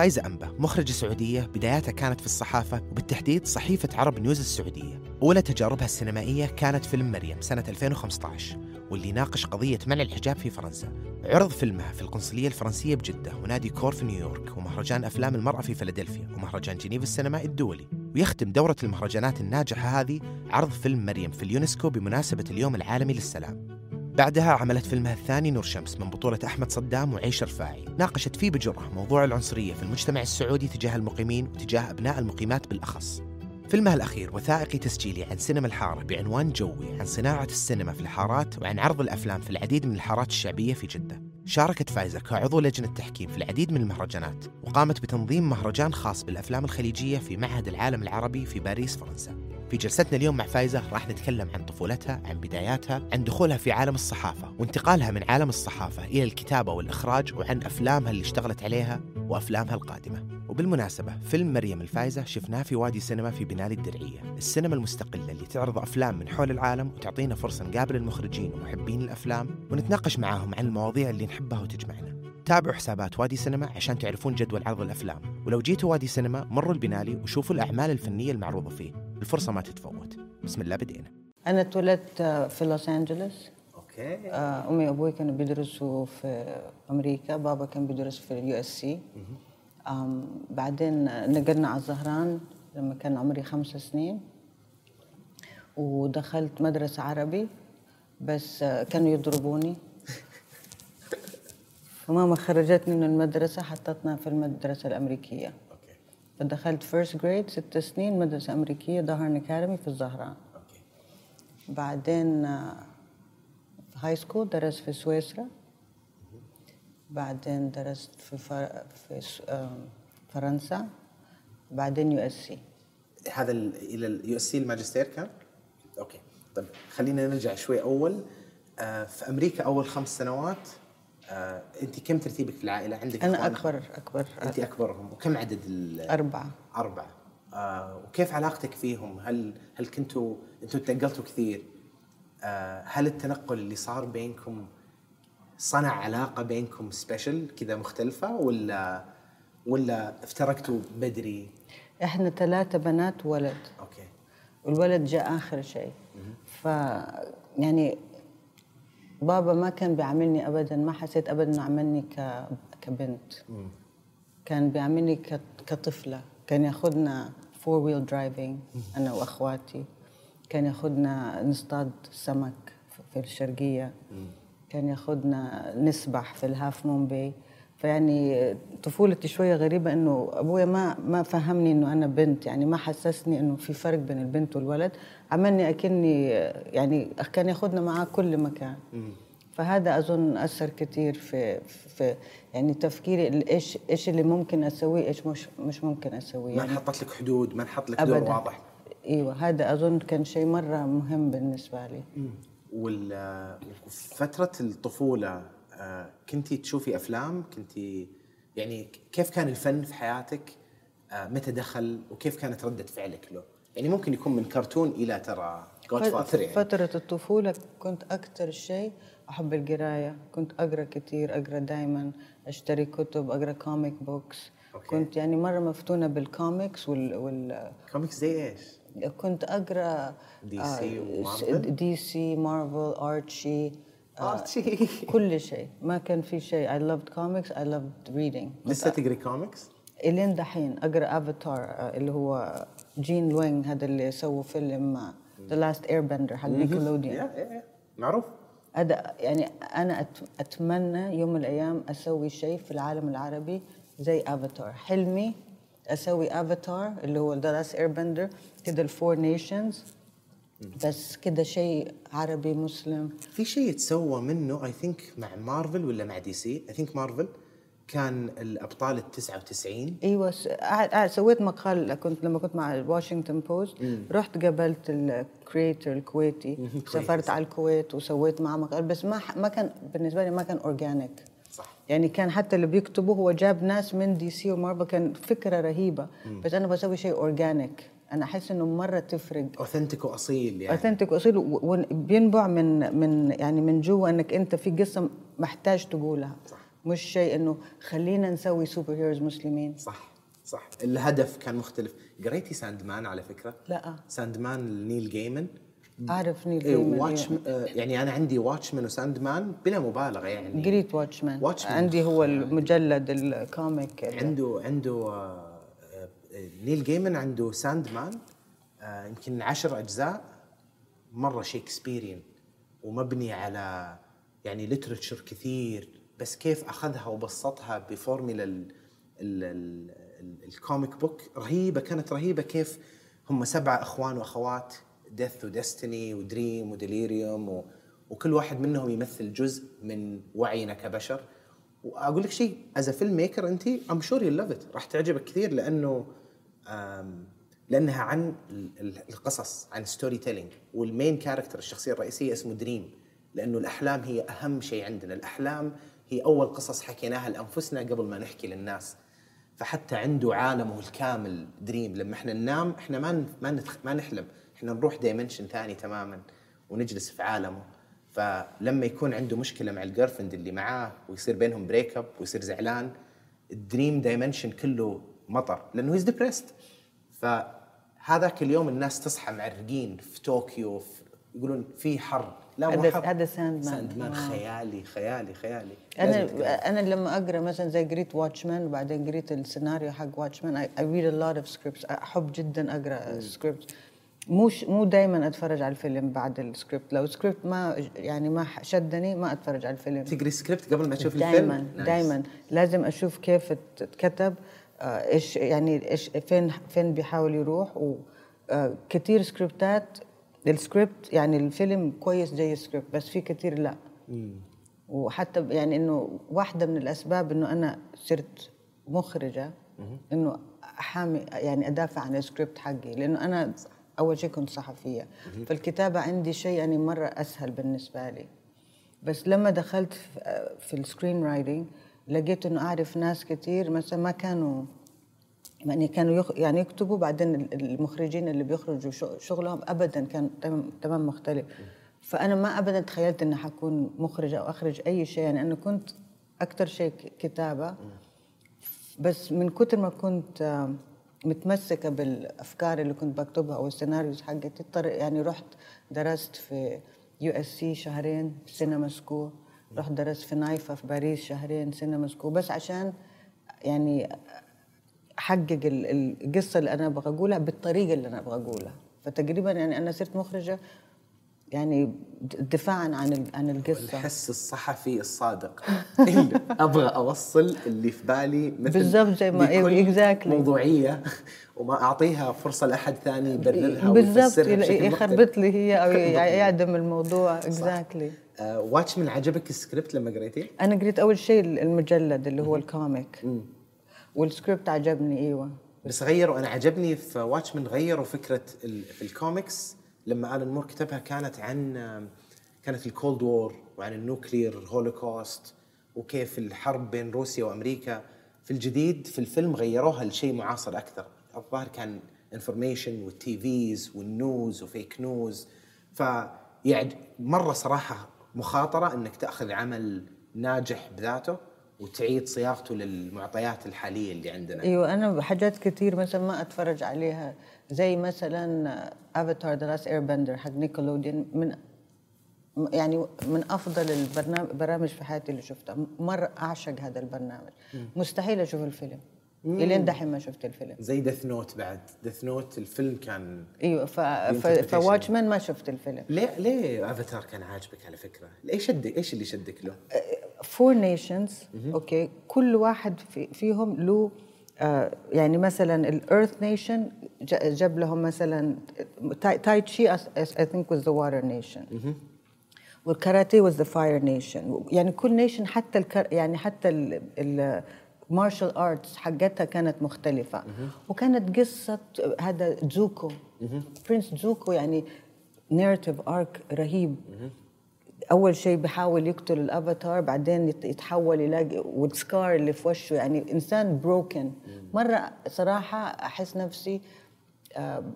فايزة أمبة مخرجة سعودية بداياتها كانت في الصحافة وبالتحديد صحيفة عرب نيوز السعودية. أولى تجاربها السينمائية كانت فيلم مريم سنة 2015 واللي يناقش قضية منع الحجاب في فرنسا. عرض فيلمها في القنصلية الفرنسية بجدة ونادي كور في نيويورك ومهرجان أفلام المرأة في فيلادلفيا ومهرجان جنيف السينمائي الدولي. ويختم دورة المهرجانات الناجحة هذه عرض فيلم مريم في اليونسكو بمناسبة اليوم العالمي للسلام. بعدها عملت فيلمها الثاني نور شمس من بطولة أحمد صدام وعيش رفاعي. ناقشت فيه بجرأة موضوع العنصرية في المجتمع السعودي تجاه المقيمين وتجاه أبناء المقيمات بالأخص. فيلمها الأخير وثائقي تسجيلي عن سينما الحارة بعنوان جوي عن صناعة السينما في الحارات وعن عرض الأفلام في العديد من الحارات الشعبية في جدة. شاركت فايزة كعضو لجنة تحكيم في العديد من المهرجانات وقامت بتنظيم مهرجان خاص بالأفلام الخليجية في معهد العالم العربي في باريس فرنسا. في جلستنا اليوم مع فايزة راح نتكلم عن طفولتها عن بداياتها عن دخولها في عالم الصحافة وانتقالها من عالم الصحافة إلى الكتابة والإخراج وعن أفلامها اللي اشتغلت عليها وأفلامها القادمة. وبالمناسبة فيلم مريم الفايزة شفناه في وادي سينما في بنالي الدرعية. السينما المستقلة اللي تعرض أفلام من حول العالم وتعطينا فرصة نقابل المخرجين ومحبين الأفلام ونتناقش معاهم عن المواضيع اللي نحبها وتجمعنا. تابعوا حسابات وادي سينما عشان تعرفون جدول عرض الأفلام. ولو جيتوا وادي سينما مروا البنالي وشوفوا الأعمال الفنية المعروضة فيه. الفرصة ما تتفوت. بسم الله بدينا. أنا اتولدت في لوس أنجلوس. okay. آه، أمي وأبوي كانوا بيدرسوا في أمريكا بابا كان بيدرس في ال USC. بعدين نقلنا على الظهران لما كان عمري خمس سنين. ودخلت مدرسة عربي بس آه، كانوا يضربوني. فماما خرجتني من المدرسة حطتنا في المدرسة الأمريكية. أوكي. فدخلت first grade ست سنين مدرسة أمريكية ظهران academy في الظهران. أوكي. بعدين آه، في high school درست في سويسرا. بعدين درست في فر... في آم، فرنسا. بعدين USC هذا ال- إلى ال USC الماجستير كان؟ أوكي. طيب خلينا نرجع شوي أول. آه في أمريكا أول خمس سنوات آه أنت كم ترتيبك في العائلة؟ عندك أنا؟ أكبر أكبر أنت أكبرهم وكم عدد أربعة أربعة آه وكيف علاقتك فيهم؟ هل هل كنتوا أنتوا تنقلتوا كثير؟ آه هل التنقل اللي صار بينكم صنع علاقة بينكم special كذا مختلفة ولا ولا افترقتوا بدري؟ إحنا ثلاثة بنات وولد أوكي والولد جاء آخر شيء ف يعني بابا ما كان بيعاملني ابدا ما حسيت ابدا إنه عاملني ك... كبنت. كان بيعاملني ك... كطفلة. كان ياخذنا four wheel driving أنا وأخواتي. كان ياخذنا نصطاد سمك في الشرقية. كان ياخذنا نسبح في ال Half Moon Bay فيعني طفولتي شوية غريبة إنه أبويا ما ما فهمني إنه أنا بنت يعني ما حسسني إنه في فرق بين البنت والولد. عاملني أكني يعني كان ياخذنا معاه كل مكان. فهذا أظن أثر كثير في في يعني تفكيري إيش إيش اللي ممكن أسويه إيش مش مش ممكن أسويه. ما يعني انحطت لك حدود ما انحط لك دور واضح. أيوه هذا أظن كان شيء مرة مهم بالنسبة لي. الطفولة آه، كنتي تشوفي أفلام؟ كنتي يعني كيف كان الفن في حياتك؟ آه، متى دخل؟ وكيف كانت ردة فعلك له؟ يعني ممكن يكون من كرتون إلى ترى Godfather يعني. فترة الطفولة كنت أكثر شيء أحب القراية. كنت أقرأ كثير أقرأ دائما أشتري كتب أقرأ comic books أوكي. كنت يعني مرة مفتونة بالكوميكس وال, وال... كوميكس زي إيش؟ كنت أقرأ DC آه، و Marvel؟ DC Marvel Archie آه، Archie. كل شيء. ما كان في شيء. I loved comics. I loved reading. لسه تقري كوميكس؟ إلين دحين أقرأ افاتار اللي هو Gene Luen Yang هذا اللي سووا فيلم The Last Airbender حق يا معروف. هذا يعني أنا أت- أتمنى يوم من الأيام أسوي شيء في العالم العربي زي افاتار حلمي أسوي افاتار اللي هو The Last Airbender كده ال four nations بس كده شيء عربي مسلم. في شيء يتسوى منه I think مع مارفل ولا مع DC I think Marvel كان الأبطال ال 99 إيوه سويت مقال كنت لما كنت مع ال Washington Post رحت قابلت ال creator الكويتي. سافرت على الكويت وسويت معه مقال بس ما ما كان بالنسبة لي ما كان organic صح. يعني كان حتى اللي بيكتبوا هو جاب ناس من DC و Marvel كان فكرة رهيبة. بس أنا بسوي شيء organic أنا أحس إنه مرة تفرق. Authentic وأصيل يعني. Authentic وأصيل وبينبع من من يعني من جوا إنك أنت في قصه محتاج تقولها. صح. مش شيء إنه خلينا نسوي superheroes مسلمين. صح صح. الهدف كان مختلف. قريتي Sandman على فكرة؟ لا. Sandman Neil Gaiman. أعرف Neil إيه Gaiman، واتش إيه. آه، يعني أنا عندي Watchmen و Sandman بلا مبالغة يعني. قريت Watchmen Watchmen. عندي هو المجلد ال comic عنده عنده آه، آه، Neil Gaiman عنده Sandman آه، يمكن عشر أجزاء. مرة Shakespearean ومبني على يعني literature كثير. بس كيف أخذها وبسطها بفورميلا ال- ال- ال- ال- ال comic book رهيبة كانت رهيبة كيف هم سبعه أخوان وأخوات Death و Destiny و Dream و Delirium وكل واحد منهم يمثل جزء من وعينا كبشر. وأقول لك شيء as filmmaker انت I'm sure you love it راح تعجبك كثير لأنه لأنها عن ال- ال- القصص عن storytelling وال main character الشخصية الرئيسية اسمه Dream. لأنه الأحلام هي أهم شيء عندنا. الأحلام هي أول قصص حكيناها لأنفسنا قبل ما نحكي للناس. فحتى عنده عالمه الكامل Dream. لما إحنا ننام إحنا ما ما. ما نحلم. إحنا نروح dimension ثاني تماما ونجلس في عالمه. فلما يكون عنده مشكلة مع ال girlfriend اللي معاه ويصير بينهم break up ويصير زعلان ال dream dimension كله مطر. لأنه he's depressed فهذاك اليوم الناس تصحى معرقين في طوكيو في يقولون في حر. لا مو هذا- حر. هذا Sandman. Sandman. خيالي خيالي خيالي. أنا أنا لما أقرأ مثلا زي قريت Watchmen وبعدين قريت السيناريو حق Watchmen I read a lot of scripts أحب جدا أقرأ سكريبت مو مو دائما أتفرج على الفيلم بعد السكريبت لو السكريبت ما يعني ما شدني ما أتفرج على الفيلم. تقري سكريبت قبل ما تشوف الفيلم؟ دائما nice. دائما لازم أشوف كيف ات- اتكتب آه، إيش يعني إيش فين فين بيحاول يروح؟ وكثير سكريبتات السكريبت يعني الفيلم كويس زي السكريبت بس في كثير لا. وحتى يعني إنه واحدة من الأسباب إنه أنا صرت مخرجة إنه احامي يعني أدافع عن السكريبت حقي لإنه أنا أول شيء كنت صحفية. فالكتابة عندي شيء يعني مرة أسهل بالنسبة لي. بس لما دخلت في- في ال screenwriting لقيت إنه أعرف ناس كثير مثلا ما كانوا يعني كانوا يخ... يعني يكتبوا بعدين ال- المخرجين اللي بيخرجوا شغ- شغلهم ابدا كان تمام مختلف. فأنا ما ابدا تخيلت إني حكون مخرجة أو أخرج أي شيء يعني أنا كنت أكثر شيء كتابة. بس من كتر ما كنت متمسكة بالأفكار اللي كنت بكتبها أو ال scenarios حقتي يعني رحت درست في USC شهرين cinema school. رحت درست في نايفا في باريس شهرين cinema school بس عشان يعني أحقق ال- القصة اللي أنا أبغى أقولها بالطريقة اللي أنا أبغى أقولها. فتقريبا يعني أنا صرت مخرجة يعني دفاعا عن عن القصة. الحس الصحفي الصادق. اللي أبغى أوصل اللي في بالي مثل بالضبط زي ما- exactly. موضوعية وما أعطيها فرصة لأحد ثاني يبررها بالضبط. يخربط لي هي أو يعدم الموضوع. exactly Watchmen عجبك السكريبت لما قريتيه؟ أنا قريت أول شيء المجلد اللي هو ال comic وال script عجبني إيوه. بس غيروا أنا عجبني في Watchmen غيروا فكرة في الكوميكس لما Alan Moore كتبها كانت عن كانت ال Cold War وعن ال nuclear holocaust وكيف الحرب بين روسيا وأمريكا. في الجديد في الفيلم غيروها لشيء معاصر أكثر. الظاهر كان information وال TVs وال news و fake news فيعد مرة صراحة مخاطرة إنك تأخذ عمل ناجح بذاته وتعيد صياغته للمعطيات الحالية اللي عندنا. أيوه أنا حاجات كتير مثلا ما أتفرج عليها. زي مثلا Avatar The Last Airbender حق Nickelodeon من يعني من أفضل البرنامج برامج في حياتي اللي شفتها. مرة أعشق هذا البرنامج. مستحيل أشوف الفيلم. إلين دحين ما شفت الفيلم. زي Death Note بعد. Death Note الفيلم كان إيوه ف... ف... ف Watchmen ما شفت الفيلم. ليه ليه افاتار كان عاجبك على فكرة؟ إيش شدك إيش اللي شدك له؟ four nations okay كل واحد في فيهم له آه يعني مثلا ال Earth Nation جاب لهم مثلا تاي تشي I think was the Water Nation والكاراتيه was the Fire Nation يعني كل nation حتى الكر يعني حتى ال martial arts حقتها كانت مختلفة. وكانت قصة هذا Zuko. Prince Zuko يعني narrative arc رهيب. أول شيء بيحاول يقتل الأفاتار بعدين يت- يتحول يلاقي وال scar اللي في وشه يعني إنسان broken مرة صراحة أحس نفسي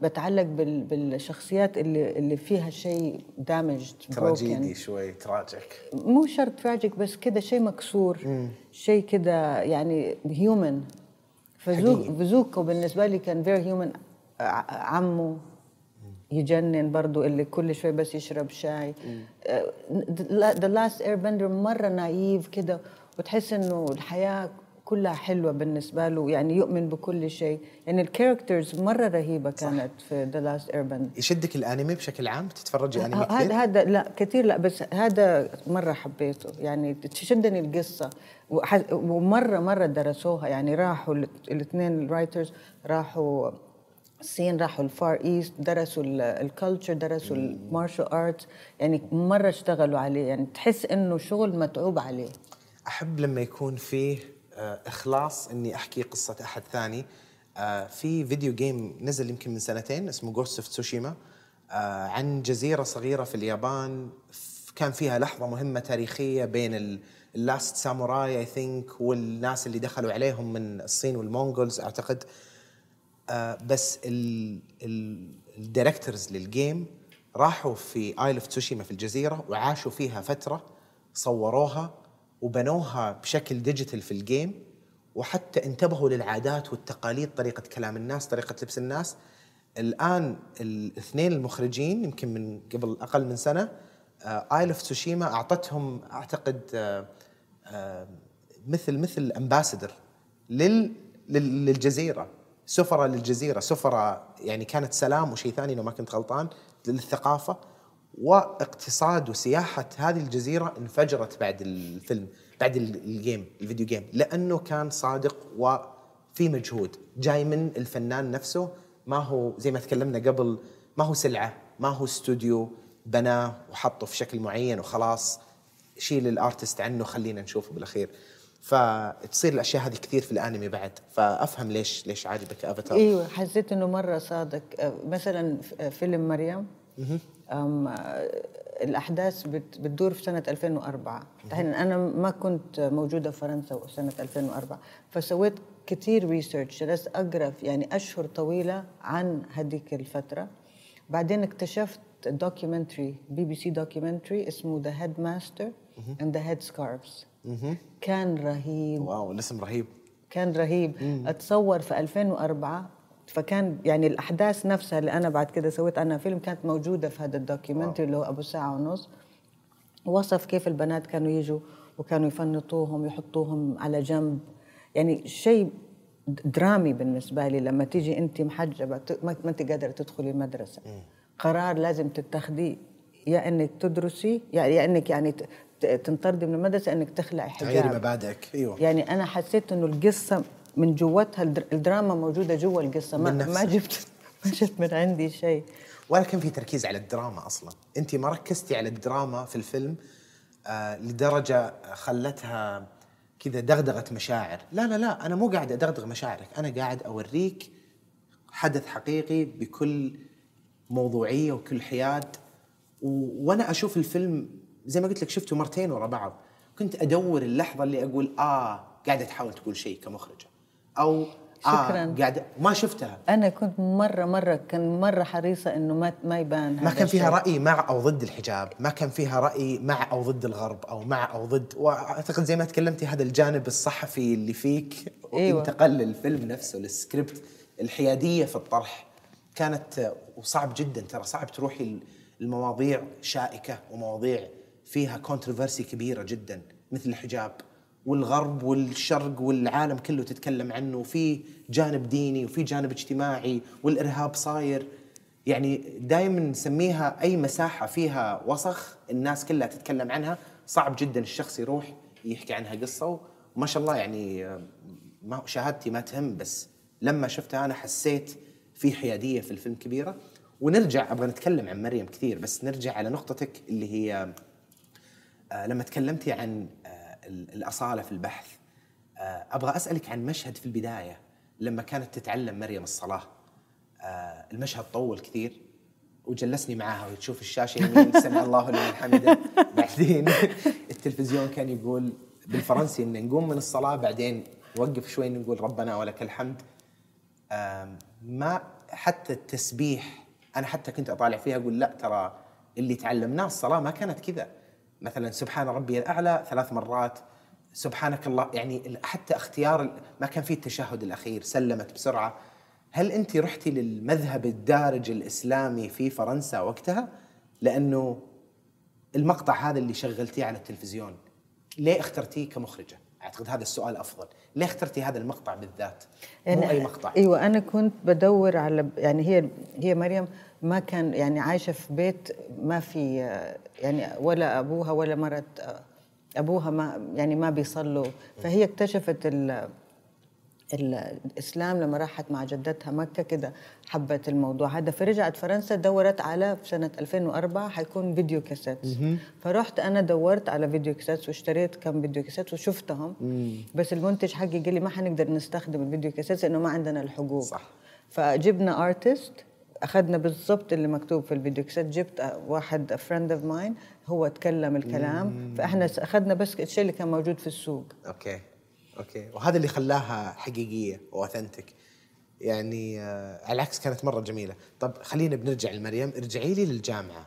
بتعلق بال- بالشخصيات اللي اللي فيها شيء damaged تراجيدي شوي tragic مو شرط tragic بس كده شيء مكسور شيء كده يعني human. ف Zuko بالنسبة لي كان very human عمه يجنن برضو اللي كل شوي بس يشرب شاي. The Last Airbender مرة naive كده وتحس إنه الحياة كلها حلوة بالنسبة له يعني يؤمن بكل شيء. يعني ال characters مرة رهيبة كانت في The Last Airbender يشدك الانمي بشكل عام؟ تتفرجي أنمي هذا كثير؟ هذا لا كثير لا بس هذا مرة حبيته. يعني تشدني القصة. ومره مرة درسوها. يعني راحوا الاثنين ال writers راحوا الصين راحوا ال Far East درسوا ال culture درسوا ال martial art يعني مرة اشتغلوا عليه. يعني تحس إنه شغل متعوب عليه. أحب لما يكون فيه آه، إخلاص إني أحكي قصة أحد ثاني. آه، في video game نزل يمكن من سنتين اسمه Ghost of Tsushima آه، عن جزيرة صغيرة في اليابان. كان فيها لحظة مهمة تاريخية بين ال last samurai I think والناس اللي دخلوا عليهم من الصين وال Mongols أعتقد. آه، بس ال directors لل game راحوا في Isle of Tsushima في الجزيرة وعاشوا فيها فترة صوروها. وبنوها بشكل digital في ال game وحتى انتبهوا للعادات والتقاليد طريقة كلام الناس طريقة لبس الناس. الآن الاثنين المخرجين يمكن من قبل أقل من سنة Isle of Tsushima أعطتهم أعتقد آه، آه، مثل مثل ambassador لل لل- للجزيرة. سفرة للجزيرة سفرة يعني كانت سلام وشيء ثاني لو ما كنت غلطان للثقافة. واقتصاد وسياحة هذه الجزيرة انفجرت بعد الفيلم بعد ال- ال game ال video game لأنه كان صادق وفي مجهود. جاي من الفنان نفسه ما هو زي ما تكلمنا قبل ما هو سلعة ما هو استوديو بناه وحطه في شكل معين وخلاص. شيل ال artist عنه خلينا نشوفه بالأخير. فتصير الأشياء هذه كثير في الأنمي بعد. فأفهم ليش ليش عاجبك افاتار إيوه حسيت إنه مرة صادق. آه، مثلا فيلم مريم. الأحداث بت- بتدور في سنة 2004 الحين أنا ما كنت موجودة في فرنسا سنة 2004 فسويت كثير research جلست أقرأ يعني أشهر طويلة عن هذيك الفترة. بعدين اكتشفت documentary بي بي سي documentary اسمه The Headmaster and the Headscarves كان رهيب. wow الاسم رهيب. كان رهيب. اتصور في 2004 فكان يعني الأحداث نفسها اللي أنا بعد كده سويت عنها فيلم كانت موجودة في هذا ال documentary اللي هو أبو ساعة ونص. وصف كيف البنات كانوا يجوا وكانوا يفنطوهم يحطوهم على جنب. يعني شيء درامي بالنسبة لي لما تيجي انت محجبة ما انت قادرة تدخلي المدرسة. قرار لازم تتخذيه. يا إنك تدرسي يا يا إنك يعني تنطردي من المدرسة إنك تخلعي حجاب تغيري مبادئك. أيوه. يعني أنا حسيت إنه القصة من جوتها الدر- الدراما موجودة جوا القصة. ما, ما. جبت ما جبت من عندي شيء. ولا كان في تركيز على الدراما أصلا. أنت ما ركزتي على الدراما في الفيلم آه لدرجة خلتها كذا دغدغه مشاعر. لا لا لا أنا مو قاعد أدغدغ مشاعرك. أنا قاعد أوريك حدث حقيقي بكل موضوعية وكل حياد. و... وأنا أشوف الفيلم زي ما قلت لك شفته مرتين ورا بعض. كنت أدور اللحظة اللي أقول آه قاعدة تحاول تقول شيء كمخرجة. أو شكراً. آه قاعدة ما شفتها أنا كنت مرة مرة كان مرة حريصة إنه ما ما يبان ما كان فيها. رأي مع أو ضد الحجاب ما كان فيها رأي مع أو ضد الغرب أو مع أو ضد وأعتقد زي ما تكلمتي هذا الجانب الصحفي اللي فيك أيوة. انتقل للفيلم نفسه للسكريبت الحيادية في الطرح كانت وصعب جدا ترى صعب تروحي المواضيع شائكة ومواضيع فيها كونتروفرسي كبيرة جدا مثل الحجاب والغرب والشرق والعالم كله تتكلم عنه وفي جانب ديني وفي جانب اجتماعي والإرهاب صاير. يعني دائما نسميها أي مساحة فيها وسخ الناس كلها تتكلم عنها. صعب جدا الشخص يروح يحكي عنها قصة وما شاء الله يعني ما شهادتي ما تهم بس لما شفتها أنا حسيت في حيادية في الفيلم كبيرة. ونرجع أبغى نتكلم عن مريم كثير بس نرجع على نقطتك اللي هي آه، لما تكلمتي عن الأصالة في البحث. آه، أبغى أسألك عن مشهد في البداية لما كانت تتعلم مريم الصلاة. آه، المشهد طول كثير وجلسني معاها وهي تشوف الشاشه يمين سمع الله لمن حمده. بعدين التلفزيون كان يقول بالفرنسي إن نقوم من الصلاة بعدين نوقف شوي نقول ربنا ولك الحمد. ما حتى التسبيح أنا حتى كنت أطالع فيها أقول لا ترى اللي تعلمناه الصلاة ما كانت كذا. مثلا سبحان ربي الأعلى ثلاث مرات سبحانك الله يعني حتى اختيار ما كان فيه التشهد الأخير سلمت بسرعة. هل أنت رحتي للمذهب الدارج الإسلامي في فرنسا وقتها؟ لأنه المقطع هذا اللي شغلتيه على التلفزيون ليه اخترتيه كمخرجة؟ أعتقد هذا السؤال أفضل. ليه اخترتي هذا المقطع بالذات؟ مو أي مقطع. أيوه أنا كنت بدور على يعني هي هي مريم ما كان يعني عايشة في بيت ما في يعني ولا أبوها ولا مرت أبوها ما يعني ما بيصلوا. فهي اكتشفت ال الإسلام لما راحت مع جدتها مكة كده حبت الموضوع. هذا فرجعت فرنسا دورت على في سنة 2004 حيكون video cassette فرحت أنا دورت على video cassette واشتريت كم video cassette وشفتهم. بس المنتج حقي قال لي ما حنقدر نستخدم ال video cassette لأنه ما عندنا الحقوق. صح. فجبنا artist أخذنا بالضبط اللي مكتوب في ال video cassette جبت واحد friend of mine هو تكلم الكلام فإحنا أخذنا بس الشيء اللي كان موجود في السوق. okay. okay. وهذا اللي خلاها حقيقية و authentic يعني آه على العكس كانت مرة جميلة. طب خلينا بنرجع لمريم. ارجعي لي للجامعة.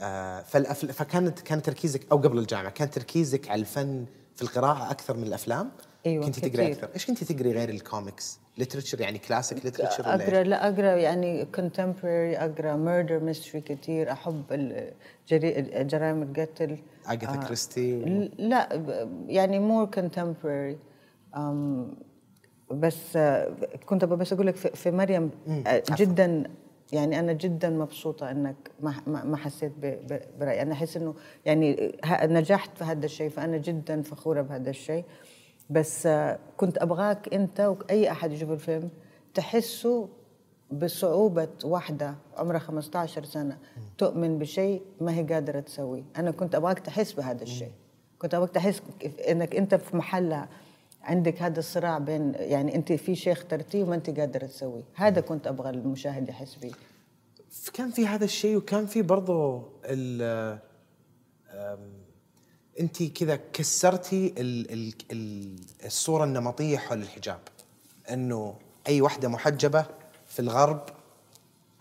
آه. فكانت كان تركيزك أو قبل الجامعة كان تركيزك على الفن في القراءة أكثر من الأفلام؟ أيوه كنت تقري أكثر؟ إيش كنت تقري غير ال comics literature يعني classic literature أقرأ؟ لا أقرأ يعني contemporary أقرأ murder mystery كثير أحب الجري- جرائم القتل. اغاثا كريستي و... لا يعني more contemporary بس آه، كنت بس أقول لك في مريم آه، جدا يعني أنا جدا مبسوطة إنك ما حسيت برأيي. أنا أحس إنه يعني نجحت في هذا الشيء فأنا جدا فخورة بهذا الشيء. بس آه، كنت أبغاك أنت وأي أحد يشوف الفيلم تحسوا بصعوبة واحدة عمرها 15 سنة تؤمن بشيء ما هي قادرة تسويه. أنا كنت أبغاك تحس بهذا الشيء. كنت أبغاك تحس إنك أنت في محلها عندك هذا الصراع بين يعني أنت في شيء اخترتيه وما أنت قادرة تسويه. هذا كنت أبغى المشاهد يحس فيه كان في هذا الشيء وكان في برضو ال انت كذا كسرتي ال ال ال الصورة النمطية حول الحجاب. انه أي وحدة محجبة في الغرب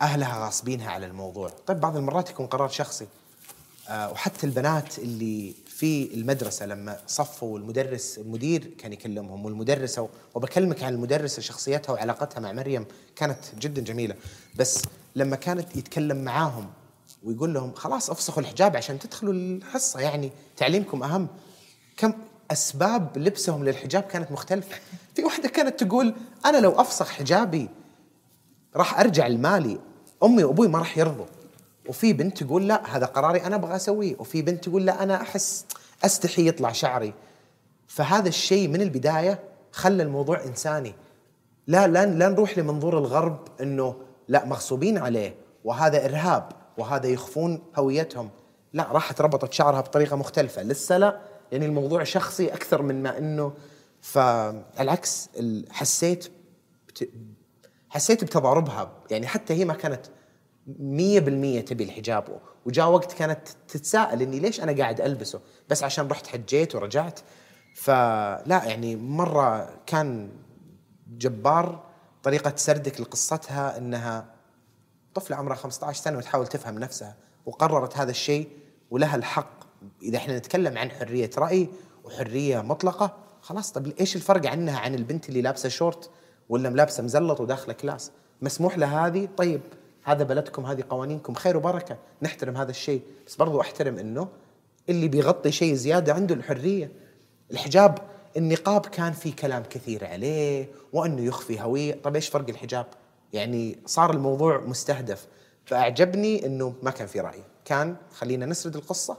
أهلها غاصبينها على الموضوع. طيب بعض المرات يكون قرار شخصي. آه وحتى البنات اللي في المدرسة لما صفوا المدرس المدير كان يكلمهم والمدرسة وبكلمك عن المدرسة شخصيتها وعلاقتها مع مريم كانت جدا جميلة. بس لما كانت يتكلم معاهم ويقول لهم خلاص افسخوا الحجاب عشان تدخلوا الحصة. يعني تعليمكم أهم. كم أسباب لبسهم للحجاب كانت مختلفة. في واحدة كانت تقول أنا لو أفسخ حجابي راح أرجع لمالي. أمي وأبوي ما راح يرضوا. وفي بنت تقول لا هذا قراري أنا أبغى أسويه. وفي بنت تقول لا أنا أحس أستحي يطلع شعري. فهذا الشيء من البداية خلى الموضوع إنساني. لا لا لا نروح لمنظور الغرب إنه لا مغصوبين عليه. وهذا إرهاب. وهذا يخفون هويتهم. لا راحت ربطت شعرها بطريقة مختلفة. لسه لا. يعني الموضوع شخصي أكثر من ما إنه فالعكس ال- حسيت بت- حسيت بتضاربها. يعني حتى هي ما كانت مية بالمية تبي الحجاب. وجاء وقت كانت تتساءل إني ليش أنا قاعد ألبسه؟ بس عشان رحت حجيت ورجعت. فلا يعني مرة كان جبار طريقة سردك لقصتها إنها طفلة عمرها 15 سنة وتحاول تفهم نفسها وقررت هذا الشيء ولها الحق. إذا إحنا نتكلم عن حرية رأي وحرية مطلقة خلاص طب إيش الفرق عنها؟ عن البنت اللي لابسة شورت ولا لابسة مزلط وداخلة class؟ مسموح لها هذه؟ طيب هذا بلدكم هذه قوانينكم خير وبركة نحترم هذا الشيء. بس برضو أحترم إنه اللي بيغطي شيء زيادة عنده الحرية. الحجاب النقاب كان في كلام كثير عليه وإنه يخفي هوية. طب إيش فرق الحجاب؟ يعني صار الموضوع مستهدف. فأعجبني إنه ما كان في رأي. كان خلينا نسرد القصة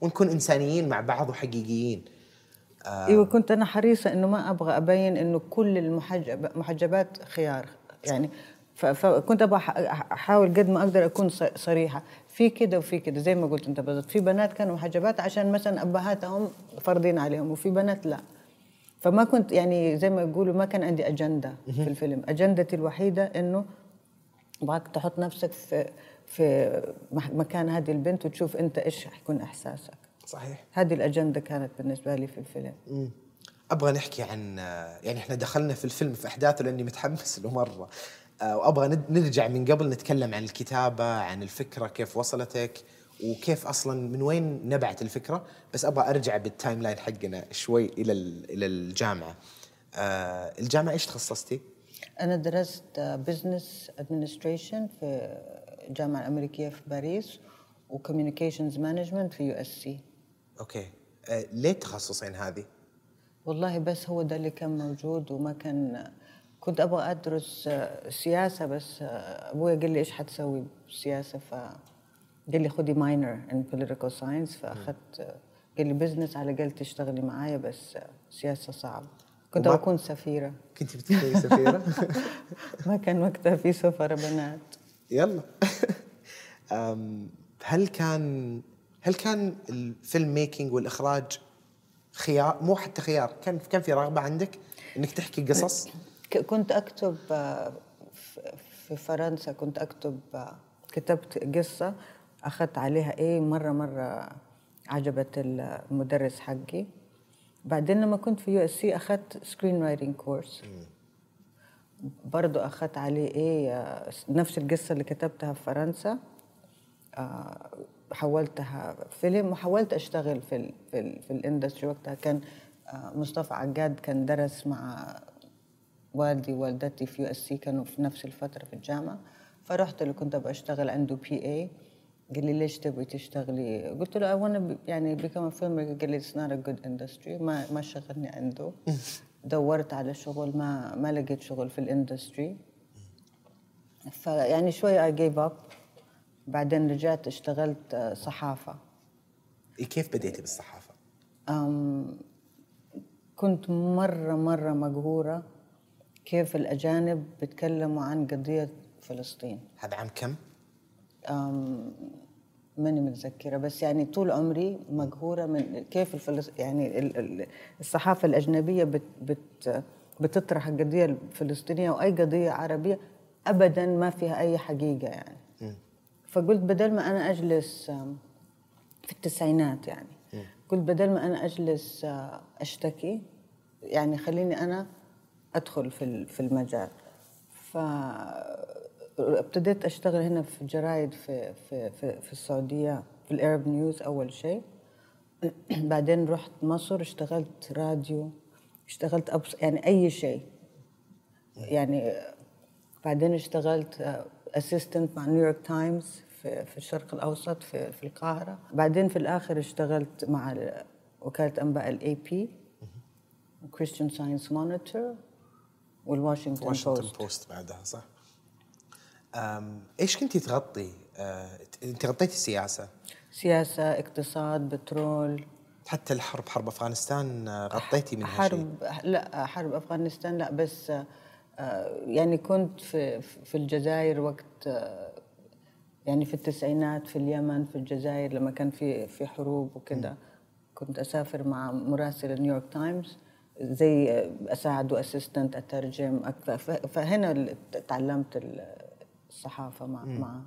ونكون إنسانيين مع بعض وحقيقيين. آه. إيوه كنت أنا حريصة إنه ما أبغى أبين إنه كل المحجب محجبات خيار. يعني فكنت أبغى أحاول قد ما أقدر أكون صريحة. في كده وفي كده زي ما قلت أنت بالضبط. في بنات كانوا محجبات عشان مثلا أبهاتهم فرضين عليهم وفي بنات لا. فما كنت يعني زي ما يقولوا ما كان عندي أجندة في الفيلم. أجندتي الوحيدة إنه ابغاك تحط نفسك في في مكان هذه البنت وتشوف أنت إيش حيكون إحساسك. صحيح. هذه الأجندة كانت بالنسبة لي في الفيلم. أبغى نحكي عن يعني إحنا دخلنا في الفيلم في أحداثه لأني متحمس له مرة. آه، وأبغى نرجع من قبل نتكلم عن الكتابة عن الفكرة كيف وصلتك. وكيف أصلا من وين نبعت الفكرة بس أبغى أرجع بال timeline حقنا شوي إلى ال- إلى الجامعة. آه، الجامعة إيش تخصصتي؟ أنا درست business administration في الجامعة الأمريكية في باريس و communications management في يو اس سي أوكي. آه، ليه التخصصين هذه؟ والله بس هو ده اللي كان موجود وما كان كنت أبغى أدرس آه، سياسة بس آه، ابويا قال لي إيش حتسوي بالسياسة ف قال لي خدي minor in political science فاخذت قال لي business على الاقل تشتغلي معايا بس سياسة صعب كنت وما- بكون سفيرة. كنت بتكوني سفيرة؟ ما كان وقتها في سفره بنات. يلا. هل كان هل كان ال filmmaking والإخراج خيار مو حتى خيار كان كان في رغبة عندك إنك تحكي قصص؟ كنت أكتب آه، في فرنسا كنت أكتب آه، كتبت قصة. أخذت عليها A مره مرة عجبت المدرس حقي. بعدين لما كنت في يو إس سي أخذت screenwriting course برضو أخذت عليه A نفس القصة اللي كتبتها في فرنسا. آه، حولتها فيلم وحاولت أشتغل في ال في, ال في ال industry وقتها. كان آه، مصطفى عقاد كان درس مع والدي ووالدتي في يو إس سي كانوا في نفس الفترة في الجامعة. فرحت له كنت أبغى أشتغل عنده PA قال لي ليش تبغي تشتغلي؟ قلت له I wanna يعني become a filmmaker. قال لي it's not a good industry. ما ما شغلني عنده. دورت على شغل ما ما لقيت شغل في ال industry فيعني شوي I gave up. بعدين رجعت اشتغلت آه، صحافة. إيه، كيف بديتي بالصحافة؟ أم، كنت مرة مرة مقهورة كيف الأجانب بيتكلموا عن قضية فلسطين. هذا عام كم؟ ماني متذكرة بس يعني طول عمري مقهورة من كيف الفلس يعني ال- ال- الصحافة الأجنبية بت بت بتطرح القضية الفلسطينية أو أي قضية عربية أبدا ما فيها أي حقيقة يعني. فقلت بدل ما أنا أجلس أم، في التسعينات يعني قلت بدل ما أنا أجلس آه، أشتكي يعني خليني أنا أدخل في في المجال. ف ابتديت أشتغل هنا في جرايد في في في, في السعودية في الارب نيوز أول شيء. بعدين رحت مصر اشتغلت راديو اشتغلت أبص يعني أي شيء. يعني بعدين اشتغلت assistant مع نيويورك تايمز في في الشرق الأوسط في في القاهرة. بعدين في الآخر اشتغلت مع ال- وكالة أنباء الاي بي كريستيان ساينس مونيتور والواشنطن واشنطن بوست بوست بعدها صح؟ إيش كنتي تغطي؟ آه، أنت غطيتي السياسة سياسة اقتصاد بترول. حتى الحرب حرب أفغانستان آه، غطيتي منها شيء؟ حرب لا حرب أفغانستان لا بس آه، يعني كنت في في الجزائر وقت يعني في التسعينات في اليمن في الجزائر لما كان في في حروب وكده. كنت أسافر مع مراسل نيويورك تايمز زي أساعده assistant أترجم أكثر ف- فهنا ال- تعلمت ال- الصحافة مع معه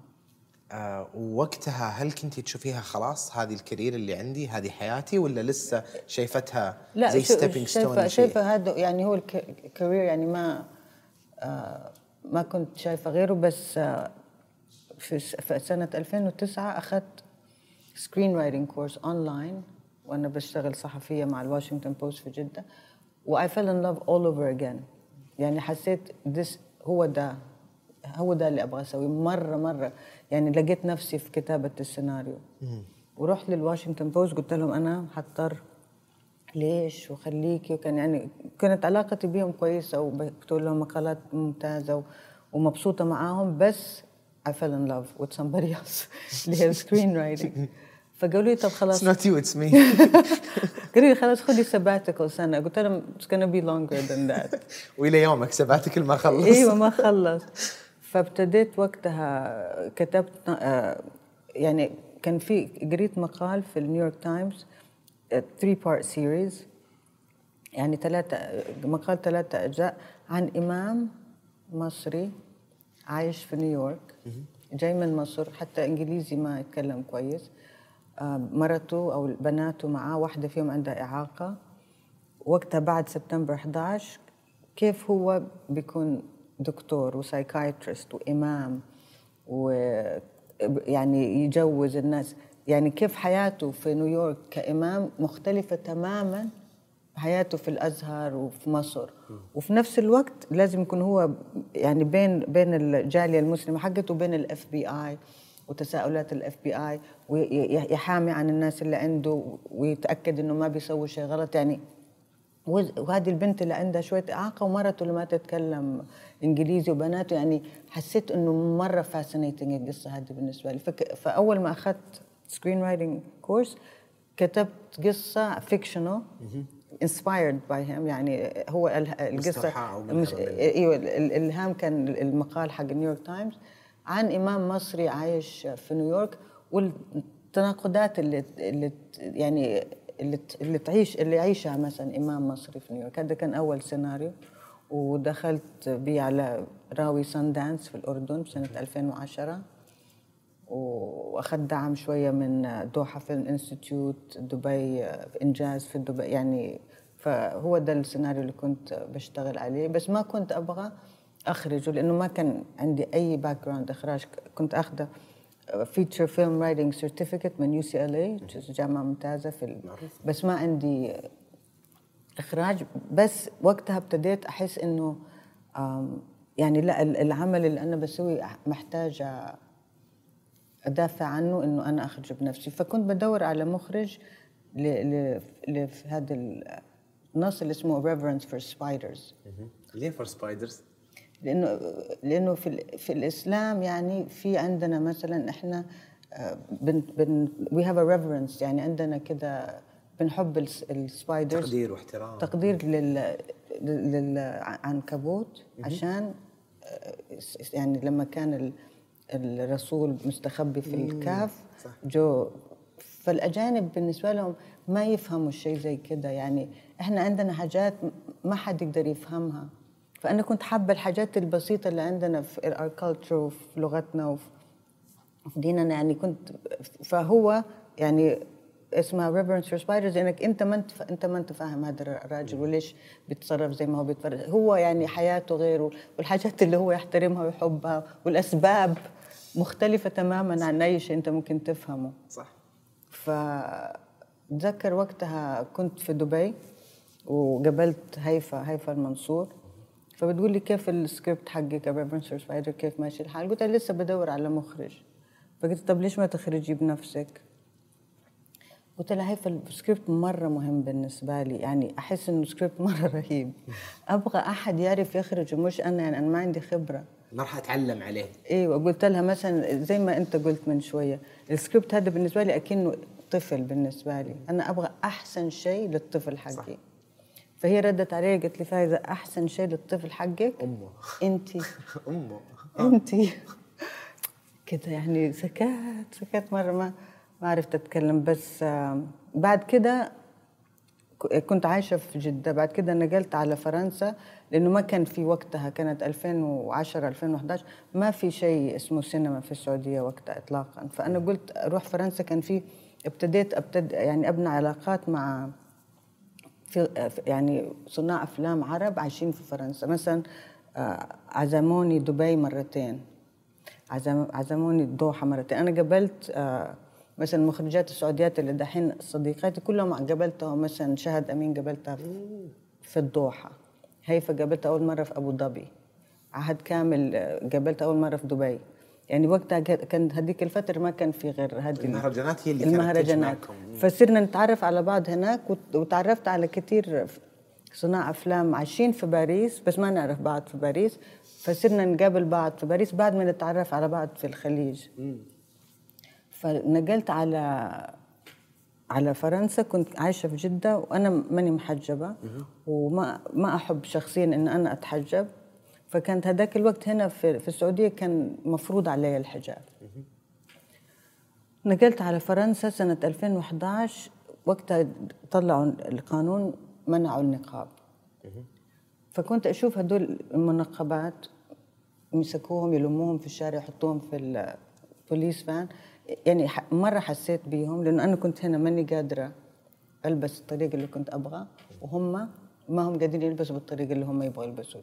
آه، ووقتها هل كنتي تشوفيها خلاص هذه ال career اللي عندي هذه حياتي ولا لسه شايفتها لا زي شو- stepping stone شايفة هذا يعني هو ال career يعني ما آه ما كنت شايفة غيره بس آه في س- في سنة 2009 أخذت screenwriting course online وأنا بشتغل صحفية مع الواشنطن بوست في جدة و I fell in love all over again. يعني حسيت this هو ده هو ده اللي أبغى أسويه. مرة مرة. يعني لقيت نفسي في كتابة السيناريو. ورحت للواشنطن بوست قلت لهم أنا حضطر. ليش؟ وخليكي. وكان يعني كانت علاقتي بيهم كويسة وبكتب لهم مقالات ممتازة ومبسوطة معاهم. بس I fell in love with somebody else. اللي هي screenwriting فقالوا لي طب It's خلاص not you it's me. قالوا لي خلاص خدي sabbatical سنة. قلت لهم it's gonna be longer than that. وإلى يومك sabbatical ما خلص. إيوه ما خلص. فابتديت وقتها كتبت آه، يعني كان في قريت مقال في ال New York Times 3 part series يعني ثلاثة مقال ثلاثة أجزاء عن إمام مصري عايش في نيويورك جاي من مصر حتى إنجليزي ما يتكلم كويس. آه، مرته أو بناته معاه واحدة فيهم عندها إعاقة. وقتها بعد سبتمبر 11 كيف هو بيكون دكتور و psychiatrist وإمام و يعني يجوز الناس. يعني كيف حياته في نيويورك كإمام مختلفة تماما حياته في الأزهر وفي مصر. وفي نفس الوقت لازم يكون هو يعني بين بين الجالية المسلمة حقته وبين ال FBI وتساؤلات ال FBI ويحامي عن الناس اللي عنده ويتأكد إنه ما بيسوي شيء غلط. يعني وهذه البنت اللي عندها شوية إعاقة ومرته اللي ما تتكلم إنجليزي وبناته يعني حسيت إنه مرة fascinating القصة هذه بالنسبة لي. فك... فأول ما أخذت screenwriting course كتبت قصة fictional inspired by him يعني هو القصة مش إيوه الإلهام كان المقال حق New York Times عن إمام مصري عايش في نيويورك والتناقضات اللي اللي يعني اللي اللي تعيش اللي يعيشها مثلا إمام مصري في نيويورك. هذا كان أول سيناريو. ودخلت بيه على راوي Sundance في الأردن بسنة 2010 واخذت دعم شوية من Doha Film Institute دبي انجاز في دبي يعني فهو ده السيناريو اللي كنت بشتغل عليه. بس ما كنت أبغى أخرجه لأنه ما كان عندي أي background إخراج. كنت أخذه feature film writing certificate من UCLA جامعة ممتازة في بس ما عندي إخراج. بس وقتها ابتديت أحس إنه يعني لا العمل اللي أنا بسويه محتاجه أدافع عنه إنه أنا اخرجه بنفسي. فكنت بدور على مخرج لهذا النص اللي اسمه Reverence for Spiders. ليه for spiders؟ لأنه لأنه في في الإسلام يعني في عندنا مثلا إحنا بن بن we have a reverence يعني عندنا كده بنحب ال spiders تقدير واحترام. تقدير لل للعنكبوت عشان يعني لما كان الرسول مستخبي في الكهف جو فالأجانب بالنسبة لهم ما يفهموا الشيء زي كده يعني إحنا عندنا حاجات ما حد يقدر يفهمها. فأنا كنت حابة الحاجات البسيطة اللي عندنا في ال our culture وفي لغتنا وفي ديننا يعني كنت فهو يعني اسمها Reverence for Spiders إنك أنت ما انت أنت ما أنت فاهم هذا الراجل وليش بيتصرف زي ما هو بيتصرف. هو يعني حياته غيره والحاجات اللي هو يحترمها ويحبها والأسباب مختلفة تماما عن أي شيء أنت ممكن تفهمه. صح. فتذكر وقتها كنت في دبي وقابلت هيفا هيفا المنصور. فبتقول لي كيف السكريبت حقك Spider كيف ماشي الحال؟ قلت لها لسه بدور على مخرج. فقلت طب ليش ما تخرجي بنفسك؟ قلت لها هيفا السكريبت مرة مهم بالنسبة لي يعني أحس إنه السكريبت مرة رهيب. أبغى أحد يعرف يخرجه مش أنا يعني أنا ما عندي خبرة. ما راح أتعلم عليه. أيوه قلت لها مثلا زي ما أنت قلت من شوية السكريبت هذا بالنسبة لي أكنه طفل بالنسبة لي. أنا أبغى أحسن شيء للطفل حقي. صح. فهي ردت علي قالت لي فايزة أحسن شيء للطفل حقك. أمه. أنت. أمه. أنت. كده يعني سكت سكت مرة ما ما عرفت أتكلم. بس بعد كده كنت عايشة في جدة. بعد كده نقلت على فرنسا لأنه ما كان في وقتها كانت 2010 2011 ما في شيء اسمه سينما في السعودية وقتها اطلاقا. فأنا قلت أروح فرنسا كان في ابتديت ابتد يعني أبني علاقات مع في يعني صناع أفلام عرب عايشين في فرنسا. مثلا عزموني دبي مرتين. عزم عزموني الدوحه مرتين. أنا قابلت مثلا المخرجات السعوديات اللي دحين صديقاتي كلهم قابلتهم. مثلا شهد أمين قابلتها في الدوحة. هيفا قابلتها أول مرة في أبو ظبي. عهد كامل قابلتها أول مرة في دبي. يعني وقتها كان هذيك الفترة ما كان في غير هذه المهرجانات هي اللي المهرجانات. فصرنا نتعرف على بعض هناك وتعرفت على كثير صناع أفلام عايشين في باريس بس ما نعرف بعض في باريس. فصرنا نقابل بعض في باريس بعد ما نتعرف على بعض في الخليج. فنقلت على على فرنسا كنت عايشة في جدة وأنا ماني محجبة. وما ما أحب شخصيا إن أنا أتحجب. فكانت هذاك الوقت هنا في, في السعودية كان مفروض علي الحجاب. نقلت على فرنسا سنة 2011 وقتها طلعوا القانون منعوا النقاب. فكنت أشوف هدول المنقبات يمسكوهم يلموهم في الشارع يحطوهم في البوليس فان. يعني مرة حسيت بيهم لأنه أنا كنت هنا ماني قادرة ألبس الطريقة اللي كنت أبغى وهم ما هم قادرين يلبسوا بالطريقة اللي هم يبغوا يلبسوا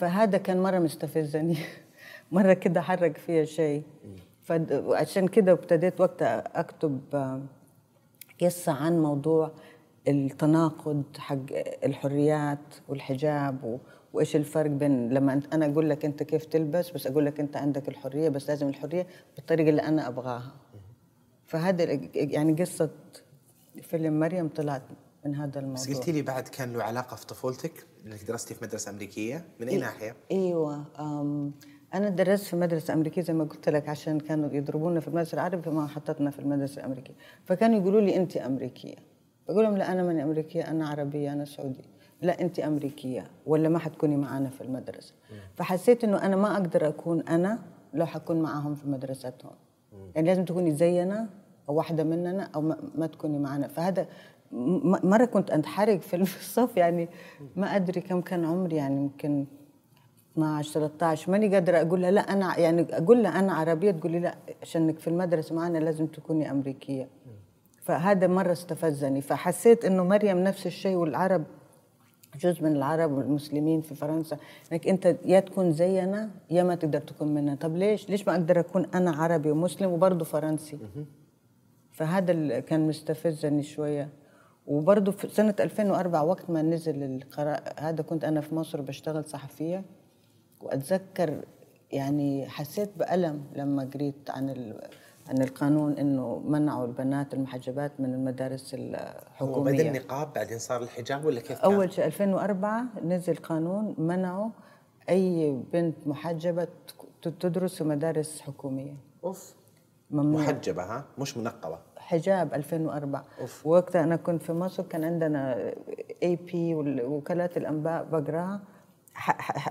فهذا كان مرة مستفزني. مرة كده حرك فيها شيء. فعشان كده ابتديت وقتها أكتب آه، قصة عن موضوع التناقض حق الحريات والحجاب و... وإيش الفرق بين لما أنا أقول لك أنت كيف تلبس بس أقول لك أنت عندك الحرية بس لازم الحرية بالطريقة اللي أنا أبغاها. فهذا يعني قصة فيلم مريم طلعت من هذا بس الموضوع. قلتي لي بعد كان له علاقة في طفولتك إنك درستي في مدرسة أمريكية؟ من اي ناحية؟ إيوه أنا درست في مدرسة أمريكية زي ما قلت لك عشان كانوا يضربونا في المدرسة العربية فما حطتنا في المدرسة الأمريكية. فكانوا يقولوا لي انت أمريكية. بقول لهم لا أنا ماني أمريكية أنا عربية أنا سعودية. لا انت أمريكية ولا ما حتكوني معانا في المدرسة. فحسيت إنه أنا ما أقدر أكون أنا لو حكون معاهم في مدرستهم. يعني لازم تكوني زينا أو واحدة مننا أو ما, ما تكوني معنا فهذا مرة كنت انحرق في الصف يعني ما أدري كم كان عمري يعني يمكن 12 13 ماني قادرة أقول لها لا أنا يعني أقول لها أنا عربية تقول لي لا عشانك في المدرسة معنا لازم تكوني أمريكية. فهذا مرة استفزني فحسيت إنه مريم نفس الشيء والعرب جزء من العرب والمسلمين في فرنسا إنك أنت يا تكون زينا يا ما تقدر تكون منا طب ليش؟ ليش ما أقدر أكون أنا عربي ومسلم وبرضه فرنسي؟ فهذا اللي كان مستفزني شوية. وبرضه في سنة 2004 وقت ما نزل القرار هذا كنت أنا في مصر بشتغل صحفية وأتذكر يعني حسيت بألم لما قريت عن ال... عن القانون إنه منعوا البنات المحجبات من المدارس هو بدا الحكوميه النقاب بعدين صار الحجاب ولا كيف كان؟ أول شيء 2004 نزل قانون منعوا أي بنت محجبة تدرس في مدارس حكومية. أوف. ممنوع. محجبة ها؟ مش منقبة. حجاب 2004 أوف. وقتها أنا كنت في مصر كان عندنا اي بي وكالات الأنباء بقراها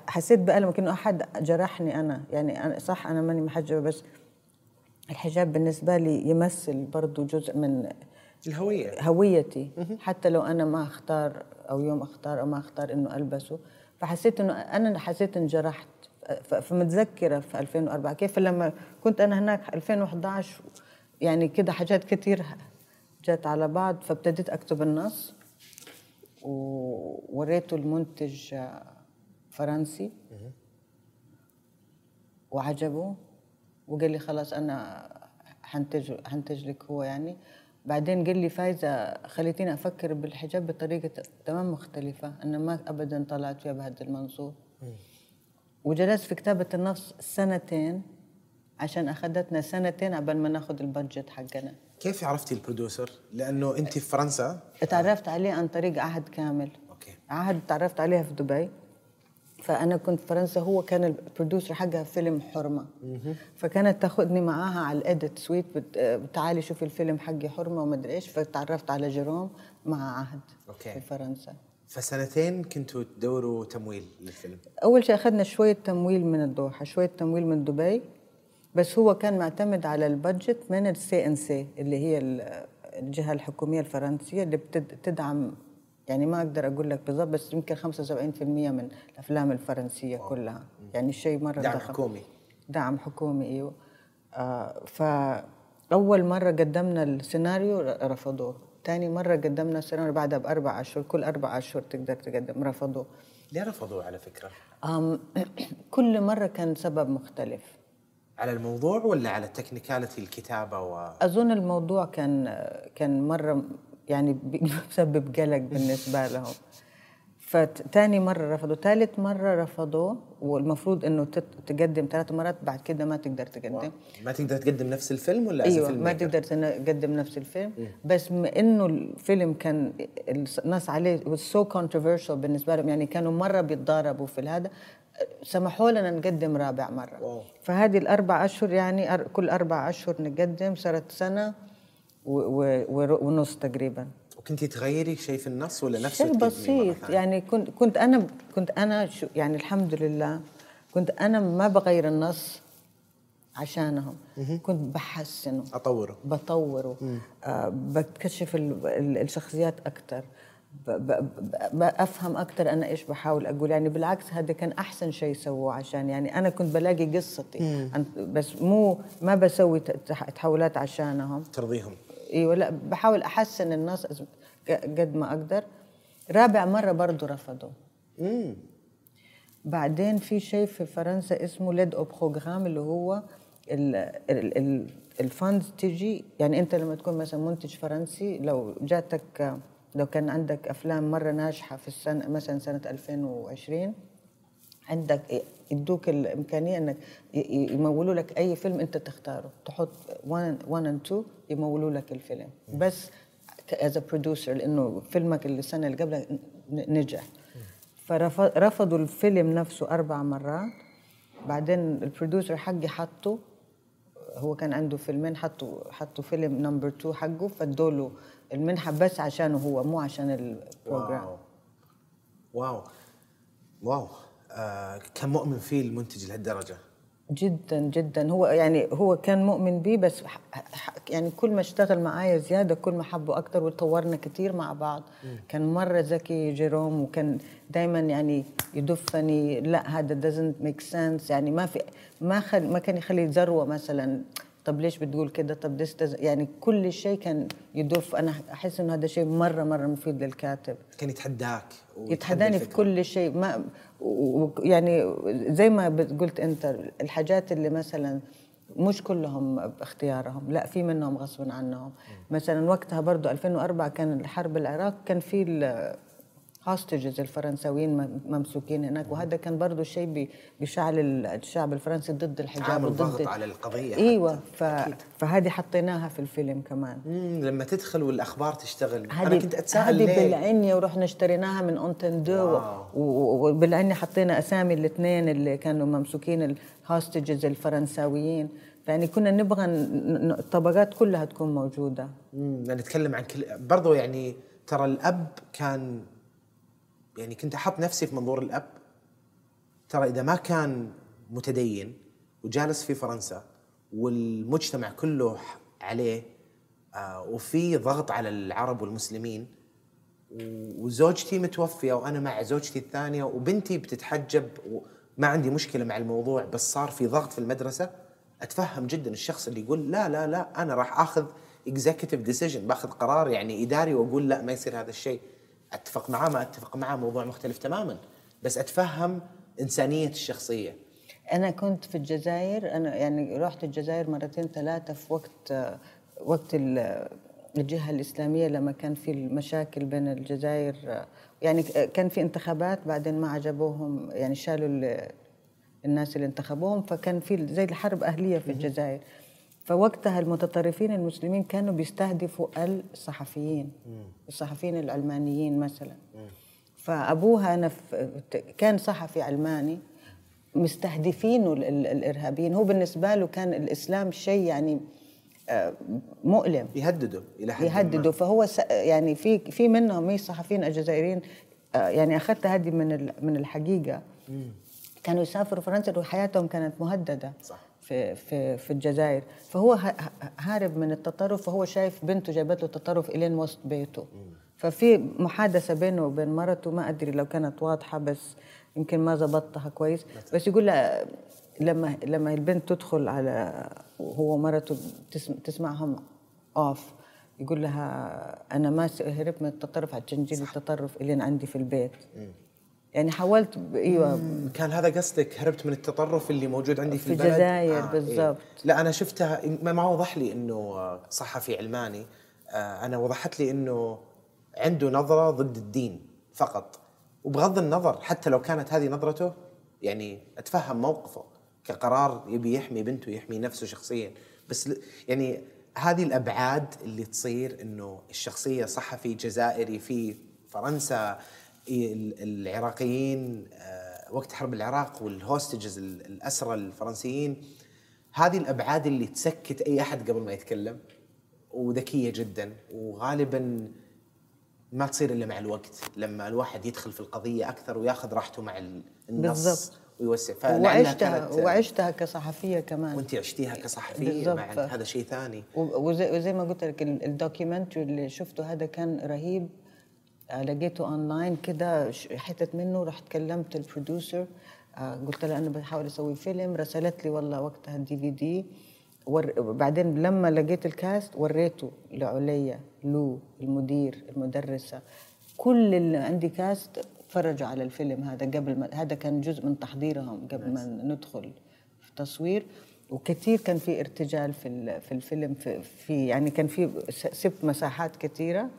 حسيت بألم كأنه أحد جرحني أنا. يعني أنا صح أنا ماني محجبة بس الحجاب بالنسبة لي يمثل برضو جزء من الهوية. هويتي. حتى لو أنا ما أختار أو يوم أختار أو ما أختار إنه ألبسه. فحسيت إنه أنا حسيت انجرحت ف- فمتذكرة في 2004 كيف لما كنت أنا هناك 2011 يعني كده حاجات كتير جت على بعض فابتديت أكتب النص ووريته المنتج فرنسي. وعجبه وقال لي خلاص أنا حنتج حنتج لك هو يعني. بعدين قال لي فايزة خليتيني أفكر بالحجاب بطريقة تمام مختلفة. أنا ما ابدا طلعت فيها بهذا المنظور وجلست في كتابة النص سنتين. عشان اخذتنا سنتين قبل ما ناخذ ال budget حقنا. كيف عرفتي ال producer؟ لأنه أنت في فرنسا. اتعرفت عليه عن طريق عهد كامل. أوكي. عهد تعرفت عليها في دبي. فأنا كنت في فرنسا هو كان ال producer حقها فيلم حرمة. فكانت تاخذني معاها على ال edit suite. تعالي شوفي الفيلم حقي حرمة وما أدري إيش. فتعرفت على جيروم مع عهد أوكي. في فرنسا. فسنتين كنتوا تدوروا تمويل للفيلم. أول شيء أخذنا شوية تمويل من الدوحة شوية تمويل من دبي. بس هو كان معتمد على ال budget من ال CNC اللي هي ال- الجهة الحكومية الفرنسية اللي بتدعم يعني ما أقدر أقول لك بالضبط بس يمكن 75% من الأفلام الفرنسية كلها. يعني شيء مرة دعم ضخم. حكومي. دعم حكومي أيوه. آه فأول مرة قدمنا السيناريو رفضوه. ثاني مرة قدمنا السيناريو بعدها بأربع أشهر كل أربع أشهر تقدر تقدم رفضوه. ليه رفضوه على فكرة؟ كل مرة كان سبب مختلف. على الموضوع ولا على تكنيكاليتي الكتابة و أظن الموضوع كان كان مرة يعني بسبب قلق بالنسبة لهم. فتاني مرة رفضوا ثالث مرة رفضوا والمفروض إنه تقدم ثلاث مرات بعد كده ما تقدر تقدم. ما تقدر تقدم نفس الفيلم ولا أيوه فيلم ما؟ تقدر تقدم نفس الفيلم. بس بما إنه الفيلم كان الناس عليه was so controversial بالنسبة لهم. يعني كانوا مرة بيتضاربوا في هذا سمحوا لنا نقدم رابع مرة. واو. فهذه الأربع أشهر يعني أر- كل أربع أشهر نقدم صارت سنة و- و- ور- ونص تقريبا. وكنتي تغيري شيء في النص ولا نفسه شيء مرة بسيط؟ يعني كنت كنت أنا كنت أنا شو يعني الحمد لله كنت أنا ما بغير النص عشانهم. كنت بحسنه. أطوره. بطوره. آه بكتشف ال- ال- الشخصيات أكثر بفهم أكثر أنا إيش بحاول أقول. يعني بالعكس هذا كان أحسن شيء سووه عشان يعني أنا كنت بلاقي قصتي. بس مو ما بسوي تحولات عشانهم. ترضيهم. إيوه لا بحاول أحسن الناس قد ما أقدر. رابع مرة برضو رفضوا. امم بعدين في شيء في فرنسا اسمه l'aide au programme اللي هو ال funds تجي. يعني أنت لما تكون مثلا منتج فرنسي لو جاتك لو كان عندك أفلام مرة ناجحة في السنة مثلا سنة 2020 عندك يدوك الإمكانية إنك يمولوا لك أي فيلم أنت تختاره. تحط 1 and 2 يمولوا لك الفيلم. بس as producer لأنه فيلمك السنة اللي قبلها نجح. فرفضوا الفيلم نفسه أربع مرات. بعدين ال producer حقي حطه هو كان عنده فيلمين حطوا حطوا فيلم number 2 حقه فادوا له المنحة بس عشانه هو مو عشان ال program واو. واو. واو. آه كان مؤمن فيه المنتج لهالدرجة. جدا جدا. هو يعني هو كان مؤمن بيه بس يعني كل ما اشتغل معايا زيادة كل ما حبه أكثر وتطورنا كثير مع بعض. م. كان مرة ذكي جيروم وكان دائما يعني يدفني. لا هذا doesn't make sense. يعني ما في ما خل ما كان يخلي ذروة مثلا. طب ليش بتقول كده؟ طب ديستز يعني كل شيء كان يدف أنا أحس إنه هذا شيء مره مرة مفيد للكاتب. كان يتحداك يتحداني في كل شيء. ما يعني زي ما قلت أنت الحاجات اللي مثلا مش كلهم باختيارهم لا في منهم غصب عنهم. مثلا وقتها برضو 2004 كان الحرب العراق كان في هوستجز الفرنساويين ممسوكين هناك. وهذا كان برضه شيء بيشعل الشعب الفرنسي ضد الحجاب عامل ضغط على القضية إيوه ف... فهذه حطيناها في الفيلم كمان. مم لما تدخل والأخبار تشتغل. أنا كنت أتساءل هذه بالعنية ورحنا اشتريناها من أونتندو. وبالعنية حطينا أسامي الاثنين اللي كانوا ممسوكين الهوستجز الفرنساويين. يعني كنا نبغى الطبقات كلها تكون موجودة. امم نتكلم عن كل برضو يعني ترى الأب كان يعني كنت أحط نفسي في منظور الأب. ترى إذا ما كان متدين وجالس في فرنسا والمجتمع كله عليه آه وفي ضغط على العرب والمسلمين وزوجتي متوفية وأنا مع زوجتي الثانية وبنتي بتتحجب وما عندي مشكلة مع الموضوع بس صار في ضغط في المدرسة. أتفهم جدا الشخص اللي يقول لا لا لا أنا راح آخذ executive decision باخذ قرار يعني إداري وأقول لا ما يصير هذا الشيء. أتفق معاه ما أتفق معاه موضوع مختلف تماما. بس أتفهم إنسانية الشخصية. أنا كنت في الجزائر أنا يعني رحت الجزائر مرتين ثلاثة في وقت وقت الجهة الإسلامية لما كان في المشاكل بين الجزائر يعني كان في انتخابات بعدين ما عجبوهم يعني شالوا الناس اللي انتخبوهم فكان في زي الحرب أهلية في الجزائر. فوقتها المتطرفين المسلمين كانوا بيستهدفوا الصحفيين الصحفيين العلمانيين مثلا. فأبوها أنا كان صحفي علماني مستهدفينه الإرهابيين. هو بالنسبة له كان الإسلام شيء يعني آه، مؤلم. يهدده إلى حد يهدده. فهو يعني في في منهم صحفيين الجزائريين آه، يعني أخذت هذه من من الحقيقة. كانوا يسافروا فرنسا وحياتهم كانت مهددة. صح. في في في الجزائر. فهو هارب من التطرف فهو شايف بنته جابت له تطرف إلين وسط بيته. ففي محادثة بينه وبين مرته ما أدري لو كانت واضحة بس يمكن ما زبطتها كويس. بس يقول لها لما لما البنت تدخل على هو مرته تسمعهم اوف يقول لها أنا ما هربت من التطرف عشان تجيب التطرف إلين عندي في البيت. يعني حاولت إيوه. كان هذا قصدك هربت من التطرف اللي موجود عندي في, في البلد؟ الجزائر آه بالضبط. إيه. لا أنا شفتها ما وضح لي إنه صحفي علماني آه أنا وضحت لي إنه عنده نظرة ضد الدين فقط. وبغض النظر حتى لو كانت هذه نظرته يعني أتفهم موقفه كقرار يبي يحمي بنته يحمي نفسه شخصيا. بس يعني هذه الأبعاد اللي تصير إنه الشخصية صحفي جزائري في فرنسا العراقيين آه، وقت حرب العراق والهوستجز الأسرى الفرنسيين هذه الأبعاد اللي تسكت أي أحد قبل ما يتكلم وذكية جدا وغالبا ما تصير إلا مع الوقت لما الواحد يدخل في القضية أكثر وياخذ راحته مع النص بالضبط. ويوسع. وعشتها وعشتها كصحفية كمان. وأنت عشتيها كصحفية. مع هذا شيء ثاني. وزي, وزي ما قلت لك ال documentary اللي شفته هذا كان رهيب. لقيته اونلاين كده حتت منه رحت كلمت ال producer آه، قلت لها أنا بحاول أسوي فيلم رسلت لي والله وقتها ال DVD وبعدين لما لقيت ال cast وريته لعليا لو المدير المدرسة كل اللي عندي cast تفرجوا على الفيلم هذا قبل ما هذا كان جزء من تحضيرهم قبل ما ندخل في التصوير وكثير كان في ارتجال في في الفيلم في, في يعني كان في سبت مساحات كثيره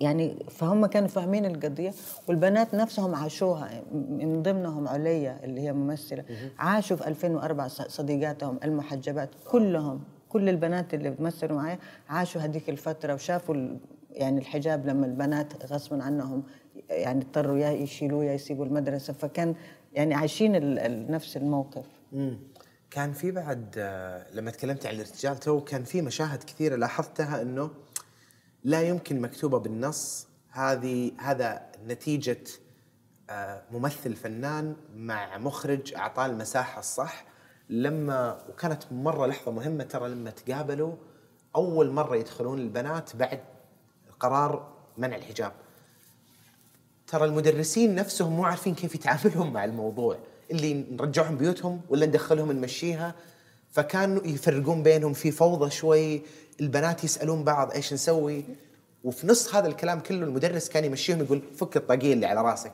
يعني فهم كانوا فاهمين القضية والبنات نفسهم عاشوها من ضمنهم عليا اللي هي ممثلة. عاشوا في 2004 ص- صديقاتهم المحجبات كلهم. كل البنات اللي بتمثلوا معي عاشوا هذيك الفترة وشافوا يعني الحجاب لما البنات غصبا عنهم يعني اضطروا يا يشيلوه يا يسيبوا المدرسة. فكان يعني عايشين نفس الموقف. مم. كان في بعد لما تكلمت عن الارتجال تو كان في مشاهد كثيرة لاحظتها إنه لا يمكن مكتوبة بالنص. هذه هذا نتيجة آه، ممثل فنان مع مخرج أعطاه المساحة الصح. لما وكانت مرة لحظة مهمة ترى لما تقابلوا أول مرة يدخلون البنات بعد قرار منع الحجاب. ترى المدرسين نفسهم مو عارفين كيف يتعاملون مع الموضوع. اللي نرجعهم بيوتهم ولا ندخلهم نمشيها. فكانوا يفرقون بينهم في فوضى شوي البنات يسألون بعض إيش نسوي وفي نص هذا الكلام كله المدرس كان يمشيهم يقول فك الطاقية اللي على رأسك.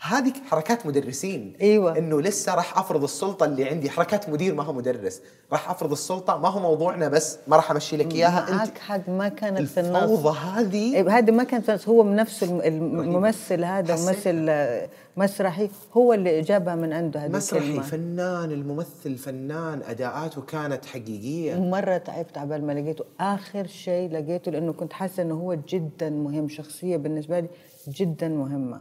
هذه حركات مدرسين. أيوة. إنه لسه راح أفرض السلطة اللي عندي. حركات مدير ما هو مدرس. راح أفرض السلطة. ما هو موضوعنا بس. ما راح أمشي لك إياها. معك حق. ما كانت في النص. الفوضى هذه إيه، هذه ما كانت في النص، هو نفسه الم- الممثل هذا. ممثل مسرحي. هو اللي جابها من عنده هذه مسرحي الكلمة. فنان. الممثل فنان. أداءاته كانت حقيقية. مرة تعبت عبال ما لقيته. آخر شيء لقيته لأنه كنت حاسة إنه هو جدا مهم. شخصية بالنسبة لي جدا مهمة.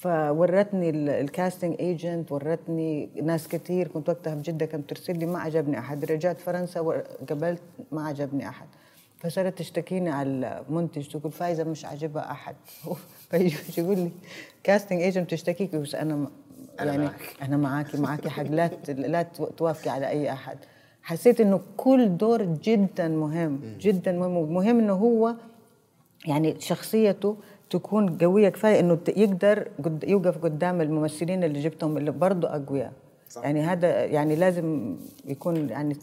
فورتني ال- ال casting agent ورتني ناس كثير كنت وقتها بجدة كانت ترسل لي ما عجبني أحد. رجعت فرنسا وقبلت ما عجبني أحد. فصارت تشتكيني على المنتج. تقول فايزة مش عاجبها أحد. فيجي يقول لي casting agent تشتكيك بس أنا يعني معك. أنا معاكي معاكي حق لا لا تو- توافقي على أي أحد. حسيت إنه كل دور جدا مهم جدا مهم. ومهم إنه هو يعني شخصيته تكون قوية كفاية إنه يقدر قد- يوقف قدام الممثلين اللي جبتهم اللي برضه أقوياء. صح. يعني هذا يعني لازم يكون يعني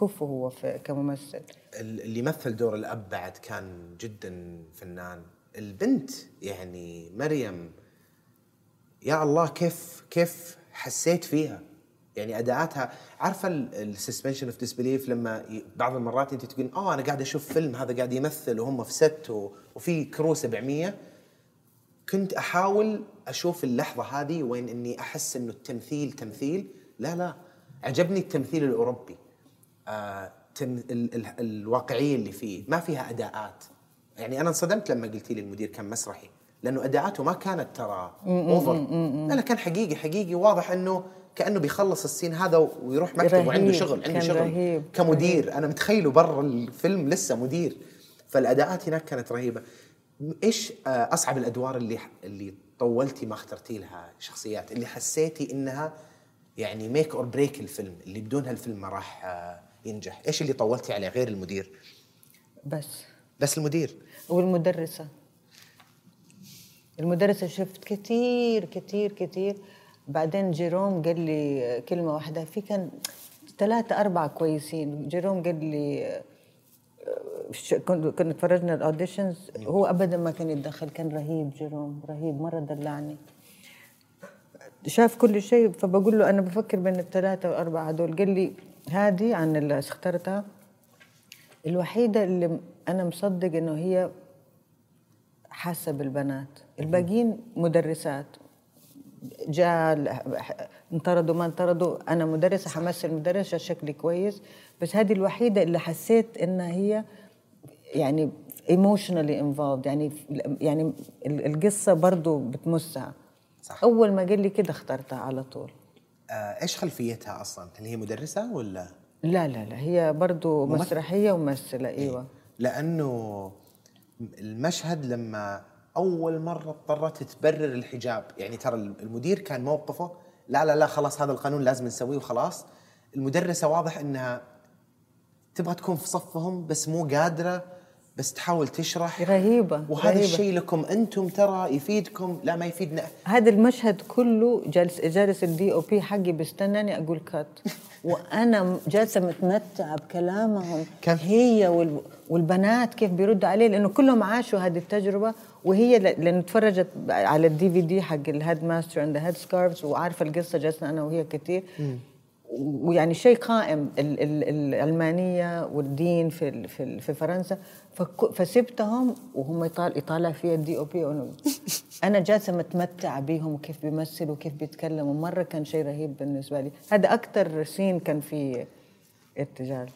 كفو هو في كممثل. اللي مثل دور الأب بعد كان جدا فنان. البنت يعني مريم يا الله كيف كيف حسيت فيها؟ يعني أداءاتها عارفة ال suspension of disbelief لما بعض المرات أنت تقول آه أنا قاعد أشوف فيلم هذا قاعد يمثل وهم في ست و- وفي crew 700 كنت أحاول أشوف اللحظة هذه وين إني أحس إنه التمثيل تمثيل. لا لا عجبني التمثيل الأوروبي. آه تم ال ال الواقعية اللي فيه. ما فيها أداءات. يعني أنا انصدمت لما قلتي لي المدير كان مسرحي لأنه أداءاته ما كانت ترى أوفر. لا لا كان حقيقي حقيقي واضح إنه كأنه بيخلص السين هذا ويروح مكتب وعنده رهيب، شغل عنده شغل. رهيب، كمدير. أنا متخيله برا الفيلم لسه مدير. فالأداءات هناك كانت رهيبة. إيش آه، أصعب الأدوار اللي اللي طولتي ما اخترتي لها شخصيات؟ اللي حسيتي إنها يعني make or break الفيلم اللي بدونها الفيلم ما راح آه، ينجح. إيش اللي طولتي عليه غير المدير؟ بس. بس المدير. والمدرسة. المدرسة شفت كثير كثير كثير بعدين جيروم قال لي كلمة واحدة في كان ثلاثة أربعة كويسين. جيروم قال لي ش- كنا كنا تفرجنا الاوديشنز هو ابدا ما كان يتدخل كان رهيب جيروم رهيب مرة دلعني. شاف كل شيء فبقول له أنا بفكر بين الثلاثة والاربعه هذول. قال لي هذه عن اللي اخترتها. الوحيدة اللي أنا مصدق إنه هي حاسة بالبنات. الباقيين مدرسات. جاء انطردوا ما انطردوا. أنا مدرسة حمثل مدرسه شكلي كويس. بس هذه الوحيدة اللي حسيت انها هي يعني emotionally involved يعني يعني ال- القصة برضو بتمسها. صح. أول ما قال لي كده اخترتها على طول. آه، إيش خلفيتها أصلا؟ هل هي مدرسة ولا؟ لا لا لا هي برضو ممثل. مسرحية وممثلة أيوه. لأنه المشهد لما أول مرة اضطرت تبرر الحجاب يعني ترى المدير كان موقفه لا لا لا خلاص هذا القانون لازم نسويه وخلاص. المدرسة واضح إنها تبغى تكون في صفهم بس مو قادرة بس تحاول تشرح. رهيبة وهذا رهيبة. الشيء لكم أنتم ترى يفيدكم لا ما يفيدنا. هذا المشهد كله جالس جالس ال DOP حقي بيستناني أقول cut وأنا جالسة متمتعة بكلامهم. كان- هي وال والبنات كيف بيردوا عليه لأنه كلهم عاشوا هذه التجربة. وهي لأنه تفرجت على ال DVD حق ال headmaster and headscarves وعارفة القصة جلسنا أنا وهي كثير ويعني شيء قائم ال- ال- العلمانيه والدين في في فرنسا فسبتهم وهم يطالع يطالع فيها ال DOP أنا جالسة متمتعة بيهم وكيف بيمثلوا وكيف بيتكلموا مرة كان شيء رهيب بالنسبة لي. هذا أكثر scene كان فيه ارتجال.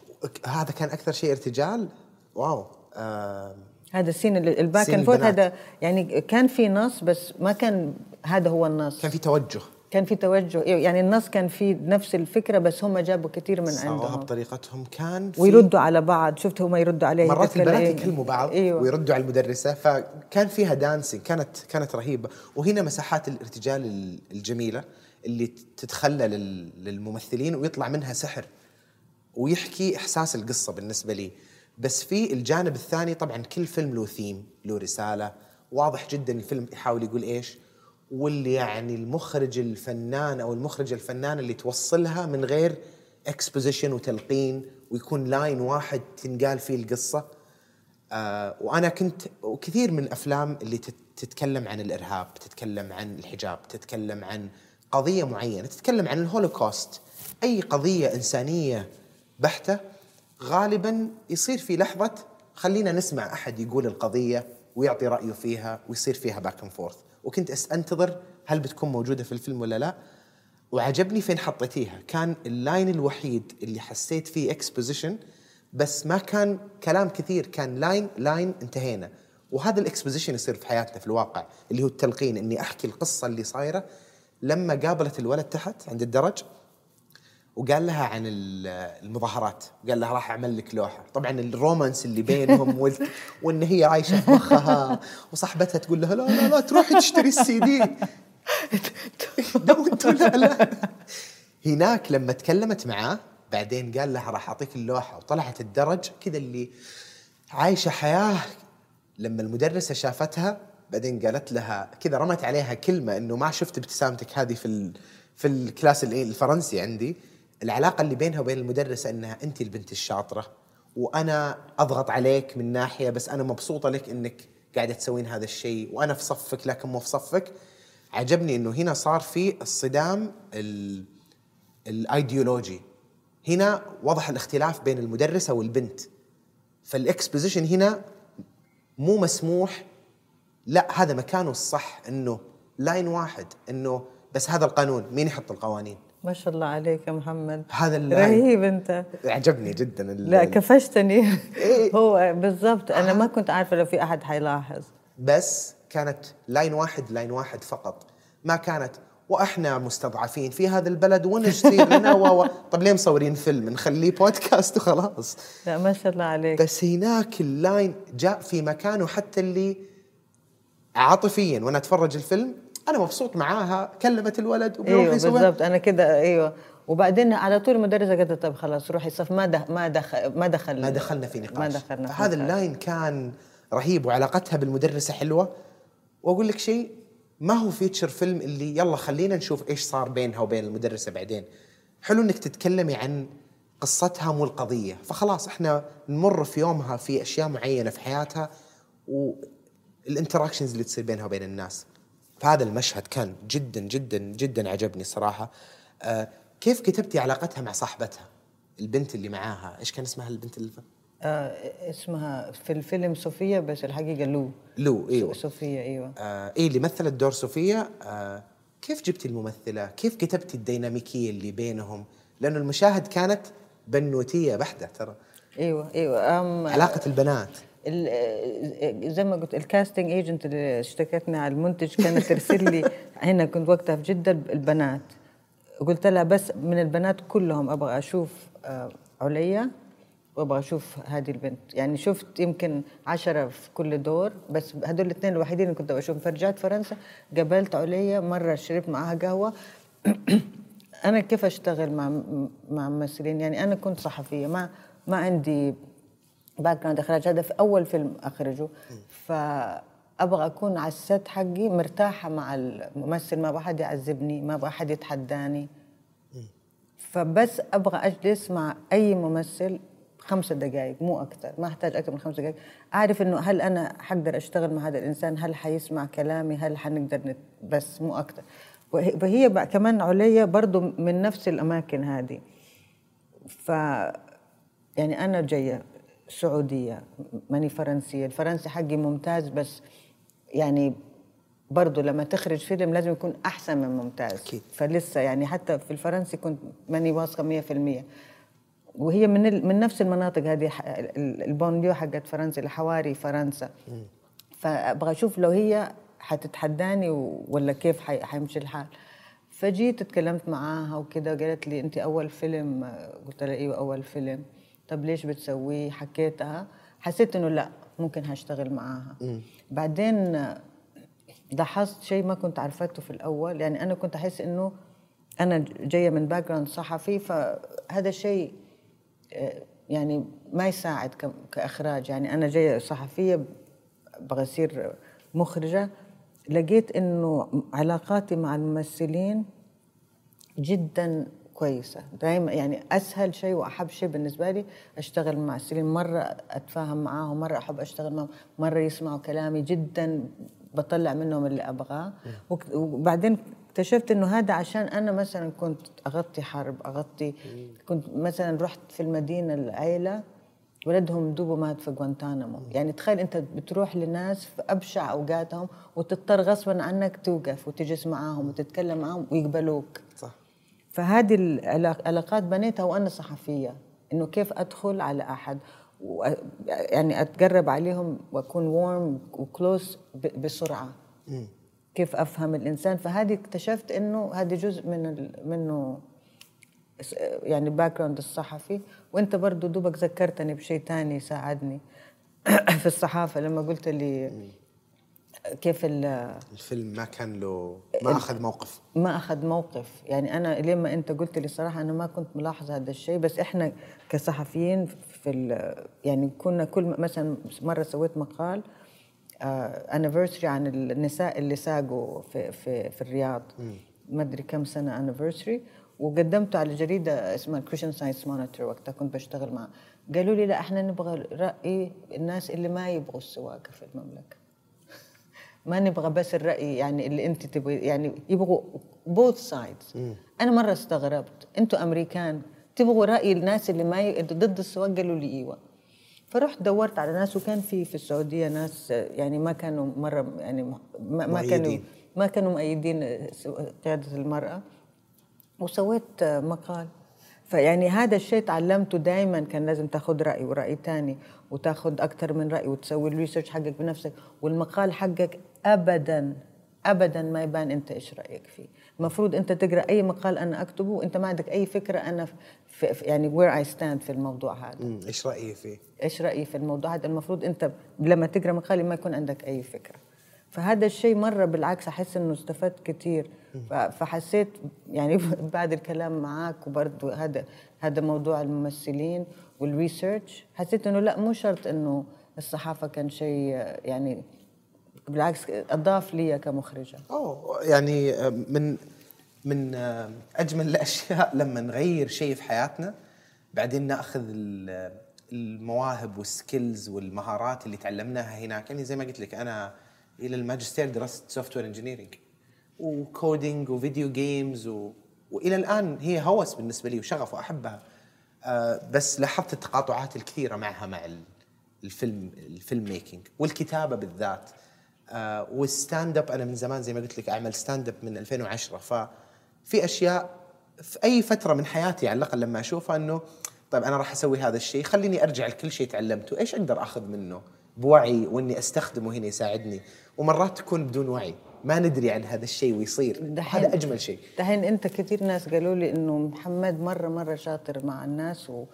هذا كان أكثر شيء ارتجال؟ wow. آه هذا ال scene ال back and forth. هذا يعني كان في نص بس ما كان هذا هو النص. كان في توجه. كان في توجه يعني النص كان في نفس الفكرة بس هم جابوا كثير من عندهم. بطريقتهم كان في ويردوا على بعض. شفت هم يردوا عليه مرات البنات إيه. يكلموا بعض إيوه. ويردوا على المدرسة فكان فيها dancing كانت كانت رهيبة. وهنا مساحات الارتجال ال- الجميلة اللي تتخلى لل- للممثلين ويطلع منها سحر ويحكي إحساس القصة بالنسبة لي. بس في الجانب الثاني طبعا كل فيلم له ثيم له رسالة. واضح جدا الفيلم يحاول يقول إيش؟ واللي يعني المخرج الفنان أو المخرجة الفنانة اللي توصلها من غير exposition وتلقين ويكون line واحد تنقال فيه القصة. آه وأنا كنت وكثير من الأفلام اللي تت- تتكلم عن الإرهاب تتكلم عن الحجاب تتكلم عن قضية معينة تتكلم عن الهولوكوست. أي قضية إنسانية بحتة غالبا يصير في لحظة خلينا نسمع أحد يقول القضية ويعطي رأيه فيها ويصير فيها back and forth وكنت أنتظر هل بتكون موجودة في الفيلم ولا لا. وعجبني فين حطيتيها. كان ال line الوحيد اللي حسيت فيه exposition بس ما كان كلام كثير كان line line انتهينا. وهذا ال exposition يصير في حياتنا في الواقع اللي هو التلقين إني أحكي القصة اللي صايرة لما قابلت الولد تحت عند الدرج. وقال لها عن ال- المظاهرات قال لها راح أعمل لك لوحة. طبعا الرومانس اللي بينهم وال... وإن هي عايشة في مخها وصاحبتها تقول لها لا لا لا تروحي تشتري السي دي. لا لا. هناك لما تكلمت معاه بعدين قال لها راح أعطيك اللوحة وطلعت الدرج كذا اللي عايشة حياة. لما المدرسة شافتها بعدين قالت لها كذا رمت عليها كلمة إنه ما شفت ابتسامتك هذه في ال... في الكلاس ال- الفرنسي عندي. العلاقة اللي بينها وبين المدرسة إنها أنت البنت الشاطرة وأنا أضغط عليك من ناحية بس أنا مبسوطة لك إنك قاعدة تسوين هذا الشيء وأنا في صفك لكن مو في صفك. عجبني إنه هنا صار في الصدام ال... الأيديولوجي. هنا وضح الاختلاف بين المدرسة والبنت. فال exposition هنا مو مسموح. لا هذا مكانه الصح إنه line واحد إنه بس هذا القانون مين يحط القوانين؟ ما شاء الله عليك يا محمد. هذا رهيب انت. عجبني جدا لا كفشتني. إيه. هو بالضبط. أنا ما كنت عارفة لو في أحد حيلاحظ. بس كانت line واحد line واحد فقط. ما كانت وإحنا مستضعفين في هذا البلد وإيش يصير لنا و و- طب ليه مصورين فيلم؟ نخليه بودكاست وخلاص. لا ما شاء الله عليك. بس هناك ال line جاء في مكانه حتى اللي عاطفيا. وأنا أتفرج الفيلم أنا مبسوط معاها كلمت الولد وبيروح أيوه يسوي بالضبط. أنا كده أيوه. وبعدين على طول المدرسة قالت طب خلاص روحي صف ما دخل ما دخل ما دخل ما دخلنا في نقاش. ما دخلنا في هذا نقاش. ال line كان رهيب وعلاقتها بالمدرسة حلوة. وأقول لك شيء ما هو feature film اللي يلا خلينا نشوف إيش صار بينها وبين المدرسة بعدين. حلو إنك تتكلمي عن قصتها مو القضية. فخلاص إحنا نمر في يومها في أشياء معينة في حياتها والانتراكشنز اللي تصير بينها وبين الناس. فهذا المشهد كان جدا جدا جدا عجبني الصراحه آه كيف كتبتي علاقتها مع صاحبتها البنت اللي معاها؟ إيش كان اسمها البنت اللي آه اسمها في الفيلم صوفيا بس الحقيقة لو. لو إيوه. صوفيا إيوه. آه إيه اللي مثلت دور صوفيا آه كيف جبتي الممثلة؟ كيف كتبتي الديناميكية اللي بينهم؟ لأنه المشاهد كانت بنوتية بحتة ترى. إيوه إيوه أم علاقة البنات. ال- زي ما قلت ال casting agent اللي اشتكتنا على المنتج كانت ترسل لي هنا كنت وقتها في جدة البنات. قلت لها بس من البنات كلهم أبغى أشوف آه، عليا وأبغى أشوف هذه البنت. يعني شفت يمكن عشرة في كل دور بس هدول الاثنين الوحيدين اللي كنت بشوفهم فرجعت فرنسا قابلت عليا مرة شربت معاها قهوة. أنا كيف أشتغل مع مع ممثلين؟ يعني أنا كنت صحفية ما ما عندي background أخراج. هذا في أول فيلم أخرجه. فأبغى أكون على ال set حقي مرتاحة مع الممثل. ما أبغى حد يعذبني ما أبغى حد يتحداني. فبس أبغى أجلس مع أي ممثل خمسة دقائق مو أكثر. ما أحتاج أكثر من خمسة دقائق أعرف إنه هل أنا حقدر أشتغل مع هذا الإنسان؟ هل حيسمع كلامي؟ هل حنقدر نت... بس مو أكثر. وهي بقى كمان عليا برضو من نفس الأماكن هذه. ف يعني أنا جاية سعودية. ماني فرنسية. الفرنسي حقي ممتاز بس يعني برضه لما تخرج فيلم لازم يكون أحسن من ممتاز. أكيد. فلسه يعني حتى في الفرنسي كنت ماني واثقة 100% وهي من ال... من نفس المناطق هذه البونليو حقت فرنسا الحواري فرنسا. فأبغى أشوف لو هي حتتحداني ولا كيف حي... حيمشي الحال. فجيت اتكلمت معاها وكده قالت لي انت أول فيلم قلت لها إيوه أول فيلم. طب ليش بتسويه؟ حكيتها. حسيت إنه لا ممكن هشتغل معاها. بعدين لاحظت شيء ما كنت عرفته في الأول. يعني أنا كنت أحس إنه أنا جاية من background صحفي فهذا الشيء آه، يعني ما يساعد كإخراج. يعني أنا جاية صحفية أبغى اصير مخرجة. لقيت إنه علاقاتي مع الممثلين جدا كويسة. دائما يعني أسهل شيء وأحب شيء بالنسبة لي أشتغل مع الممثلين مرة أتفاهم معاهم مرة أحب أشتغل معهم مرة يسمعوا كلامي جدا بطلع منهم اللي أبغاه. وك- وبعدين اكتشفت إنه هذا عشان أنا مثلا كنت أغطي حرب أغطي كنت مثلا رحت في المدينة العيلة ولدهم دوبوا مات في غوانتانامو. يعني تخيل أنت بتروح لناس في أبشع أوقاتهم وتضطر غصبا عنك توقف وتجلس معاهم وتتكلم معاهم ويقبلوك. صح. فهذه العلاقات بنيتها وأنا صحفية إنه كيف أدخل على أحد؟ يعني اتقرب عليهم وأكون warm و close بسرعة. كيف أفهم الإنسان؟ فهذه اكتشفت إنه هذه جزء من منه يعني background الصحفي. وأنت برضو دوبك ذكرتني بشيء تاني ساعدني في الصحافة لما قلت لي كيف ال- الفيلم ما كان له ما أخذ موقف. ما أخذ موقف. يعني أنا لما أنت قلت لي صراحة أنا ما كنت ملاحظ هذا الشيء بس إحنا كصحفيين في ال- يعني كنا كل مثلا مرة سويت مقال anniversary عن النساء اللي ساقوا في في في الرياض. ما أدري كم سنة anniversary وقدمته على جريدة اسمها Christian Science Monitor وقتها كنت بشتغل معها قالوا لي لا إحنا نبغى رأي الناس اللي ما يبغوا السواقة في المملكة. ما نبغى بس الرأي يعني اللي أنت تبغي يعني يبغوا both sides. أنا مرة استغربت أنتوا أمريكان تبغوا رأي الناس اللي ما ي... ضد السواق قالوا لي إيوه. فرحت دورت على ناس وكان في في السعودية ناس يعني ما كانوا مرة يعني ما, ما كانوا مؤيدين. ما كانوا مؤيدين قيادة المرأة. وسويت مقال. فيعني هذا الشيء تعلمته دائما كان لازم تاخذ رأي ورأي ثاني وتاخذ أكثر من رأي وتسوي الريسيرش حقك بنفسك والمقال حقك ابدا ابدا ما يبان أنت إيش رأيك فيه. المفروض أنت تقرأ أي مقال أنا أكتبه وانت ما عندك أي فكرة أنا في يعني where I stand في الموضوع هذا. إيش رأيي فيه؟ إيش رأيي في الموضوع هذا؟ المفروض أنت لما تقرأ مقالي ما يكون عندك أي فكرة. فهذا الشيء مرة بالعكس أحس إنه استفدت كثير فحسيت يعني بعد الكلام معك وبرضه هذا هذا موضوع الممثلين وال research حسيت إنه لا مو شرط إنه الصحافة كان شيء يعني بالعكس أضاف لي كمخرجة. يعني آه، من من آه، أجمل الأشياء لما نغير شيء في حياتنا بعدين نأخذ ال- المواهب وال skills والمهارات اللي تعلمناها هناك. يعني زي ما قلت لك أنا إلى الماجستير درست software engineering و coding و video games و... وإلى الآن هي هوس بالنسبة لي وشغف وأحبها. آه بس لاحظت التقاطعات الكثيرة معها مع ال- الفيلم ال filmmaking والكتابة بالذات. آه وال stand-up أنا من زمان زي ما قلت لك أعمل stand-up من 2010 ففي أشياء في أي فترة من حياتي على الأقل لما أشوفها إنه طيب أنا راح أسوي هذا الشيء خليني أرجع لكل شيء تعلمته. إيش أقدر أخذ منه بوعي وإني أستخدمه هنا يساعدني؟ ومرات تكون بدون وعي ما ندري عن هذا الشيء ويصير. هذا أجمل شيء. دحين أنت كثير ناس قالوا لي إنه محمد مره مرة شاطر مع الناس ولازم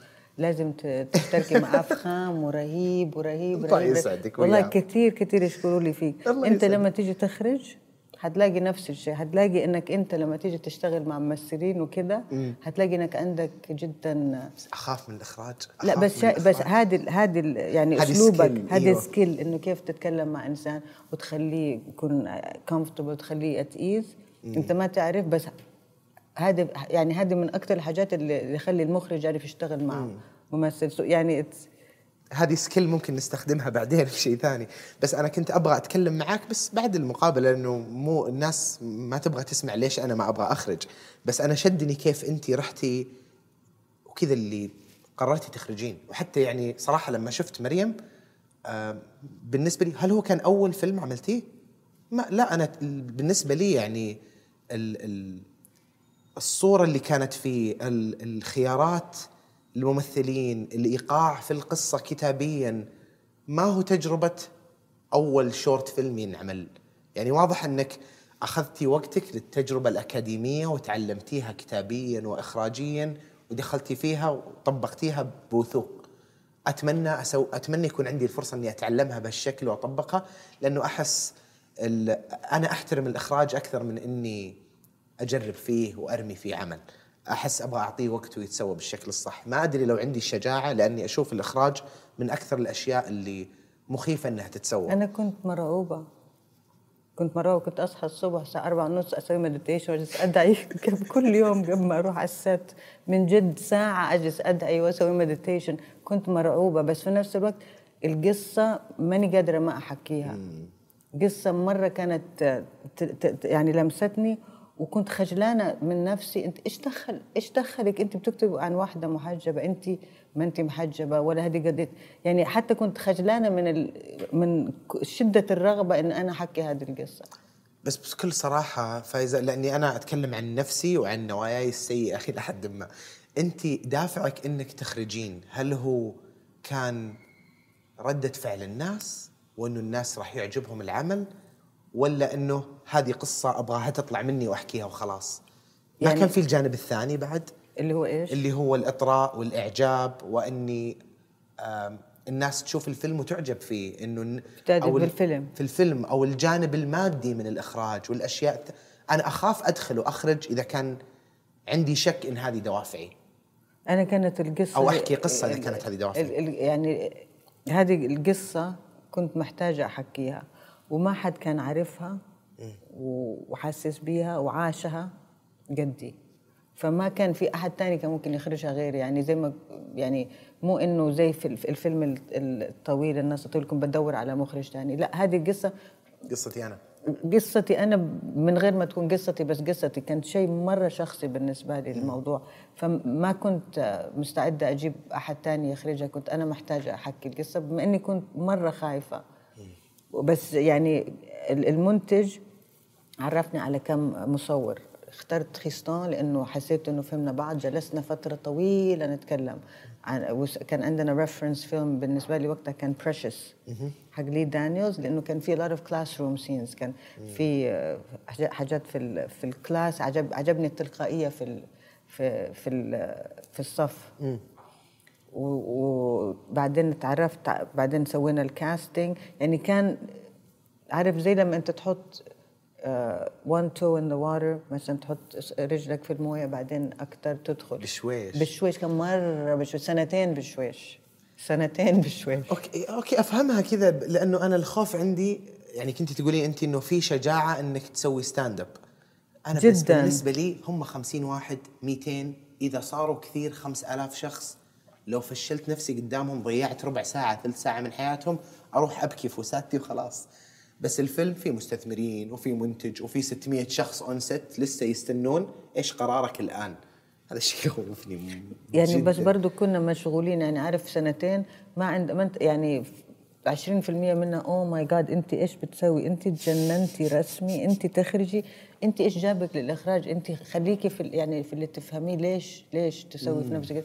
ت- تشتركي معاه في خام ورهيب ورهيب الله يسعدك والله. كثير كثير يشكروا لي فيك أنت. لما تيجي تخرج هتلاقي نفس الشيء هتلاقي إنك أنت لما تيجي تشتغل مع ممثلين وكده هتلاقي إنك عندك جدا بس أخاف من الإخراج لا أخاف بس شا... بس الإخراج. هذه ال- هذه ال- يعني هذه أسلوبك هذه أيوة. سكيل إنه كيف تتكلم مع إنسان وتخليه يكون comfortable تخليه at ease أنت ما تعرف بس هذه يعني هذه من أكثر الحاجات اللي اللي يخلي المخرج يعرف يشتغل مع ممثل. يعني هذه skill ممكن نستخدمها بعدين في شيء ثاني. بس أنا كنت أبغى أتكلم معاك بس بعد المقابلة لأنه مو الناس ما تبغى تسمع ليش أنا ما أبغى أخرج. بس أنا شدني كيف أنت رحتي وكذا اللي قررتي تخرجين. وحتى يعني صراحة لما شفت مريم آه بالنسبة لي هل هو كان أول فيلم عملتيه؟ ما لا أنا بالنسبة لي يعني ال ال الصورة اللي كانت ال- الخيارات الممثلين الإيقاع في القصة كتابيا ما هو تجربة أول شورت فيلم ينعمل؟ يعني واضح أنك أخذتي وقتك للتجربة الأكاديمية وتعلمتيها كتابيا وإخراجيا ودخلتي فيها وطبقتيها بوثوق. أتمنى أسو... أتمنى يكون عندي الفرصة إني أتعلمها بهالشكل وأطبقها لأنه أحس ال... أنا أحترم الإخراج أكثر من إني أجرب فيه وأرمي فيه عمل. أحس أبغى أعطيه وقت ويتسوى بالشكل الصح. ما أدري لو عندي الشجاعه لأني أشوف الإخراج من أكثر الأشياء اللي مخيفة إنها تتسوى. أنا كنت مرعوبة. كنت مرعوبة. كنت أصحى الصبح الساعة 4 ونص أسوي مديتيشن وأجلس أدعي. كل يوم قبل ما أروح على الست من جد ساعة أجلس أدعي وأسوي مديتيشن كنت مرعوبة. بس في نفس الوقت القصة ماني قادرة ما أحكيها. قصة مرة كانت يعني لمستني وكنت خجلانة من نفسي أنت إيش دخل إيش دخلك؟ أنت بتكتب عن واحدة محجبة أنت ما أنت محجبة ولا هذه قضية. يعني حتى كنت خجلانة من ال... من شدة الرغبة إن أنا أحكي هذه القصة. بس بكل صراحة فايزة لأني أنا أتكلم عن نفسي وعن نواياي السيئة إلى حد ما. أنت دافعك أنك تخرجين هل هو كان ردة فعل الناس وأنه الناس راح يعجبهم العمل ولا أنه هذه قصة أبغاها تطلع مني وأحكيها وخلاص ما يعني- كان في الجانب الثاني بعد اللي هو إيش؟ اللي هو الإطراء والإعجاب وأني آم، الناس تشوف الفيلم وتعجب فيه إنه ال- بالفيلم. في الفيلم أو الجانب المادي من الإخراج والأشياء أنا أخاف أدخل وأخرج إذا كان عندي شك إن هذه دوافعي أنا كانت القصة أو أحكي قصة إذا كانت هذه دوافع. ال- ال- يعني هذه القصة كنت محتاجة أحكيها وما حد كان عارفها وحاسس بيها وعاشها قدي فما كان في أحد تاني كان ممكن يخرجها غيري. يعني زي ما يعني مو إنه زي في الف- الفيلم ال- الطويل الناس تقول لكم بدور على مخرج تاني. لا هذه القصة قصتي أنا. قصتي أنا من غير ما تكون قصتي بس قصتي كانت شيء مرة شخصي بالنسبة لي الموضوع. فما كنت مستعدة أجيب أحد تاني يخرجها. كنت أنا محتاجة أحكي القصة بما إني كنت مرة خايفة. بس يعني ال- المنتج عرفني على كم مصور. اخترت خيستان لأنه حسيت إنه فهمنا بعض جلسنا فترة طويلة نتكلم عن كان عندنا reference film بالنسبة لي وقتها كان Precious حق لي دانييلز لأنه كان في a lot of classroom scenes كان في حاجات- في ال في ال class عجب عجبني التلقائية في ال في في ال في الصف. وبعدين تعرفت بعدين سوينا ال casting يعني كان عارف زي لما انت تحط one toe in the water مثلا تحط رجلك في الموية بعدين أكثر تدخل. بشويش. بشويش كان مرة بشويش. سنتين بشويش. سنتين بشويش. okay okay أفهمها كذا لأنه أنا الخوف عندي يعني كنت تقولي أنت إنه في شجاعة إنك تسوي stand up أنا جداً. بالنسبة لي هم 50 واحد 200 إذا صاروا كثير 5000 شخص لو فشلت نفسي قدامهم ضيعت ربع ساعة ثلث ساعة من حياتهم أروح أبكي في وسادتي وخلاص بس الفيلم فيه مستثمرين وفي منتج وفي 600 شخص on set لسه يستنون إيش قرارك الآن هذا الشيء يخوفني يعني بس جداً. برضو كنا مشغولين يعني عارف سنتين ما عند ما انت يعني 20% منها اوه ماي جاد أنت إيش بتسوي؟ أنت تجننتي رسمي، أنت تخرجي، أنت إيش جابك للإخراج؟ أنت خليكي في يعني في اللي تفهميه ليش ليش تسوي في نفسك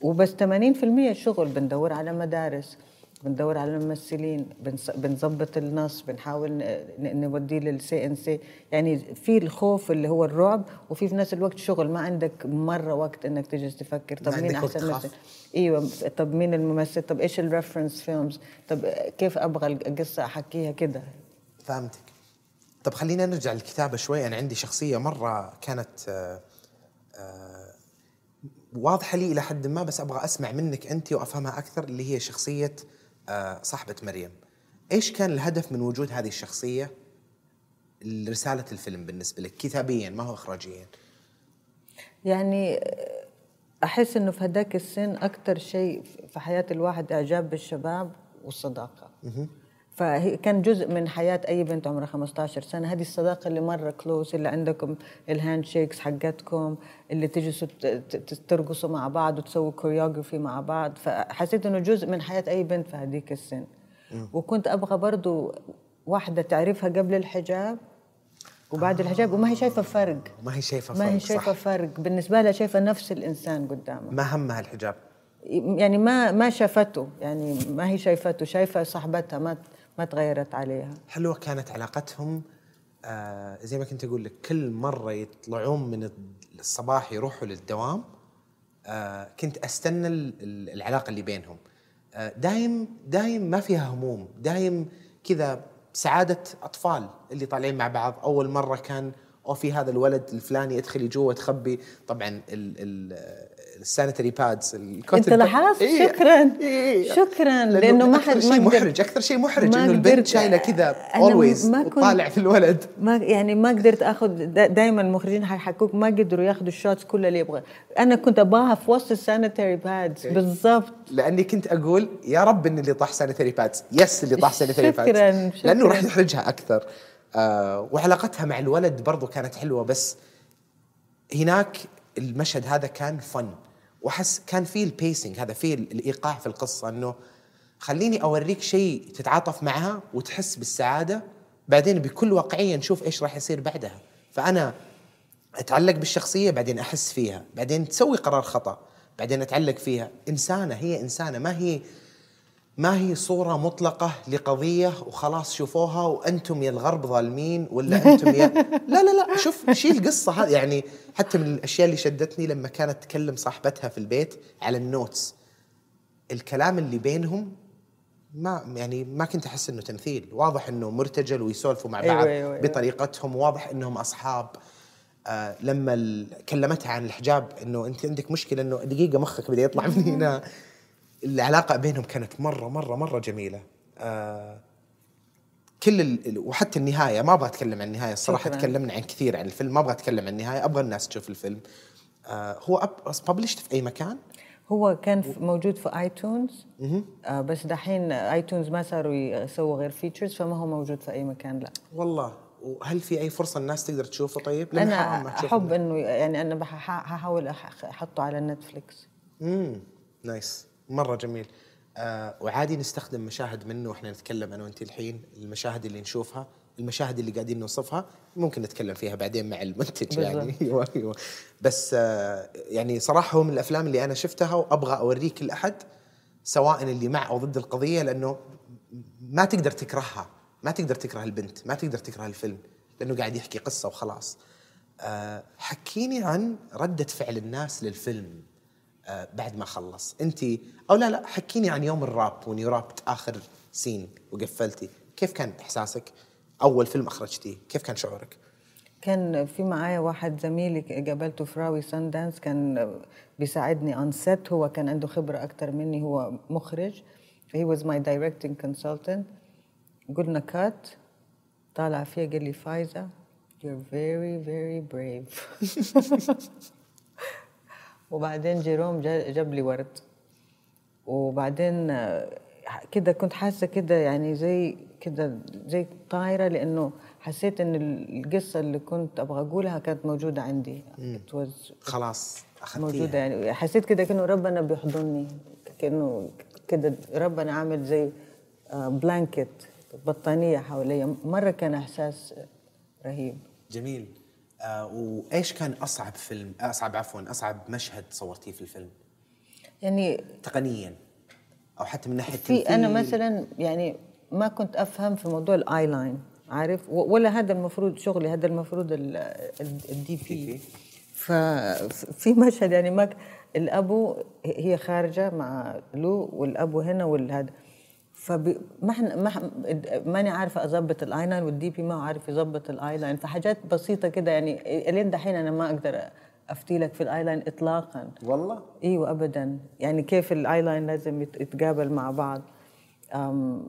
وبس 80% شغل بندور على مدارس بندور على الممثلين بنص- بنظبط النص بنحاول نوديه لل CNC يعني في الخوف اللي هو الرعب وفي في نفس الوقت شغل. ما عندك مرة وقت إنك تجلس تفكر طب مين أحسن. مثل إيوه. طب مين الممثل؟ طب إيش ال reference films طب كيف أبغى القصة؟ أحكيها كده. فهمتك. طب خلينا نرجع للكتابة شوي. أنا عندي شخصية مرة كانت آه، آه، واضحة لي إلى حد ما بس أبغى أسمع منك أنت وأفهمها أكثر اللي هي شخصية آه، صاحبة مريم. إيش كان الهدف من وجود هذه الشخصية؟ لرساله الفيلم بالنسبة لك كتابيا ما هو اخراجيا؟ يعني أحس إنه في هداك السن أكثر شيء في حياة الواحد إعجاب بالشباب والصداقة. فهي كان جزء من حياة أي بنت عمرها 15 سنة. هذه الصداقة اللي مرة close اللي عندكم ال handshakes حقتكم اللي تجلسوا ترقصوا مع بعض وتسووا كوريوغرافي مع بعض. فحسيت إنه جزء من حياة أي بنت في هذيك السن. وكنت أبغى برضو واحدة تعرفها قبل الحجاب وبعد الحجاب وما هي شايفة فرق. ما هي شايفة ما هي فرق، شايفة صح. فرق. بالنسبة لها شايفة نفس الإنسان قدامها. ما همها الحجاب؟ يعني ما ما شافته. يعني ما هي شايفته. شايفة صاحبتها ما ما تغيرت عليها. حلوة كانت علاقتهم آه زي ما كنت أقول لك كل مرة يطلعون من الصباح يروحوا للدوام آه كنت أستنى ال- ال- العلاقة اللي بينهم. آه دايم دايم ما فيها هموم دايم كذا سعادة أطفال اللي طالعين مع بعض. أول مرة كان أو في هذا الولد الفلاني يدخل جوا تخبي طبعا ال ال ال sanitary pads أنت لاحظت؟ شكرا. شكرا لأنه ما حد شيء محرج أكثر شيء محرج إنه البنت شايلة كذا Always وطالع في الولد. ما يعني ما قدرت اخذ دائما المخرجين حيحكوك ما قدروا ياخذوا ال shots كلها اللي يبغى. أنا كنت ابغاها في وسط ال sanitary pads بالضبط. لأني كنت أقول يا رب ان اللي طاح sanitary pads yes اللي طاح sanitary شكراً، pads شكراً. لأنه راح يحرجها أكثر. آه وعلاقتها مع الولد برضو كانت حلوة بس هناك المشهد هذا كان فن واحس كان فيه ال pacing هذا فيه الإيقاع في القصة إنه خليني أوريك شيء تتعاطف معها وتحس بالسعادة بعدين بكل واقعية نشوف إيش راح يصير بعدها. فأنا أتعلق بالشخصية بعدين أحس فيها بعدين تسوي قرار خطأ بعدين أتعلق فيها. إنسانة هي إنسانة ما هي ما هي صورة مطلقة لقضية وخلاص شوفوها وأنتم يا الغرب ظالمين ولا أنتم يا لا لا لا شوف شيل القصة هذه. يعني حتى من الأشياء اللي شدتني لما كانت تكلم صاحبتها في البيت على النوتس. الكلام اللي بينهم ما يعني ما كنت أحس إنه تمثيل. واضح إنه مرتجل ويسولفوا مع أيوة، بعض أيوة، أيوة. بطريقتهم. واضح إنهم أصحاب. آه لما كلمتها عن الحجاب إنه أنت عندك مشكلة إنه دقيقة مخك بدأ يطلع من هنا. العلاقة بينهم كانت مره مره مرة جميلة. آه كل ال... وحتى النهاية ما أبغى أتكلم عن النهاية الصراحة. تكلمنا عن كثير عن الفيلم ما أبغى أتكلم عن النهاية أبغى الناس تشوف الفيلم. آه هو ببلشت في أي مكان؟ هو كان في- موجود في iTunes آه بس دحين iTunes ما صاروا يسووا غير features فما هو موجود في أي مكان لا. والله. وهل في أي فرصة الناس تقدر تشوفه طيب؟ لأن أنا أحب إنه يعني أنا هحاول أحطه على نتفليكس امم nice مرة جميل. آه وعادي نستخدم مشاهد منه وإحنا نتكلم أنا وأنت الحين. المشاهد اللي نشوفها المشاهد اللي قاعدين نوصفها ممكن نتكلم فيها بعدين مع المنتج يعني. أيوه أيوه. بس آه يعني صراحة هو من الأفلام اللي أنا شفتها وأبغى اوريه كل احد سواء اللي مع أو ضد القضية لأنه ما تقدر تكرهها. ما تقدر تكره البنت ما تقدر تكره الفيلم لأنه قاعد يحكي قصة وخلاص. آه حكيني عن ردة فعل الناس للفيلم. بعد ما خلص. انت أو لا لا حكيني عن يوم الراب واني رابت آخر سين وقفلتي. كيف كان إحساسك؟ أول فيلم أخرجتيه كيف كان شعورك؟ كان في معايا واحد زميلي قابلته في راوي Sundance كان بيساعدني on set هو كان عنده خبرة أكثر مني هو مخرج. ف he was my directing consultant قلنا cut طالع فيها قال لي فايزة you're very very brave. وبعدين جيروم جا- جاب لي ورد. وبعدين آه، كده كنت حاسة كده يعني زي كده زي طايرة لأنه حسيت إن القصة اللي كنت أبغى أقولها كانت موجودة عندي. خلاص موجودة اخذتيها يعني. حسيت كده كأنه ربنا بيحضني كأنه كده ربنا عامل زي بلانكت بطانية حواليا. مرة كان إحساس رهيب. جميل. آه وإيش كان أصعب فيلم؟ أصعب عفوا أصعب مشهد صورتيه في الفيلم؟ يعني تقنيا أو حتى من ناحية في أنا؟ مثلا يعني ما كنت أفهم في موضوع ال eye line عارف؟ ولا هذا المفروض شغلي هذا المفروض ال DP ففي مشهد يعني ما الأبو هي خارجة مع لو والأبو هنا والهذا. فب... ما إحنا ما ماني عارفة أظبط ال eye line وال DP ما عارف يظبط ال eye line فحاجات بسيطة كده يعني إلين دحين أنا ما أقدر افتي لك في ال eye line اطلاقا. والله؟ إيوه ابدا. يعني كيف ال eye line لازم يت- يتقابل مع بعض؟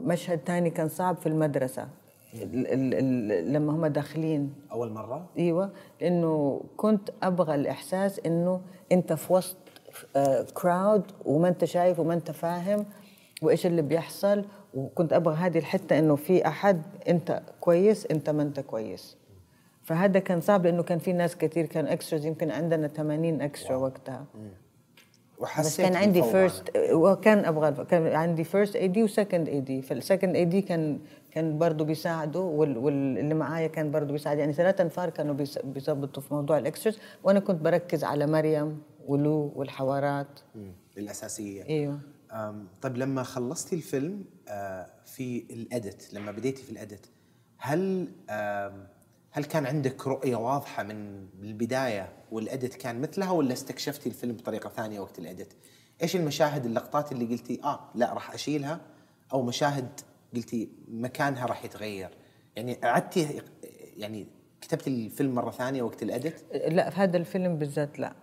مشهد تاني كان صعب في المدرسة. ال ال ال لما هم داخلين. أول مرة؟ إيوه لأنه كنت أبغى الإحساس إنه أنت في وسط crowd وما أنت شايف وما أنت فاهم. وإيش اللي بيحصل؟ وكنت أبغى هذه الحتة إنه في أحد أنت كويس أنت ما أنت كويس. فهذا كان صعب لأنه كان في ناس كثير كان extras يمكن عندنا 80 extra وقتها. بس وحسيت كان عندي first وكان أبغى كان عندي first AD و second AD فال second AD كان كان برضه بيساعدوا وال- واللي معايا كان برضه بيساعد. يعني ثلاثة انفار كانوا بيظبطوا في موضوع ال extras وأنا كنت بركز على مريم ولو والحوارات. الأساسية. إيوه. طيب لما خلصتي الفيلم آه، في ال edit لما بديتي في ال edit هل هل كان عندك رؤية واضحة من البداية والأدت كان مثلها ولا استكشفتي الفيلم بطريقة ثانية وقت الأدت؟ إيش المشاهد اللقطات اللي قلتي آه لا راح أشيلها أو مشاهد قلتي مكانها راح يتغير؟ يعني قعدتي يعني كتبتي الفيلم مرة ثانية وقت الأدت؟ لا في هذا الفيلم بالذات لا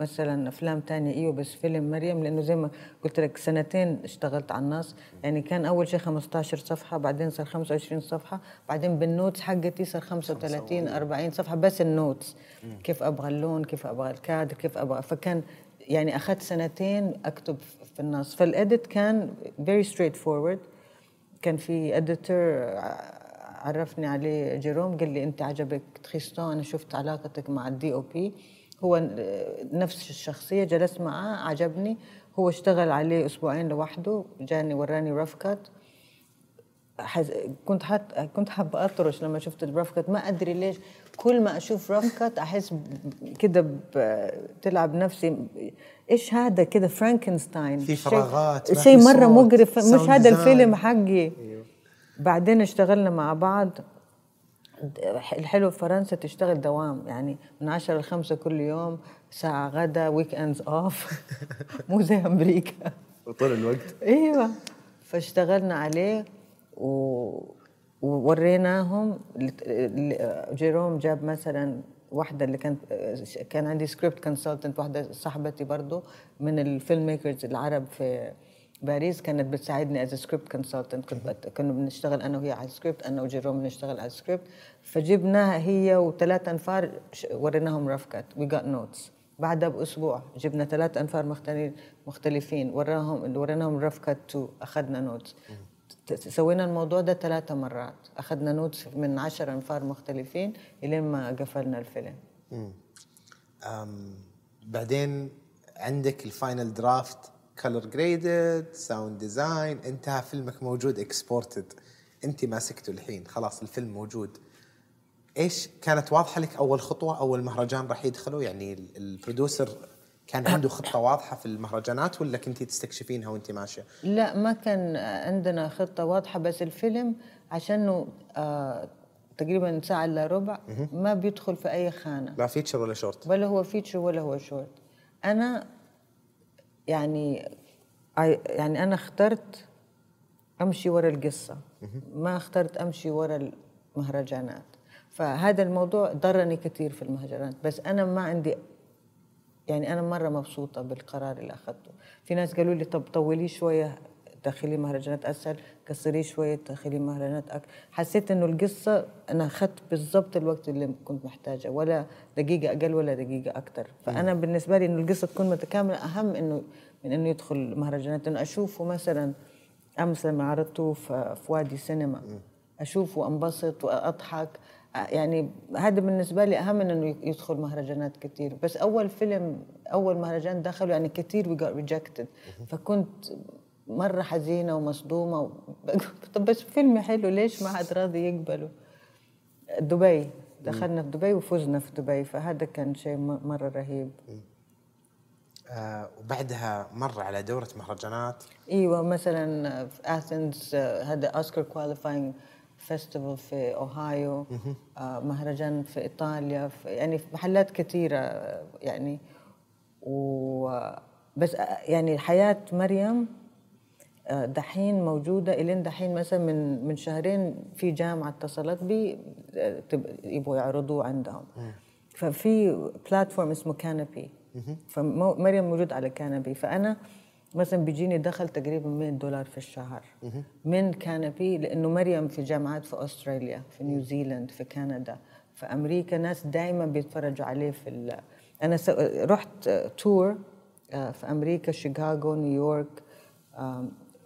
مثلا أفلام تانية إيوه بس فيلم مريم لأنه زي ما قلت لك سنتين اشتغلت على النص. يعني كان أول شيء 15 صفحة بعدين صار 25 صفحة بعدين بال notes حقتي صار 35 40 صفحة بس ال notes. كيف أبغى اللون كيف أبغى الكادر كيف أبغى. فكان يعني أخذت سنتين أكتب في النص. فال edit كان very straightforward. كان في editor عرفني عليه جيروم قال لي أنت عجبك تخيستون أنا شفت علاقتك مع ال DOP هو نفس الشخصية جلست معاه عجبني. هو اشتغل عليه أسبوعين لوحده جاني وراني rough cut حز... كنت حت... كنت حابة أطرش لما شفت ال rough cut ما أدري ليش. كل ما أشوف rough cut أحس ب- كده بتلعب نفسي. إيش هذا كده؟ فرانكنستاين في فراغات، شيء مرة مقرف. مش هذا. الفيلم حقي. بعدين اشتغلنا مع بعض. الحلو في فرنسا تشتغل دوام يعني من عشرة لخمسة كل يوم ساعة غدا weekends off مو زي أمريكا. طول الوقت. أيوه. فاشتغلنا عليه و... ووريناهم ل- جيروم جاب مثلا واحدة اللي كانت كان عندي script consultant واحدة صاحبتي برضو من ال filmmakers العرب في باريس كانت بتساعدني as script consultant كنا بنشتغل أنا وهي على السكريبت أنا وجيروم بنشتغل على السكريبت فجبناها هي وثلاث أنفار ش- وريناهم rough cut we got notes بعدها بأسبوع جبنا ثلاث أنفار مختلفين مختلفين. وراهم وريناهم rough cut two أخذنا notes سوينا الموضوع ده ثلاثة مرات. أخذنا notes من عشر أنفار مختلفين إلين ما قفلنا الفيلم. أم بعدين عندك ال final draft color graded sound design انتهى فيلمك موجود exported انت ماسكته الحين. خلاص الفيلم موجود. إيش كانت واضحة لك أول خطوة أول مهرجان راح يدخله يعني ال- البر producer كان عنده خطة واضحة في المهرجانات ولا كنتي تستكشفينها وأنت ماشية؟ لا ما كان عندنا خطة واضحة بس الفيلم عشانه آه تقريبا ساعة إلا ربع ما بيدخل في أي خانة. لا feature ولا شورت ولا هو feature ولا هو شورت أنا يعني I- يعني أنا اخترت أمشي ورا القصة. ما اخترت أمشي ورا المهرجانات. فهذا الموضوع ضرني كثير في المهرجانات بس أنا ما عندي يعني أنا مرة مبسوطة بالقرار اللي أخذته. في ناس قالوا لي طب طولي شوية دخلي مهرجانات أسهل كسري شوية دخلي مهرجانات أكثر حسيت إنه القصة أنا أخذت بالضبط الوقت اللي كنت محتاجة ولا دقيقة أقل ولا دقيقة أكثر فأنا بالنسبة لي إنه القصة تكون متكاملة. أهم انه من إنه يدخل مهرجانات. إنه أشوفه مثلا أمس لما عرضته في وادي سينما. أشوفه وأنبسط وأضحك. يعني هذا بالنسبة لي أهم من إنه يدخل مهرجانات كثير بس أول فيلم أول مهرجان دخلوا يعني كثير we get rejected فكنت مرة حزينة ومصدومة و... طب بس فيلم حلو ليش ما حد راضي يقبله؟ دبي. دخلنا في دبي وفزنا في دبي فهذا كان شيء م- مرة رهيب. آه وبعدها مر على دورة مهرجانات؟ إيوه مثلا في Athens هذا Oscar qualifying festival في اوهايو آه، مهرجان في إيطاليا في يعني في محلات كثيره آه، يعني. و بس آه، يعني حياة مريم آه، دحين موجودة إلين دحين مثلا من من شهرين في جامعة اتصلت بي يبغوا يعرضوه عندهم. ففي platform اسمه Kanopy فمريم موجود على Kanopy فأنا مثلا بيجيني دخل تقريبا 100 دولار في الشهر. من Kanopy لأنه مريم في جامعات في أستراليا في نيوزيلاند في كندا في أمريكا ناس دائما بيتفرجوا عليه في. أنا س... رحت tour آه، في أمريكا شيكاغو نيويورك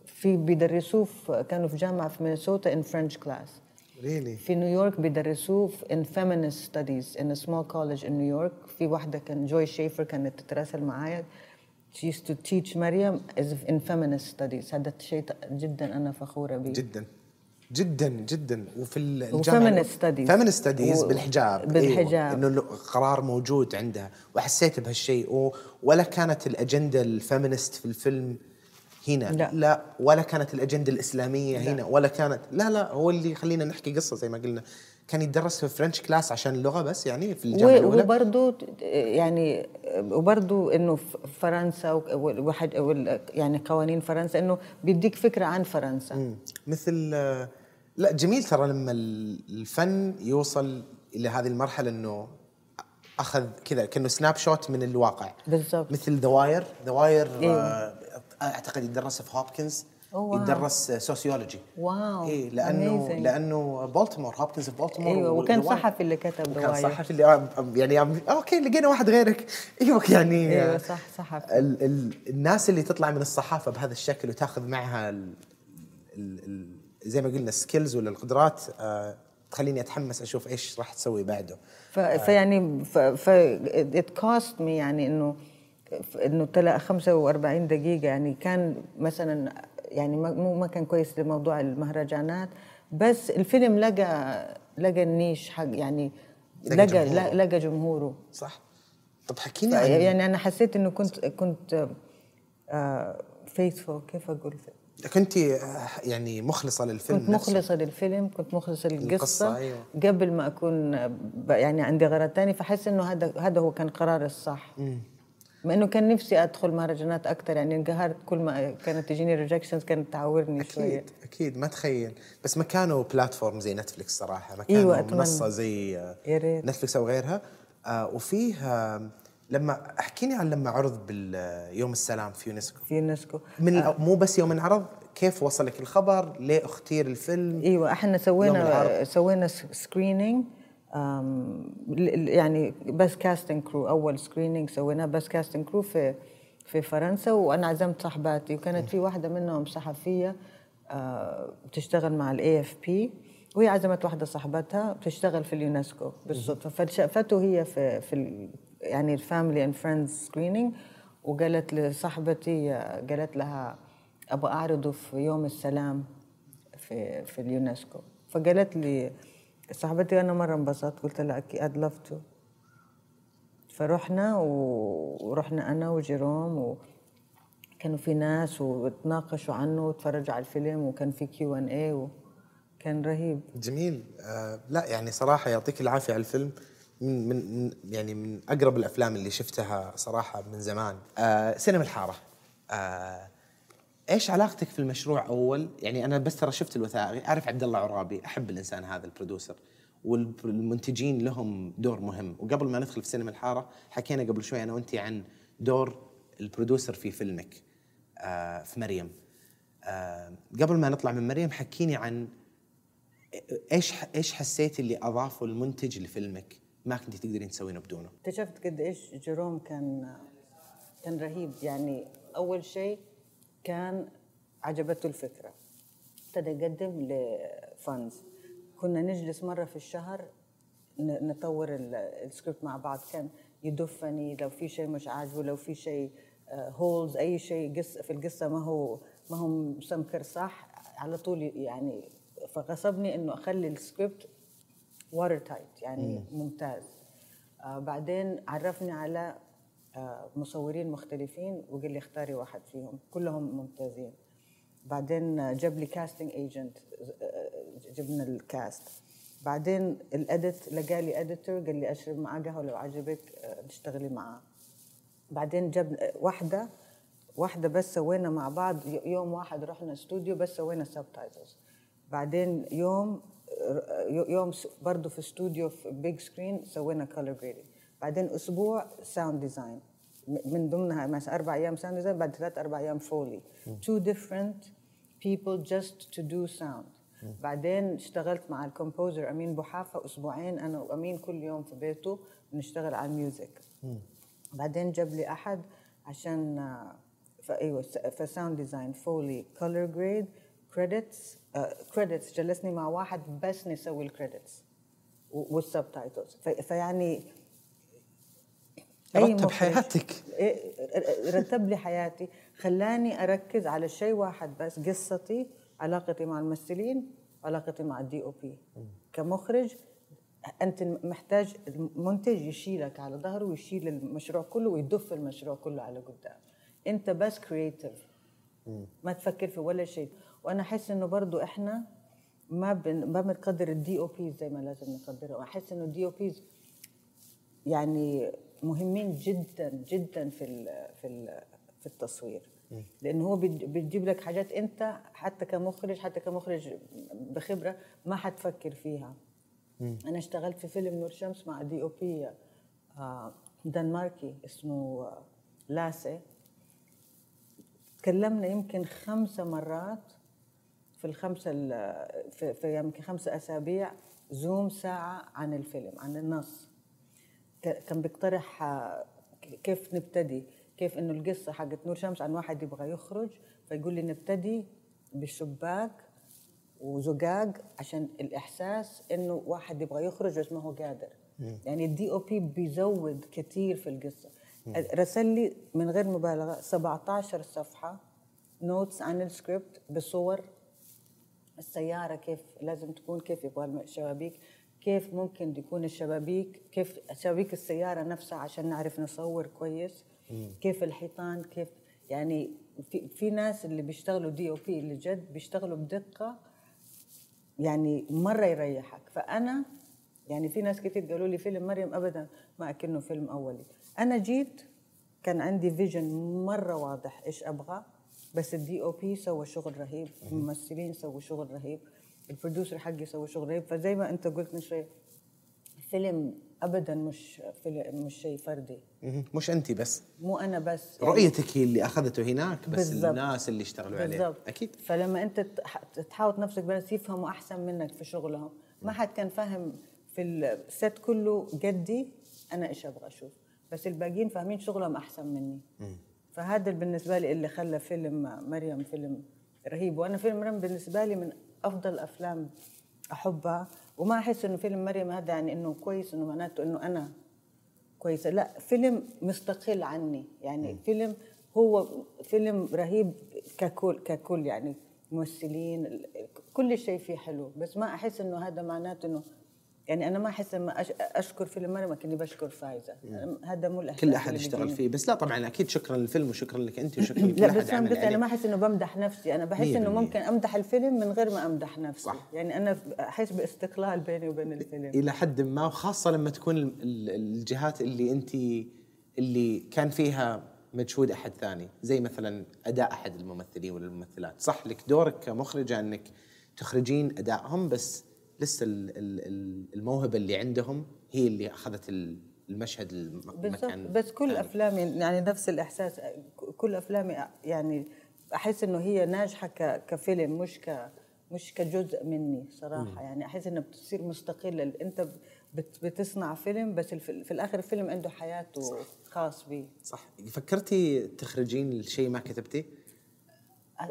في بيدرسوه في كانوا في جامعة في مينيسوتا in French class really في نيويورك بيدرسوه في in feminist studies in a small college in New York. في واحدة كان جوي شيفر كانت تتراسل معايا. She used to teach مريم as if in feminist studies هذا شيء جدا أنا فخورة به جدا جدا جدا وفي الجامعة feminist studies. feminist studies و- بالحجاب بالحجاب. أيوة. انه قرار موجود عندها وحسيت بهالشيء و... ولا كانت الأجندة ال feminist في الفيلم هنا لا. لا ولا كانت الأجندة الإسلامية لا. هنا ولا كانت لا لا هو اللي يخلينا نحكي قصة زي ما قلنا كان يدرس في French class عشان اللغة بس يعني في الجامعة الأولى وبرضه يعني وبرضه إنه فرنسا وحد يعني قوانين فرنسا إنه بيديك فكرة عن فرنسا مم. مثل لا جميل ترى لما ال- الفن يوصل إلى هذه المرحلة إنه أخذ كذا كأنه snapshot من الواقع بالضبط. مثل The Wire The Wire إيه. آه، أعتقد يدرس في هوبكنز أوه،. يدرس sociology wow إيه لأنه amazing. لأنه بالتيمور هوبكنز في بولتمور أيوه وكان. صحفي اللي كتب وكان The Wire صحفي اللي آه، يعني آه، okay لقينا واحد غيرك أيوه يعني أيوه آه، صح صحفي ال ال الناس اللي تطلع من الصحافة بهذا الشكل وتاخذ معها ال ال ال زي ما قلنا ال skills ولا القدرات آه تخليني أتحمس أشوف إيش راح تسوي بعده ف... فيعني ف... ف it cost me يعني انه إنه طلع 45 دقيقة يعني كان مثلا يعني ما مو ما كان كويس لموضوع المهرجانات. بس الفيلم لقى لقى النيش حق يعني لقى لقى جمهوره. لقى جمهوره. صح. طب حكيني عن يعني أنا حسيت إنه كنت كنت فيثفول كيف أقول؟ كنت آه، يعني مخلصة للفيلم كنت نفسه. مخلصة للفيلم كنت مخلصة للقصة. القصة، أيوة. قبل ما أكون يعني عندي غرض تاني فحس إنه هذا هذا هو كان قرار الصح. مع إنه كان نفسي أدخل مهرجانات أكثر يعني انقهرت كل ما كانت تجيني rejections كانت تعورني شوية أكيد أكيد ما تخيل بس ما كانوا platform زي نتفلكس صراحة ما كانوا أيوة،. منصة زي آه،. نتفلكس أو غيرها آه وفيه آه لما احكيني عن لما عرض باليوم السلام في يونسكو في يونسكو من الأ- مو بس يوم انعرض كيف وصلك الخبر ليه اختير الفيلم إيوه إحنا سوينا. سوينا screening يعني بس cast and crew أول screening سويناه بس cast and crew في في فرنسا وأنا عزمت صاحباتي وكانت في واحدة منهم صحفية آه، بتشتغل مع ال AFP وهي عزمت واحدة صاحبتها بتشتغل في اليونسكو بالصدفة. فشافته هي في في يعني ال family and friends screening وقالت لصاحبتي آه، قالت لها أبغى أعرضه في يوم السلام في في اليونسكو. فقالت لي صاحبتي أنا مرة انبسطت قلت لها أكيد love to. فرحنا ورحنا أنا وجيروم وكانوا في ناس وتناقشوا عنه وتفرجوا على الفيلم وكان في Q and A وكان رهيب. جميل. آه لا يعني صراحة يعطيك العافية على الفيلم. من من- يعني من أقرب الأفلام اللي شفتها صراحة من زمان. آه سينما الحارة. آه إيش علاقتك في المشروع أول؟ يعني أنا بس ترى شفت الوثائقي أعرف عبد الله عرابي أحب الإنسان هذا البرودوسر والمنتجين لهم دور مهم. وقبل ما ندخل في سينما الحارة حكينا قبل شوي أنا وانت عن دور البرودوسر في فيلمك آه في مريم. آه قبل ما نطلع من مريم حكيني عن إيش إيش حسيتي اللي أضافه المنتج لفيلمك ما كنت تقدرين تسوينه بدونه؟ اكتشفت قد إيش جيروم كان كان رهيب. يعني أول شيء كان عجبته الفكرة. ابتدى يقدم الفانز كنا نجلس مرة في الشهر نطور ال- السكريبت مع بعض. كان يدفني لو في شيء مش عاجبه لو في شيء holes أي شيء قصه في القصة ما هو ما هو مسمكر صح. على طول يعني فغصبني إنه أخلي السكريبت watertight يعني ممتاز. آه بعدين عرفني على آه مصورين مختلفين وقال لي اختاري واحد فيهم. كلهم ممتازين. بعدين آه، جاب لي casting agent جبنا ال cast بعدين ال edit لقى لي editor قال لي أشرب معاه قهوة لو عجبك آه، تشتغلي معاه. بعدين جاب واحدة واحدة بس سوينا مع بعض يوم واحد رحنا استوديو بس سوينا subtitles بعدين يوم يوم برضه في استوديو في big screen سوينا color grading بعدين أسبوع sound design من ضمنها مثلا أربع أيام sound design بعد ثلاث أربع أيام foley two different people just to do sound. بعدين اشتغلت مع ال composer أمين بوحافة أسبوعين أنا وأمين كل يوم في بيته بنشتغل على ال music. بعدين جاب لي أحد عشان فايوه ف sound design foley color grade credits credits جلسني مع واحد بس نسوي ال credits وال subtitles فيعني رتب حياتك. إيه، رتب لي حياتي. خلاني أركز على شيء واحد بس قصتي علاقتي مع الممثلين علاقتي مع ال DOP كمخرج أنت محتاج المنتج يشيلك على ظهره ويشيل المشروع كله ويدف المشروع كله على قدام. أنت بس creative ما تفكر في ولا شيء. وأنا أحس إنه برضو إحنا ما بن ما بنقدر ال DOPs زي ما لازم نقدرها واحس إنه ال DOPs يعني مهمين جدا جدا في ال في ال في التصوير. لأنه هو بيجيب لك حاجات أنت حتى كمخرج حتى كمخرج بخبرة ما حتفكر فيها. أنا اشتغلت في فيلم نور شمس مع DOP دنماركي اسمه آه، لاسي. تكلمنا يمكن خمسة مرات في الخمسة ال- في, في يمكن خمسة أسابيع زوم ساعة عن الفيلم عن النص. كان بيقترح آه، كيف نبتدي؟ كيف إنه القصة حقت نور شمس عن واحد يبغى يخرج فيقول لي نبتدي بالشباك وزجاج عشان الإحساس إنه واحد يبغى يخرج بس ما هو قادر. يعني ال DOP بيزود كثير في القصة. رسل لي من غير مبالغة 17 صفحة notes عن السكريبت بصور السيارة كيف لازم تكون كيف يبغى الشبابيك كيف ممكن تكون الشبابيك كيف شبابيك السيارة نفسها عشان نعرف نصور كويس كيف الحيطان كيف يعني في, في ناس اللي بيشتغلوا DOP اللي جد بيشتغلوا بدقة يعني مرة يريحك. فأنا يعني في ناس كتير قالوا لي فيلم مريم أبدا ما أكنه فيلم أولي. أنا جيت كان عندي vision مرة واضح إيش أبغى بس ال DOP سوى شغل رهيب الممثلين سووا شغل رهيب. ال producer حقي سوى شغل رهيب فزي ما أنت قلت من شوي الفيلم ابدا مش فيلم مش شيء فردي. مش انت بس. مو أنا بس. يعني رؤيتك هي اللي أخذته هناك بس بالضبط. الناس اللي اشتغلوا عليه. أكيد. فلما أنت تح- تحاوط نفسك بس يفهموا أحسن منك في شغلهم. ما حد كان فاهم في الست كله قدي أنا إيش أبغى أشوف. بس الباقيين فاهمين شغلهم أحسن مني. فهذا بالنسبة لي اللي خلى فيلم مريم فيلم رهيب. وأنا فيلم مريم بالنسبة لي من أفضل الافلام أحبها. وما أحس إنه فيلم مريم هذا يعني إنه كويس إنه معناته إنه أنا كويسة. لا فيلم مستقل عني. يعني فيلم هو فيلم رهيب ككل ككل يعني ممثلين كل شيء فيه حلو. بس ما أحس إنه هذا معناته إنه يعني أنا ما أحس لما أشكر فيلم مريم كاني بشكر فايزة. هذا مو الاحساس كل أحد اشتغل. فيه. بس لا طبعا أكيد شكرا للفيلم وشكرا لك أنت وشكرا لكل لا أحد بس عمل قصدي أنا ما أحس إنه بمدح نفسي. أنا بحس إنه. ممكن أمدح الفيلم من غير ما أمدح نفسي. صح. يعني أنا أحس باستقلال بيني وبين الفيلم. إلى حد ما وخاصة لما تكون ال- ال- الجهات اللي أنت اللي كان فيها مجهود أحد ثاني. زي مثلا أداء أحد الممثلين ولا الممثلات صح لك دورك كمخرجة أنك تخرجين أدائهم بس لسه ال- ال- ال- الموهبة اللي عندهم هي اللي أخذت ال- المشهد المكان بس كل. أفلامي يعني نفس الإحساس. كل أفلامي يعني أحس إنه هي ناجحة كفيلم مش ك مش كجزء مني صراحة. يعني أحس انها بتصير مستقلة. أنت بت- بتصنع فيلم بس في الآخر الفيلم عنده حياته خاص بيه. صح. فكرتي تخرجين الشيء ما كتبتيه؟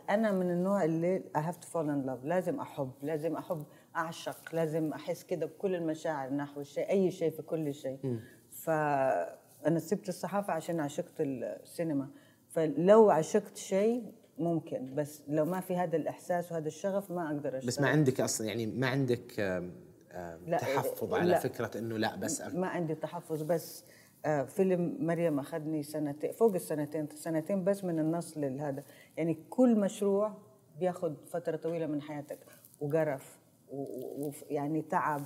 أنا من النوع اللي I have to fall in love. لازم أحب لازم أحب أعشق لازم أحس كده بكل المشاعر نحو الشيء أي شيء في كل شيء. فانا سبت الصحافة عشان عشقت السينما. فلو عشقت شيء ممكن بس لو ما في هذا الإحساس وهذا الشغف ما أقدر أشتغل. بس ما عندك أصلا يعني ما عندك آم، آم، لا، تحفظ لا. على فكرة إنه لا بس ما عندي تحفظ بس آه، فيلم مريم أخذني سنتين فوق السنتين سنتين بس من النص لهذا. يعني كل مشروع بياخذ فترة طويلة من حياتك وقرف. ويعني تعب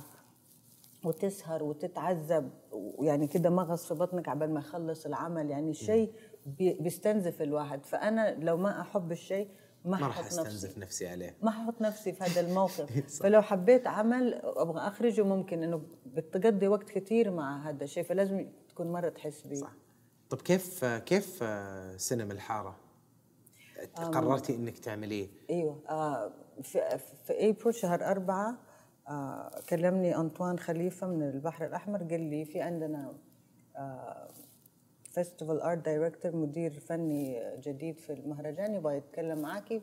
وتسهر وتتعذب ويعني كده مغص في بطنك عبال ما يخلص العمل يعني شيء بي- بيستنزف الواحد. فأنا لو ما أحب الشيء ما راح أستنزف نفسي عليه. ما ححط نفسي في هذا الموقف. فلو حبيت عمل أبغى أخرجه ممكن إنه بتقضي وقت كثير مع هذا الشيء فلازم تكون مرة تحس به صح. طب كيف كيف سينما الحارة؟ قررتي إنك تعمليه؟ إيوه آه في في ابريل شهر أربعة آه كلمني أنطوان خليفة من البحر الأحمر قال لي في عندنا festival art director مدير فني جديد في المهرجان يبغى يتكلم معاكي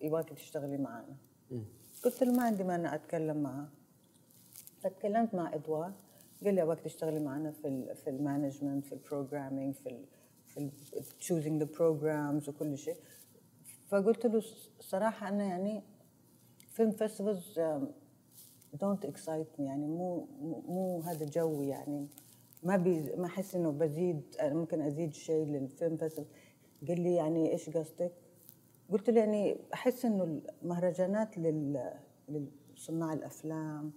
يبغاكي تشتغلي معنا قلت له ما عندي مانع أتكلم معاه. فتكلمت مع إدوار قال لي ابغاك تشتغلي معنا في في ال management في ال programming في ال في choosing the programs وكل شيء. فقلت له صراحة أنا يعني film festivals don't excite يعني مو مو, هذا جوي يعني ما بي ما أحس إنه بزيد أنا ممكن أزيد شيء لل film festival قال لي يعني إيش قصدك؟ قلت له يعني أحس إنه المهرجانات لل لصناع الأفلام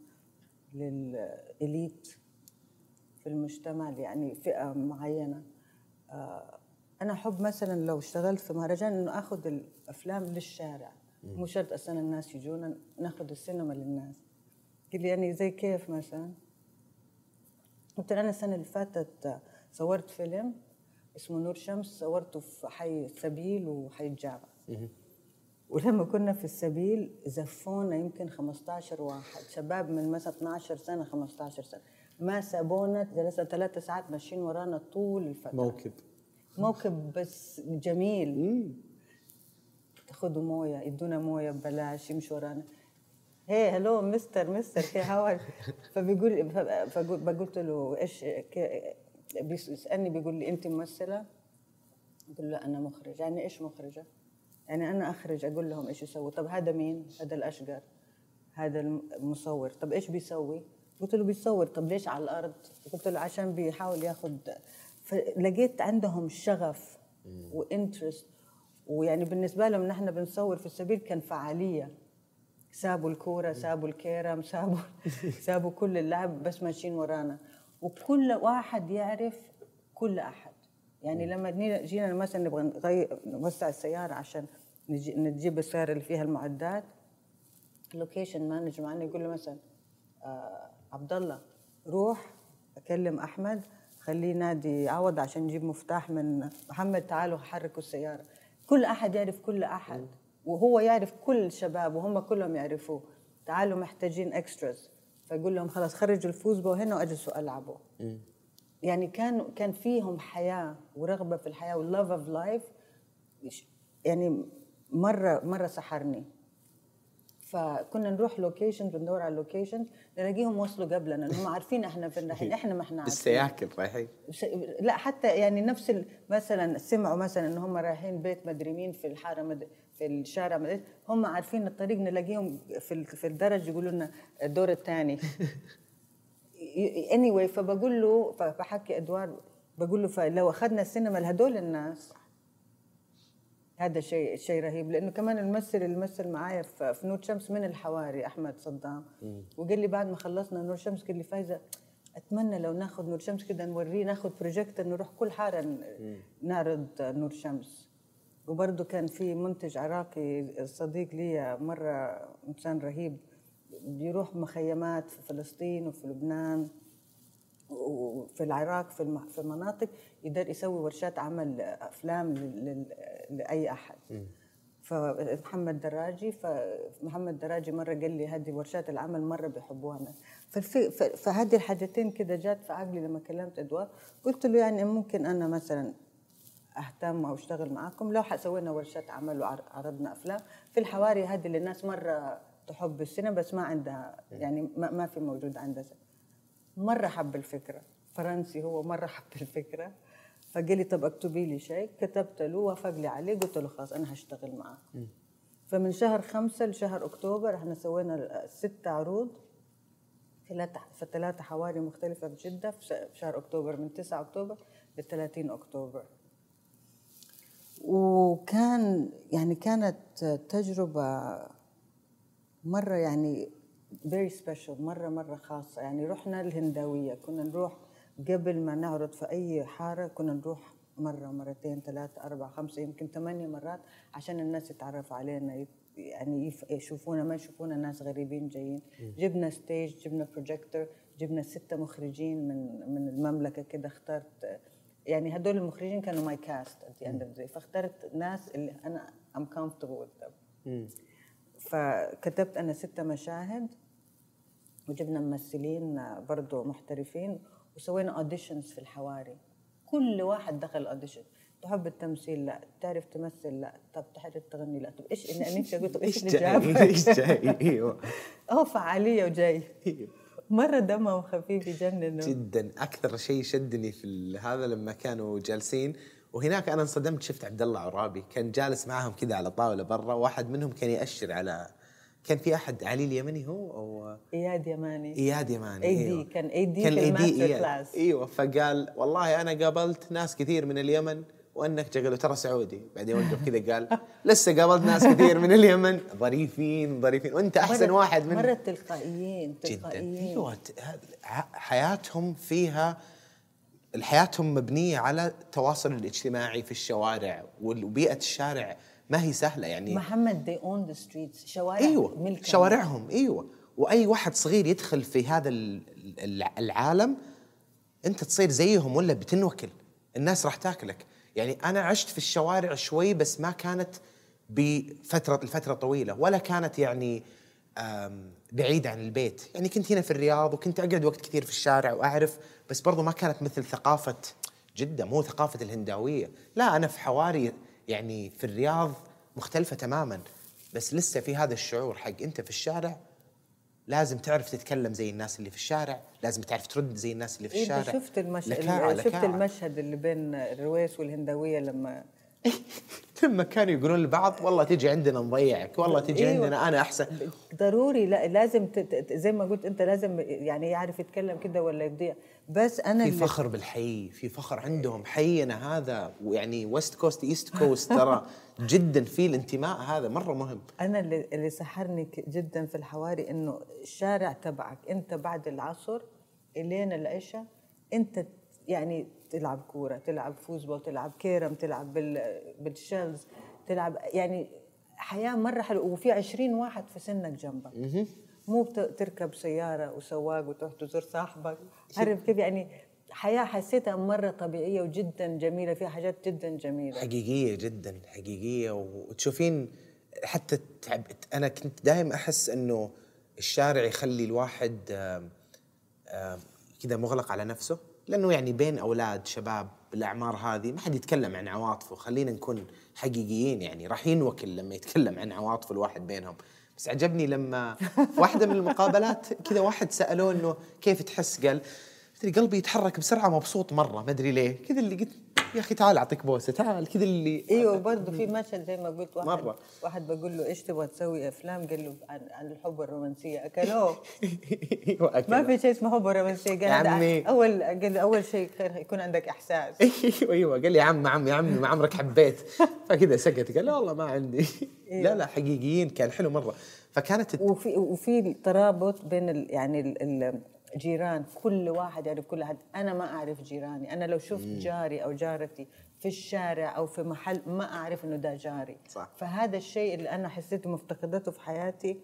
لل elite في المجتمع يعني فئة معينة. آه، أنا أحب مثلا لو اشتغلت في مهرجان إنه آخذ الأفلام للشارع. مو شرط أصلا الناس يجونا ناخذ السينما للناس. قال لي يعني زي كيف مثلا؟ قلت أنا السنة اللي فاتت صورت فيلم اسمه نور شمس صورته في حي السبيل وحي الجامعة ولما كنا في السبيل زفونا يمكن 15 واحد شباب من مثلا 12 سنة 15 سنة. ما سابونا جلسنا ثلاثة ساعات ماشيين ورانا طول الفترة. موكب. موكب بس جميل. تاخذوا موية يدونا موية ببلاش يمشوا ورانا هي هلو مستر مستر كي هاو فبيقول بقولت له إيش بيسألني بيقول لي أنت ممثلة؟ قلت له أنا مخرج يعني إيش مخرجة؟ يعني أنا أخرج أقول لهم إيش يسووا طب هذا مين؟ هذا الأشقر هذا المصور طب إيش بيسوي؟ قلت له بيصور طب ليش على الأرض؟ قلت له عشان بيحاول ياخذ فلقيت عندهم شغف و interest ويعني بالنسبة لهم نحن بنصور في السبيل كان فعاليه سابوا الكورة سابوا الكيرم سابوا سابوا كل اللعب بس ماشيين ورانا. وكل واحد يعرف كل أحد. يعني لما جينا- مثلا نبغى نغير نوسع السيارة عشان نجي نجيب السياره اللي فيها المعدات. ال location manager معنا يقول له مثلا آه عبد الله روح أكلم أحمد خليه ينادي عوض عشان نجيب مفتاح من محمد تعالوا حركوا السيارة. كل أحد يعرف كل أحد وهو يعرف كل الشباب وهم كلهم يعرفوه. تعالوا محتاجين extras فيقول لهم خلاص خرجوا ال foosball هنا وأجلسوا ألعبوا. يعني كان كان فيهم حياة ورغبة في الحياة وال love of life يعني مرة مرة سحرني. فكنا نروح location بندور على location نلاقيهم وصلوا قبلنا انهم عارفين إحنا فين رايحين إحنا ما إحنا عارفين. بالسياكل رايحين لا حتى يعني نفس مثلا سمعوا مثلا إن هم رايحين بيت مدري مين في الحارة مد... في الشارع مدري هم عارفين الطريق نلاقيهم في ال- في الدرج يقولوا لنا الدور الثاني. اني anyway فبقول له فبحكي أدوار بقول له فلو أخذنا السينما لهدول الناس هذا شيء شيء رهيب. لأنه كمان الممثل اللي مثل معايا في نور شمس من الحواري أحمد صدام. وقال لي بعد ما خلصنا نور شمس قال لي فايزة أتمنى لو ناخذ نور شمس كده نوريه ناخذ بروجيكتور نروح كل حارة نعرض نور شمس. وبرضه كان في منتج عراقي صديق لي مرة إنسان رهيب بيروح مخيمات في فلسطين وفي لبنان وفي العراق في في مناطق يقدر يسوي ورشات عمل أفلام لأي أحد. فمحمد دراجي فمحمد دراجي مرة قال لي هذه ورشات العمل مرة بيحبوها. فهذه الحاجتين كده جات في عقلي لما كلمت أدوار. قلت له يعني ممكن أنا مثلا أهتم أو أشتغل معاكم لو سوينا ورشات عمل وعرضنا أفلام. في الحواري هذه اللي الناس مرة تحب السينما بس ما عندها يعني ما, ما في موجود عندها. مرة حب الفكرة. فرنسي هو مرة حب الفكرة. فقال لي طب اكتبي لي شيء. كتبت له وافق لي عليه قلت له خلاص أنا هشتغل معك فمن شهر خمسة لشهر أكتوبر إحنا سوينا ست عروض. ثلاث في ثلاثة حواري مختلفة في جدة في شهر أكتوبر من 9 أكتوبر ل 30 أكتوبر. وكان يعني كانت تجربة مرة يعني very special مرة مرة خاصة. يعني رحنا الهنداوية كنا نروح قبل ما نعرض في أي حارة كنا نروح مرة مرتين ثلاثة أربعة خمسة يمكن ثمانية مرات عشان الناس يتعرفوا علينا يعني يشوفونا. ما يشوفونا ناس غريبين جايين. جبنا stage جبنا بروجيكتور جبنا ستة مخرجين من من المملكة كده. اخترت يعني هدول المخرجين كانوا my cast day. فاخترت ناس اللي comfortable with them. فكتبت أنا ستة مشاهد. وجبنا ممثلين برضو محترفين وسوينا auditions في الحواري. كل واحد دخل audition تحب التمثيل؟ لا. تعرف تمثل؟ لا. طب تعرف تغني؟ لا. طب إيش نفسي أقول طب إيش اللي جابك إيش جاي؟ إيوه. آه فعالية وجاي. أيوه. مرة دمهم خفيف يجننوا جدا. أكثر شيء شدني في هذا لما كانوا جالسين وهناك أنا انصدمت شفت عبد الله عرابي. كان جالس معاهم كذا على طاولة برا واحد منهم كان يأشر على كان في أحد علي اليمني هو أو إياد يماني. إياد يماني أيوة. كان AD كان في AD الماستر إياد. كلاس. أيوه فقال والله أنا قابلت ناس كثير من اليمن وأنك جغله ترى سعودي. بعدين وقف كذا قال لسه قابلت ناس كثير من اليمن. ظريفين ظريفين. وأنت أحسن مرة- واحد من مرة تلقائيين جدا. تلقائيين. أيوه هذا- ح- حياتهم فيها حياتهم مبنية على التواصل الاجتماعي في الشوارع وبيئة الشارع. ما هي سهلة يعني. محمد they own the streets. شوارع أيوه ملكهم. شوارعهم أيوه. وأي واحد صغير يدخل في هذا ال- ال- العالم أنت تصير زيهم ولا بتنوكل. الناس راح تاكلك. يعني أنا عشت في الشوارع شوي بس ما كانت بفترة الفترة طويلة ولا كانت يعني آم، بعيدة عن البيت. يعني كنت هنا في الرياض وكنت أقعد وقت كثير في الشارع وأعرف بس برضو ما كانت مثل ثقافة جدة مو ثقافة الهنداوية لا أنا في حواري يعني في الرياض مختلفة تماما بس لسه في هذا الشعور حق أنت في الشارع لازم تعرف تتكلم زي الناس اللي في الشارع لازم تعرف ترد زي الناس اللي في إيه الشارع انت شفت المش... لكاعة شفت لكاعة. المشهد اللي بين الرويس والهنداوية لما لما كانوا يقولون لبعض والله تجي عندنا نضيعك والله تجي أيوة. عندنا أنا أحسن ضروري لا لازم زي ما قلت أنت لازم يعني يعرف يتكلم كده ولا يضيع بس أنا في اللي فخر بالحي في فخر عندهم. حينا هذا ويعني West Coast East Coast ترى جدا في الانتماء. هذا مرة مهم. أنا اللي, اللي سحرني جدا في الحواري إنه الشارع تبعك أنت بعد العصر إلين العشاء أنت يعني تلعب كورة تلعب foosball تلعب كيرم تلعب بال بال shells تلعب يعني حياة مرة حلوة. وفي عشرين واحد في سنك جنبك. مو تركب سيارة وسواق وتروح تزور صاحبك. عارف كيف يعني؟ حياة حسيتها مرة طبيعية وجدا جميلة فيها حاجات جدا جميلة. حقيقية جدا حقيقية. وتشوفين حتى تعب أنا كنت دائما أحس إنه الشارع يخلي الواحد كذا مغلق على نفسه. لأنه يعني بين أولاد شباب بالاعمار هذه ما حد يتكلم عن عواطفه. خلينا نكون حقيقيين يعني. راح ينوكل لما يتكلم عن عواطف الواحد بينهم. بس عجبني لما في واحدة من المقابلات كذا واحد سألوه إنه كيف تحس؟ قال قلبي يتحرك بسرعة مبسوط مرة ما أدري ليه. كذا اللي قلت يا أخي تعال أعطيك بوسة تعال كذا اللي أيوه برضه في مشهد زي ما قلت واحد مرة. واحد بقول له إيش تبغى تسوي أفلام؟ قال له عن, عن الحب والرومانسيه أكلوه. أيوه أكل. ما في شيء اسمه حب ورومانسيه قال عمي. اول قال أول شيء يكون عندك إحساس. أيوه أيوه. قال لي يا عم عم يا عمي ما عمرك حبيت. فكذا سكت قال لا والله ما عندي. لا لا حقيقيين كان حلو مرة. فكانت وفي وفي ترابط بين ال يعني ال- الجيران كل واحد يعرف كل أحد. أنا ما أعرف جيراني. أنا لو شفت جاري أو جارتي في الشارع أو في محل ما أعرف إنه ده جاري. صح. فهذا الشيء اللي أنا حسيته مفتقدته في حياتي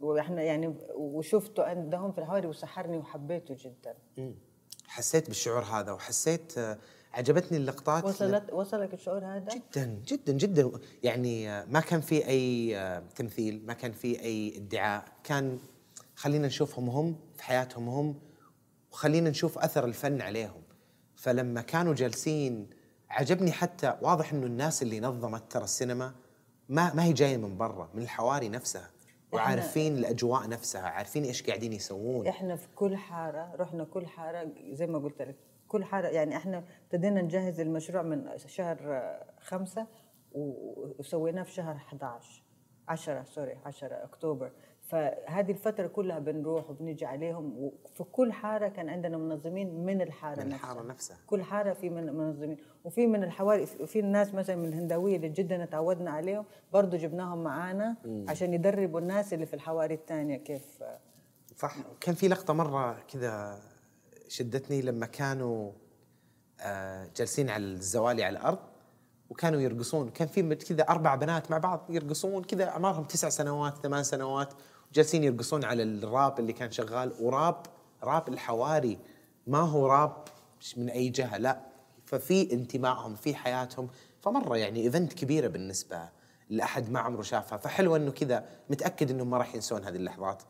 وإحنا يعني وشفته عندهم في الحواري وسحرني وحبيته جدا. مم. حسيت بالشعور هذا وحسيت آه، عجبتني اللقطات وصلت وصلك الشعور هذا؟ جدا جدا جدا. يعني آه، ما كان في أي آه، تمثيل ما كان في أي ادعاء. كان خلينا نشوفهم هم في حياتهم هم وخلينا نشوف أثر الفن عليهم. فلما كانوا جالسين عجبني حتى واضح إنه الناس اللي نظمت ترى السينما ما ما هي جاية من برا من الحواري نفسها وعارفين الأجواء نفسها عارفين إيش قاعدين يسوون. إحنا في كل حارة رحنا كل حارة زي ما قلت لك كل حارة يعني إحنا ابتدينا نجهز المشروع من شهر خمسة وسويناه في شهر 11 10 سوري 10 أكتوبر. فهذه الفترة كلها بنروح وبنيجي عليهم وفي كل حارة كان عندنا منظمين من الحارة من نفسها. الحارة نفسها. كل حارة في من منظمين. وفي من الحواري في الناس مثلا من الهنداوية اللي جدا تعودنا عليهم برضو جبناهم معانا عشان يدربوا الناس اللي في الحواري الثانية كيف. صح. كان في لقطة مرة كذا شدتني لما كانوا آه، جالسين على الزوالي على الأرض وكانوا يرقصون. كان في كذا أربع بنات مع بعض يرقصون كذا اعمارهم تسع سنوات ثمان سنوات. وجالسين يرقصون على الراب اللي كان شغال. وراب راب الحواري. ما هو راب من أي جهة لا. ففي انتمائهم في حياتهم. فمرة يعني event كبيرة بالنسبة لأحد ما عمره شافها. فحلو إنه كذا. متأكد إنهم ما راح ينسون هذه اللحظات.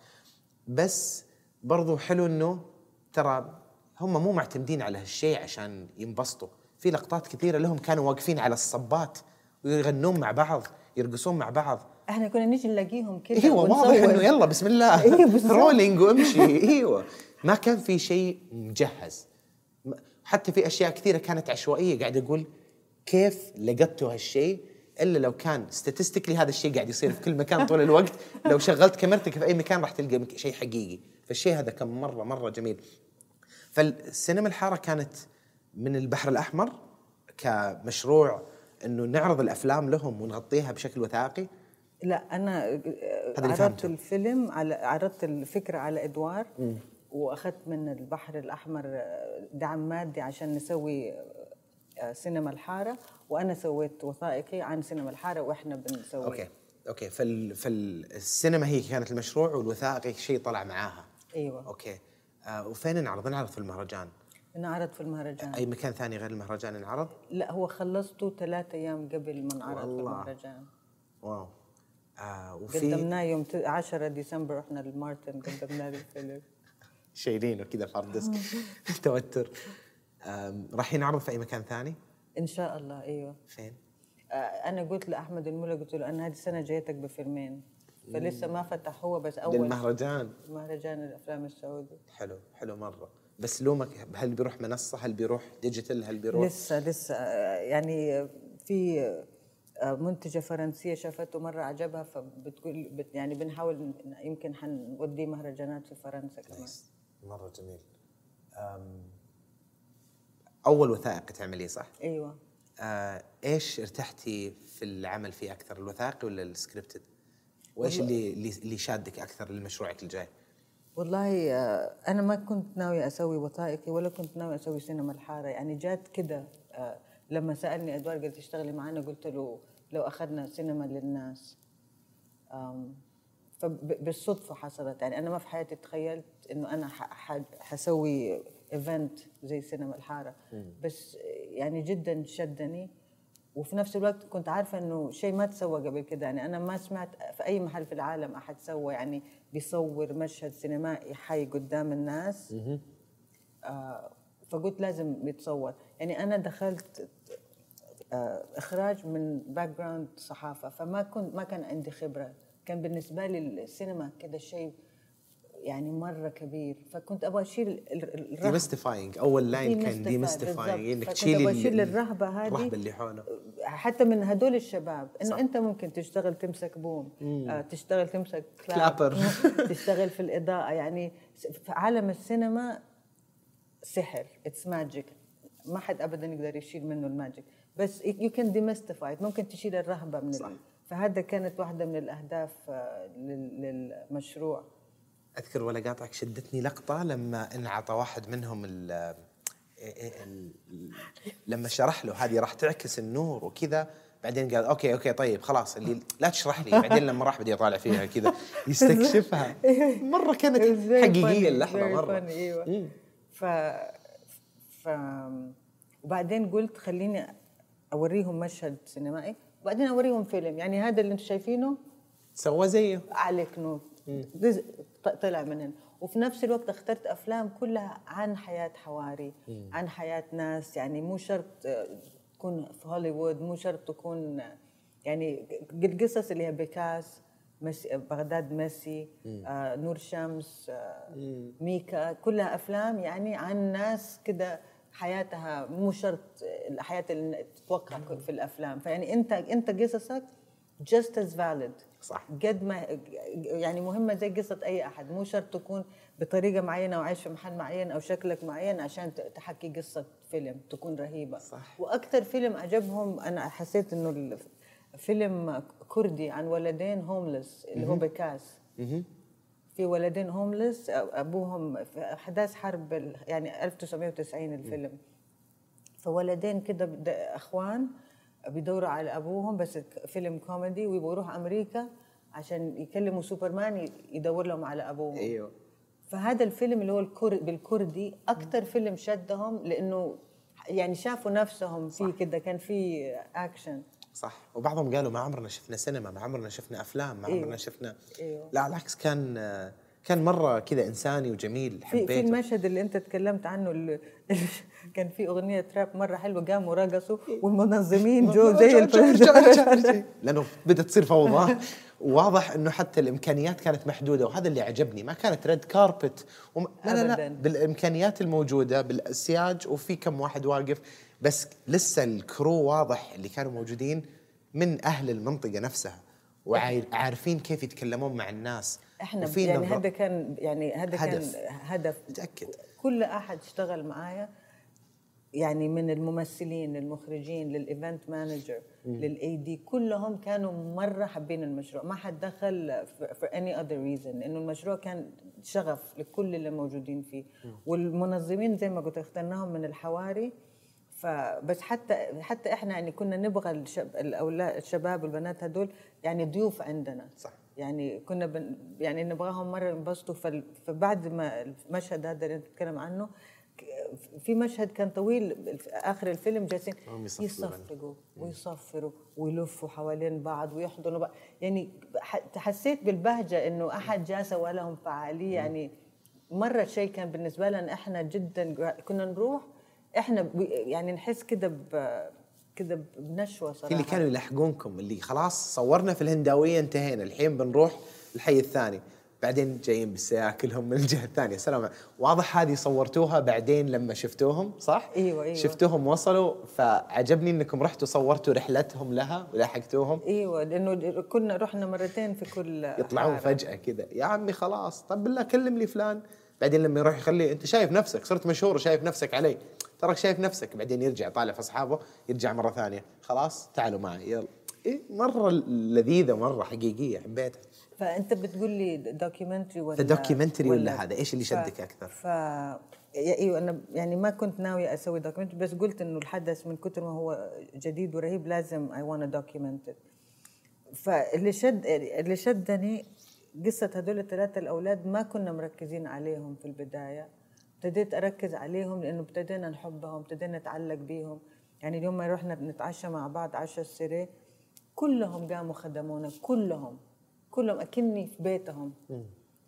بس برضو حلو إنه ترى هم مو معتمدين على هالشيء عشان ينبسطوا. في لقطات كثيرة لهم كانوا واقفين على الصبات ويغنون مع بعض يرقصون مع بعض. إحنا كنا نيجي نلاقيهم كده إيوه واضح. إنه يلا بسم الله. إيه بالضبط. rolling وامشي. إيوه. ما كان في شيء مجهز. حتى في أشياء كثيرة كانت عشوائية. قاعد أقول كيف لقطتوا هالشيء؟ إلا لو كان ستاتستيكلي هذا الشيء قاعد يصير في كل مكان طول الوقت. لو شغلت كاميرتك في أي مكان راح تلقى شيء حقيقي. فالشيء هذا كان مرة مرة جميل. فالسينما الحارة كانت من البحر الأحمر كمشروع إنه نعرض الأفلام لهم ونغطيها بشكل وثائقي. لا أنا عرضت. الفيلم على عرضت الفكرة على إدوار وأخذت من البحر الأحمر دعم مادي عشان نسوي سينما الحارة وأنا سويت وثائقي عن سينما الحارة وإحنا بنسوي. okay أوكي. فال فالسينما هي كانت المشروع والوثائقي شيء طلع معاها. أيوه. أوكي. آه وفين انعرض؟ انعرض في المهرجان؟ انعرض في المهرجان. أي مكان ثاني غير المهرجان انعرض؟ لا هو خلصته ثلاثة أيام قبل ما انعرض في. المهرجان. wow. آه وفي قدمناه يوم ت- 10 ديسمبر رحنا للمارتن قدمنا له الفيلم شايلينه كذا في hard disk توتر. راح ينعرض في أي مكان ثاني؟ إن شاء الله إيوه. فين؟ آه، أنا قلت لأحمد الملا قلت له أنا هذه السنة جايتك بفيلمين. فلسه ما فتح هو بس أول للمهرجان. مهرجان الأفلام السعودي. حلو حلو مرة. بس لومك هل بيروح منصة؟ هل بيروح digital؟ هل بيروح؟ لسه لسه. آه، يعني في منتجة فرنسية شافته مرة عجبها فبتقول بت يعني بنحاول يمكن حنوديه مهرجانات في فرنسا كمان مرة جميل أول وثائقي تعمليه صح؟ أيوه آه، إيش ارتحتي في العمل فيه أكثر الوثائقي ولا السكريبتد؟ وإيش اللي اللي اللي شادك أكثر لمشروعك الجاي؟ والله آه، أنا ما كنت ناوية أسوي وثائقي ولا كنت ناوية أسوي سينما الحارة يعني جات كده آه، لما سألني أدوار قال تشتغلي معنا قلت له لو أخذنا سينما للناس. فبالصدفه حصلت. يعني أنا ما في حياتي تخيلت إنه أنا حسوي ايفنت زي سينما الحارة. بس يعني جدا شدني. وفي نفس الوقت كنت عارفة إنه شيء ما تسوى قبل كده. يعني أنا ما سمعت في أي محل في العالم أحد سوى يعني بيصور مشهد سينمائي حي قدام الناس. آه فقلت لازم يتصور. يعني أنا دخلت إخراج من background صحافة فما كنت ما كان عندي خبرة. كان بالنسبة لي السينما كده شيء يعني مرة كبير. فكنت أبغى أشيل الرهبة. demystifying أول line كان demystifying انك بالضبط. تشيلي فكنت ال- بشيل الرهبة هذه. الرهبة اللي حوله حتى من هدول الشباب. إنه صح. أنت ممكن تشتغل تمسك boom آه تشتغل تمسك clapper. تشتغل في الإضاءة. يعني في عالم السينما سحر. it's magic ما حد ابدا يقدر يشيل منه ال magic. بس you can demystify ممكن تشيل الرهبة من صح. فهذا كانت واحدة من الأهداف آه، لل- للمشروع. أذكر ولا قاطعك شدتني لقطة لما انعطى واحد منهم ال ال- لما شرح له هذه راح تعكس النور وكذا بعدين قال okay okay طيب خلاص اللي لا تشرح لي. بعدين لما راح بدي اطالع فيها كذا يستكشفها. مرة كانت حقيقية اللحظة مرة. أيوه. ف ف وبعدين قلت خليني أوريهم مشهد سينمائي وبعدين أوريهم فيلم. يعني هذا اللي أنتم شايفينه؟ سوى زيه. عليك نور. طلع منهم وفي نفس الوقت اخترت أفلام كلها عن حياة حواري عن حياة ناس. يعني مو شرط تكون في هوليوود مو شرط تكون يعني القصص اللي هي بيكاس ميسي بغداد ميسي آه نور شمس آه ميكا كلها أفلام يعني عن ناس كده حياتها مو شرط الحياة اللي تتوقع في الأفلام. فيعني أنت أنت قصصك just as valid. صح. قد ما يعني مهمة زي قصة أي أحد. مو شرط تكون بطريقة معينة وعايش في محل معين أو شكلك معين عشان تحكي قصة فيلم تكون رهيبة. صح. وأكثر فيلم عجبهم أنا حسيت إنه فيلم كردي عن ولدين homeless اللي هو بكاس في ولدين homeless أبوهم في أحداث حرب يعني 1990 الفيلم. فولدين كده إخوان بيدوروا على أبوهم بس فيلم كوميدي ويبغوا يروحوا أمريكا عشان يكلموا سوبرمان يدور لهم على أبوهم. أيوه. فهذا الفيلم اللي هو الكر... بالكردي أكثر فيلم شدهم لأنه يعني شافوا نفسهم فيه كده كان في اكشن صح. وبعضهم قالوا ما عمرنا شفنا سينما ما عمرنا شفنا أفلام ما أيوة. عمرنا شفنا أيوة. لا بالعكس كان كان مرة كذا إنساني وجميل في في حبيته. المشهد اللي أنت تكلمت عنه اللي كان في أغنية راب مرة حلوة قاموا رقصوا والمنظمين جو زي لأنه بدأت تصير فوضى. واضح إنه حتى الإمكانيات كانت محدودة وهذا اللي عجبني. ما كانت red carpet وم... لا لا لا. بالإمكانيات الموجودة بالسياج وفي كم واحد واقف. بس لسه ال crew واضح اللي كانوا موجودين من أهل المنطقة نفسها وعارفين كيف يتكلمون مع الناس. إحنا يعني هذا كان يعني هذا كان هدف. هدف. متأكد. كل أحد اشتغل معايا يعني من الممثلين للمخرجين لل event manager للإي دي كلهم كانوا مرة حابين المشروع. ما حد دخل for any other reason إنه المشروع كان شغف لكل اللي موجودين فيه. والمنظمين زي ما قلت اخترناهم من الحواري فبس حتى حتى إحنا يعني كنا نبغى الشب الأولاد الشباب والبنات هدول يعني ضيوف عندنا. صح. يعني كنا بن يعني نبغاهم مرة ينبسطوا. فبعد ما المشهد هذا اللي نتكلم عنه في مشهد كان طويل في آخر الفيلم جالسين يصفقوا يصفقوا ويصفروا ويلفوا حوالين بعض ويحضنوا بعض. يعني حسيت بالبهجة إنه أحد جاء سوى لهم فعاليه يعني مرة شيء كان بالنسبة لنا إحنا جدا كنا نروح إحنا يعني نحس كده ب- كده بنشوة صراحة اللي كانوا يلحقونكم اللي خلاص صورنا في الهنداوية انتهينا الحين بنروح الحي الثاني بعدين جايين بالسيارة كلهم من الجهة الثانية سلام. واضح هذه صورتوها بعدين لما شفتوهم صح؟ أيوة، أيوة. شفتوهم وصلوا فعجبني إنكم رحتوا صورتوا رحلتهم لها ولحقتوهم أيوه لأنه كنا رحنا مرتين في كل يطلعون حارة. فجأة كذا يا عمي خلاص طب بالله كلم لي فلان بعدين لما يروح يخليه أنت شايف نفسك صرت مشهور وشايف نفسك علي تراك شايف نفسك. بعدين يرجع طالع في أصحابه يرجع مرة ثانية. خلاص تعالوا معي. يلا. إيه مرة لذيذة مرة حقيقية حبيتها. فأنت بتقول لي documentary ولا ف documentary ولا هذا؟ إيش اللي شدك أكثر؟ ف أيوه أنا يعني ما كنت ناوية أسوي documentary بس قلت إنه الحدث من كثر ما هو جديد ورهيب لازم I wanna document فاللي شد اللي شدني قصة هذول الثلاثة الأولاد ما كنا مركزين عليهم في البداية. ابتديت أركز عليهم لأنه ابتدينا نحبهم ابتدينا نتعلق بيهم. يعني اليوم ما رحنا نتعشى مع بعض عشاء السري كلهم قاموا خدمونا كلهم كلهم أكني في بيتهم.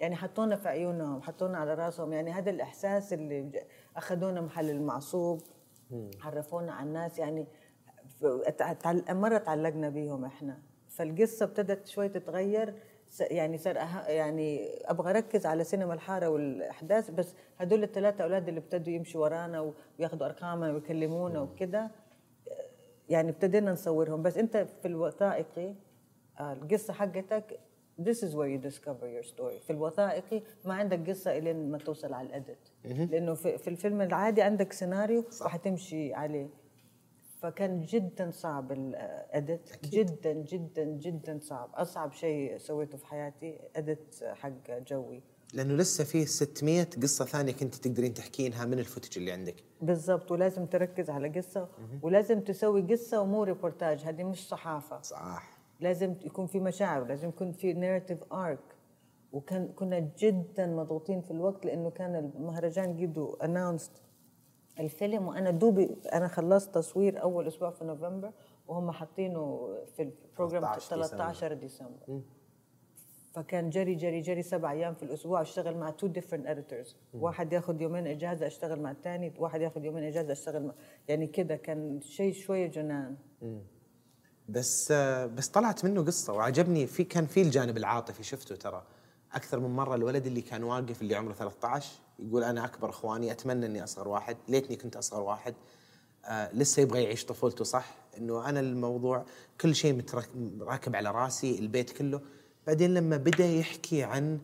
يعني حطونا في عيونهم حطونا على راسهم. يعني هذا الإحساس اللي أخذونا محل المعصوب عرفونا على الناس. يعني مرة تعلقنا بيهم إحنا. فالقصة ابتدت شوي تتغير. يعني صار أه- يعني أبغى أركز على سينما الحارة والأحداث بس هدول الثلاثه أولاد اللي ابتدوا يمشوا ورانا وياخذوا ارقامنا ويكلمونا وكده يعني ابتدينا نصورهم. بس أنت في الوثائقي آه، القصة حقتك this is where you discover your story. في الوثائقي ما عندك قصة إلين ما توصل على الإديت. لأنه في, في الفيلم العادي عندك سيناريو وحتمشي عليه. فكان جدا صعب الاديت جدا جدا جدا صعب. أصعب شيء سويته في حياتي اديت حق جوي. لأنه لسه في 600 قصة ثانية كنت تقدرين تحكينها من ال footage اللي عندك. بالضبط ولازم تركز على قصة ولازم تسوي قصة ومو ريبورتاج هذه مش صحافة. صح. لازم يكون في مشاعر ولازم يكون في narrative arc وكان كنا جدا مضغوطين في الوقت لأنه كان المهرجان already announced الفيلم وأنا دوبي أنا خلصت تصوير أول أسبوع في نوفمبر وهم حاطينه في ال program 13 ديسمبر. 13 ديسمبر فكان جري جري جري سبع أيام في الأسبوع أشتغل مع two different editors واحد ياخذ يومين إجازة أشتغل مع الثاني واحد ياخذ يومين إجازة أشتغل مع يعني كده كان شيء شوية جنان. بس آه، بس طلعت منه قصة وعجبني في كان في الجانب العاطفي شفته ترى. أكثر من مرة الولد اللي كان واقف اللي عمره 13 يقول أنا أكبر إخواني أتمنى إني أصغر واحد. ليتني كنت أصغر واحد. آه لسه يبغى يعيش طفولته صح؟ إنه أنا الموضوع كل شيء راكب على رأسي البيت كله. بعدين لما بدأ يحكي عن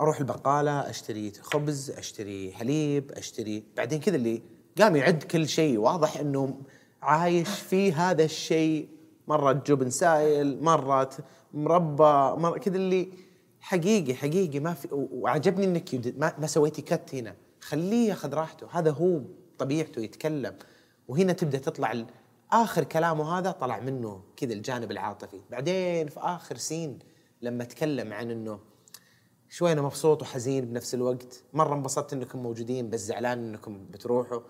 أروح البقالة أشتري خبز أشتري حليب أشتري بعدين كذا اللي قام يعد كل شيء. واضح إنه عايش في هذا الشيء. مرة جبن سائل مرة مربى مرة كذا اللي حقيقي حقيقي ما في وعجبني إنك ما, سويتي كت هنا. خليه ياخذ راحته. هذا هو طبيعته يتكلم. وهنا تبدأ تطلع آخر كلامه هذا طلع منه كذا الجانب العاطفي. بعدين في آخر سين لما تكلم عن إنه شوي أنا مبسوط وحزين بنفس الوقت. مرة انبسطت إنكم موجودين بس زعلان إنكم بتروحوا.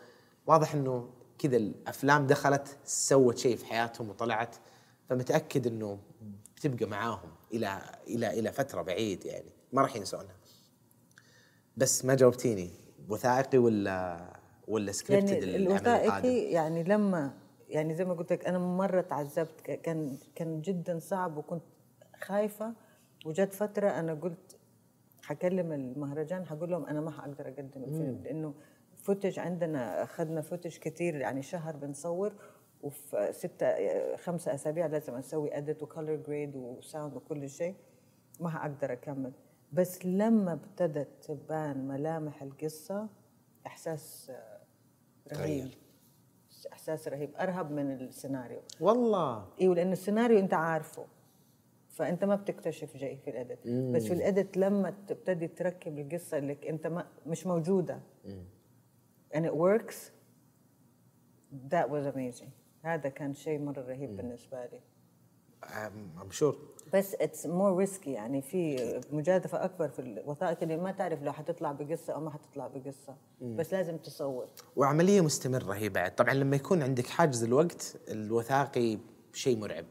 واضح إنه كذا الأفلام دخلت سوت شيء في حياتهم وطلعت. فمتأكد إنه بتبقى معاهم. إلى إلى إلى فترة بعيد يعني ما راح ينسونها بس ما جاوبتيني وثائقي ولا ولا scripted يعني الوثائقي يعني لما يعني زي ما قلت لك أنا مرة تعذبت كان كان جدا صعب وكنت خايفة وجت فترة أنا قلت حكلم المهرجان حقول لهم أنا ما حقدر أقدم الفيلم لأنه footage عندنا أخذنا footage كثير يعني شهر بنصور وفي ستة خمسة أسابيع لازم أسوي edit و color grade و sound وكل شيء ما حقدر أكمل. بس لما ابتدت تبان ملامح القصة إحساس رهيب. إحساس رهيب. أرهب من السيناريو. والله. أيوه لأن السيناريو أنت عارفه فأنت ما بتكتشف شيء في الادت بس في الادت لما تبتدي تركب القصة اللي أنت ما مش موجودة. and it works. That was amazing. هذا كان شيء مرة رهيب بالنسبة لي. I'm sure بس it's more risky يعني في مجازفة أكبر في الوثائق اللي ما تعرف لو حتطلع بقصة أو ما حتطلع بقصة. بس لازم تصور. وعملية مستمرة هي بعد. طبعا لما يكون عندك حاجز الوقت الوثائقي شيء مرعب.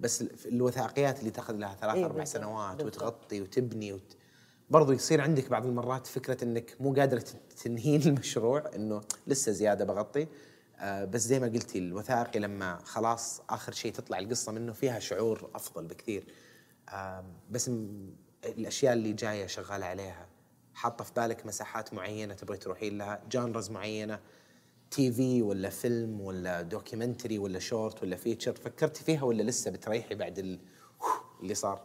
بس ال- الوثائقيات اللي تاخذ لها ثلاث إيه أربع سنوات بالضبط. وتغطي وتبني وت... برضو يصير عندك بعض المرات فكرة إنك مو قادره تنهين المشروع إنه لسه زيادة بغطي. بس زي ما قلتي الوثائقي لما خلاص آخر شيء تطلع القصة منه فيها شعور أفضل بكثير. آه بس الأشياء اللي جاية شغالة عليها حاطة في بالك مساحات معينة تبغي تروحين لها genres معينة TV ولا فيلم ولا documentary ولا شورت ولا feature فكرتي فيها ولا لسه بتريحي بعد ال- اللي صار؟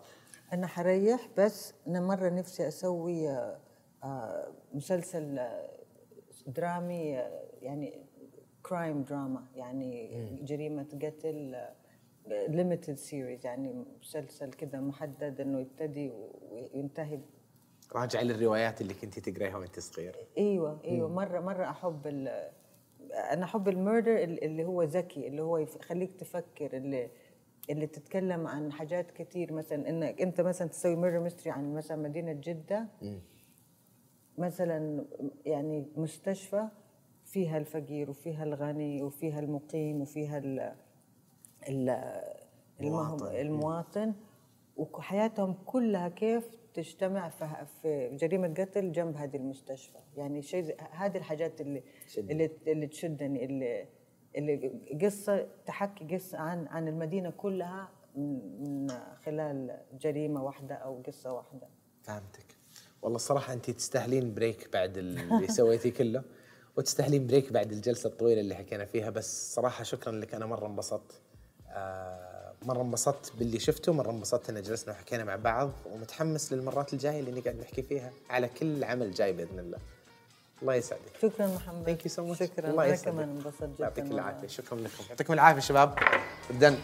أنا حريح بس أنا مرة نفسي أسوي آه، آه، مسلسل آه، درامي آه، يعني crime drama يعني جريمة قتل limited series يعني مسلسل كذا محدد إنه يبتدي وينتهي. راجع للروايات اللي كنتي تقريها وانت صغير. إيوه إيوه. مرة مرة أحب ال أنا أحب ال murder اللي هو ذكي اللي هو يخليك تفكر اللي اللي تتكلم عن حاجات كتير. مثلا إنك أنت مثلا تسوي murder mystery عن مثلا مدينة جدة. مثلا يعني مستشفى. فيها الفقير وفيها الغني وفيها المقيم وفيها ال ال المهم المواطن. وحياتهم كلها كيف تجتمع في- جريمة قتل جنب هذه المستشفى. يعني شيء هذه الحاجات اللي تشدني. اللي اللي تشدني اللي اللي قصة تحكي قصة عن عن المدينة كلها من خلال جريمة واحدة أو قصة واحدة. فهمتك. والله الصراحة أنت تستاهلين break بعد اللي سويتيه كله. وتستاهلين break بعد الجلسة الطويلة اللي حكينا فيها بس صراحة شكرا لك. أنا مرة انبسطت. آه مرة انبسطت باللي شفته مرة انبسطت إن جلسنا وحكينا مع بعض ومتحمس للمرات الجاية اللي نقعد نحكي فيها على كل عمل جاي بإذن الله. الله يسعدك. شكرا محمد. thank you so much شكرا. الله أنا يسعدك. كمان انبسطت جدا يعطيك والله. العافية. شكرا لكم. يعطيكم العافية شباب. جدا